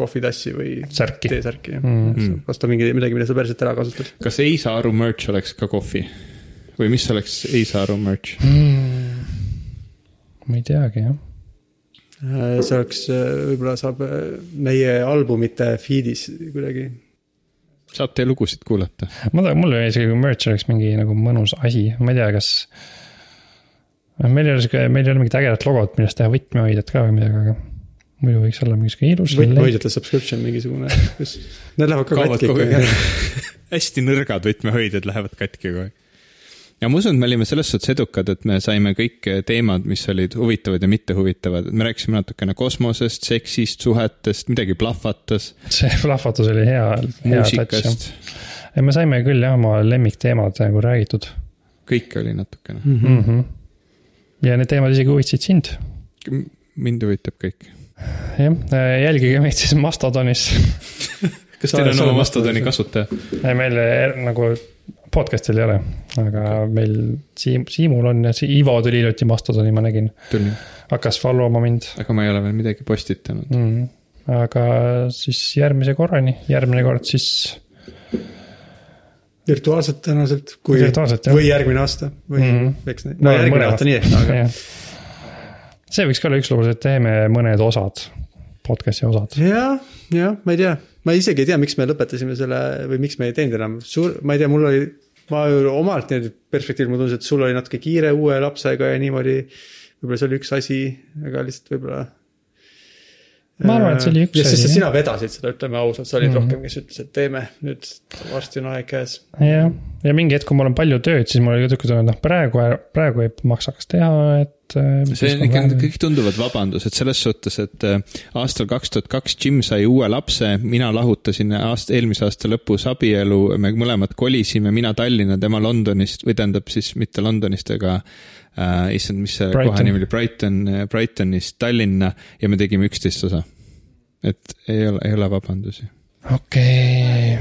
kohvitassi või Särki. T-särki, jah mm.. osta mingi, midagi, mida sa päriselt ära kasutad. kas Ei saa aru merch oleks ka kohvi? või mis oleks Ei saa aru merch? ma ei teagi jah. Äh, see oleks, võib-olla saab äh, meie albumite feed'is kuidagi. saab teie lugusid kuulata. ma tahan, mulle isegi kui merch oleks mingi nagu mõnus asi, ma ei tea, kas. meil ei ole sihuke, meil ei ole mingit ägedat logot, millest teha võtmehoidjat ka või midagi, aga muidu võiks olla mingi sihuke ilus. võtmehoidjate subscription mingisugune, kus, need lähevad ka katki kogu aeg. hästi nõrgad võtmehoidjad lähevad katki kogu aeg. ja ma usun, et me olime selles suhtes edukad, et me saime kõik teemad, mis olid huvitavad ja mitte huvitavad, me rääkisime natukene kosmosest, seksist, suhetest, midagi plahvatas, see plahvatus oli hea, hea touch jah. me saime küll jah, oma lemmikteemad nagu räägitud kõike oli natukene. mm. -hmm. ja need teemad isegi huvitasid sind. mind huvitab kõik. jah, jälgige meid siis Mastodonis. kas teil on oma Mastodoni kasutaja? meil er, nagu podcast'il ei ole, aga meil Siim, Siimul on ja Si- Ivo tuli hiljuti Mastodoni, ma nägin. hakkas follow ma mind aga ma ei ole veel midagi postitanud. mm.. aga siis järgmise korrani, järgmine kord siis virtuaalselt tõenäoliselt, kui, või järgmine aasta või mm. -hmm. eks, no järgmine aasta nii ehk, aga see võiks ka olla üks lubadus, et teeme mõned osad, podcast'i osad. jah, jah, ma ei tea, ma isegi ei tea, miks me lõpetasime selle või miks me ei teinud enam, suur, ma ei tea, mul oli, ma omalt nii perspektiivil mulle tundus, et sul oli natuke kiire uue lapsega ja niimoodi. võib-olla see oli üks asi, aga lihtsalt võib-olla. Ma arvan, et see oli üks ja sest asi, et sina vedasid seda, ütleme ausalt, sa olid mm. -hmm. rohkem, kes ütles, et teeme nüüd, varsti on aeg käes. jah, ja mingi hetk, kui mul on palju tööd, siis mul oli tükk aega, noh praegu, praegu ei maksaks teha, et. Äh, see on ikka, kõik tunduvad vabandused selles suhtes, et äh, aastal kaks tuhat kaks Jim sai uue lapse, mina lahutasin aasta, eelmise aasta lõpus abielu, me mõlemad kolisime, mina Tallinna, tema Londonist või tähendab siis mitte Londonist, aga äh, issand, mis see koha nimi oli, Brighton, Brightonist Tallinna ja me tegime üksteist osa. et ei ole, ei ole vabandusi. okei,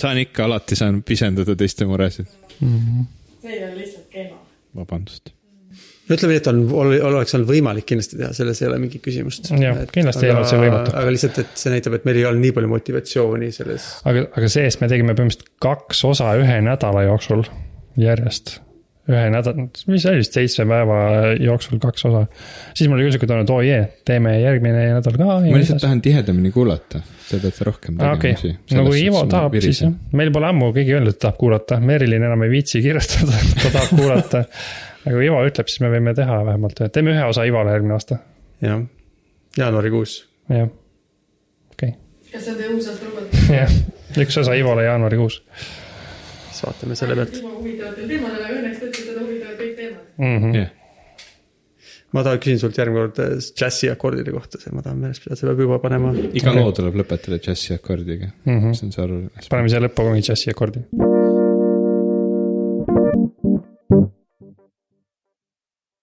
saan ikka, alati saan pisendada teiste muresid. see ei ole lihtsalt kena. vabandust. ütleme nii, et on, oleks olnud võimalik kindlasti teha, selles ei ole mingit küsimust. Jah, kindlasti ei olnud see võimatu. aga lihtsalt, et see näitab, et meil ei olnud nii palju motivatsiooni selles. aga, aga see-eest me tegime põhimõtteliselt kaks osa ühe nädala jooksul järjest. Ühe nädala, mis see oli vist seitsme päeva jooksul kaks osa. siis mul oli küll sihuke tunne, et oo jee, teeme järgmine nädal ka. ma lihtsalt tahan tihedamini kuulata, te peate rohkem aa, okei, no kui Ivo tahab, siis jah, meil pole ammu keegi öelnud, et tahab kuulata, Merilin enam ei viitsi kirjutada, ta tahab kuulata. aga kui Ivo ütleb, siis me võime teha vähemalt, teeme ühe osa Ivole järgmine aasta, jah, jaanuarikuus. jah. okei kas see on teie uus aasta lubadus? okay., jah, üks osa Ivole jaanuarikuus siis vaatame selle pealt. ilma huvitavatel teemadel, aga õnneks te ütlete, et huvitavad kõik teemad. mm. -hmm. jah, ma tahan, küsin sult järgmine kord äh, džässi akordide kohta, see ma tahan meeles pidada, see peab juba panema. iga loo tuleb lõpetada džässi akordiga Mm -hmm. see on see oluline. paneme siia lõppu ka mingi džässi akordi.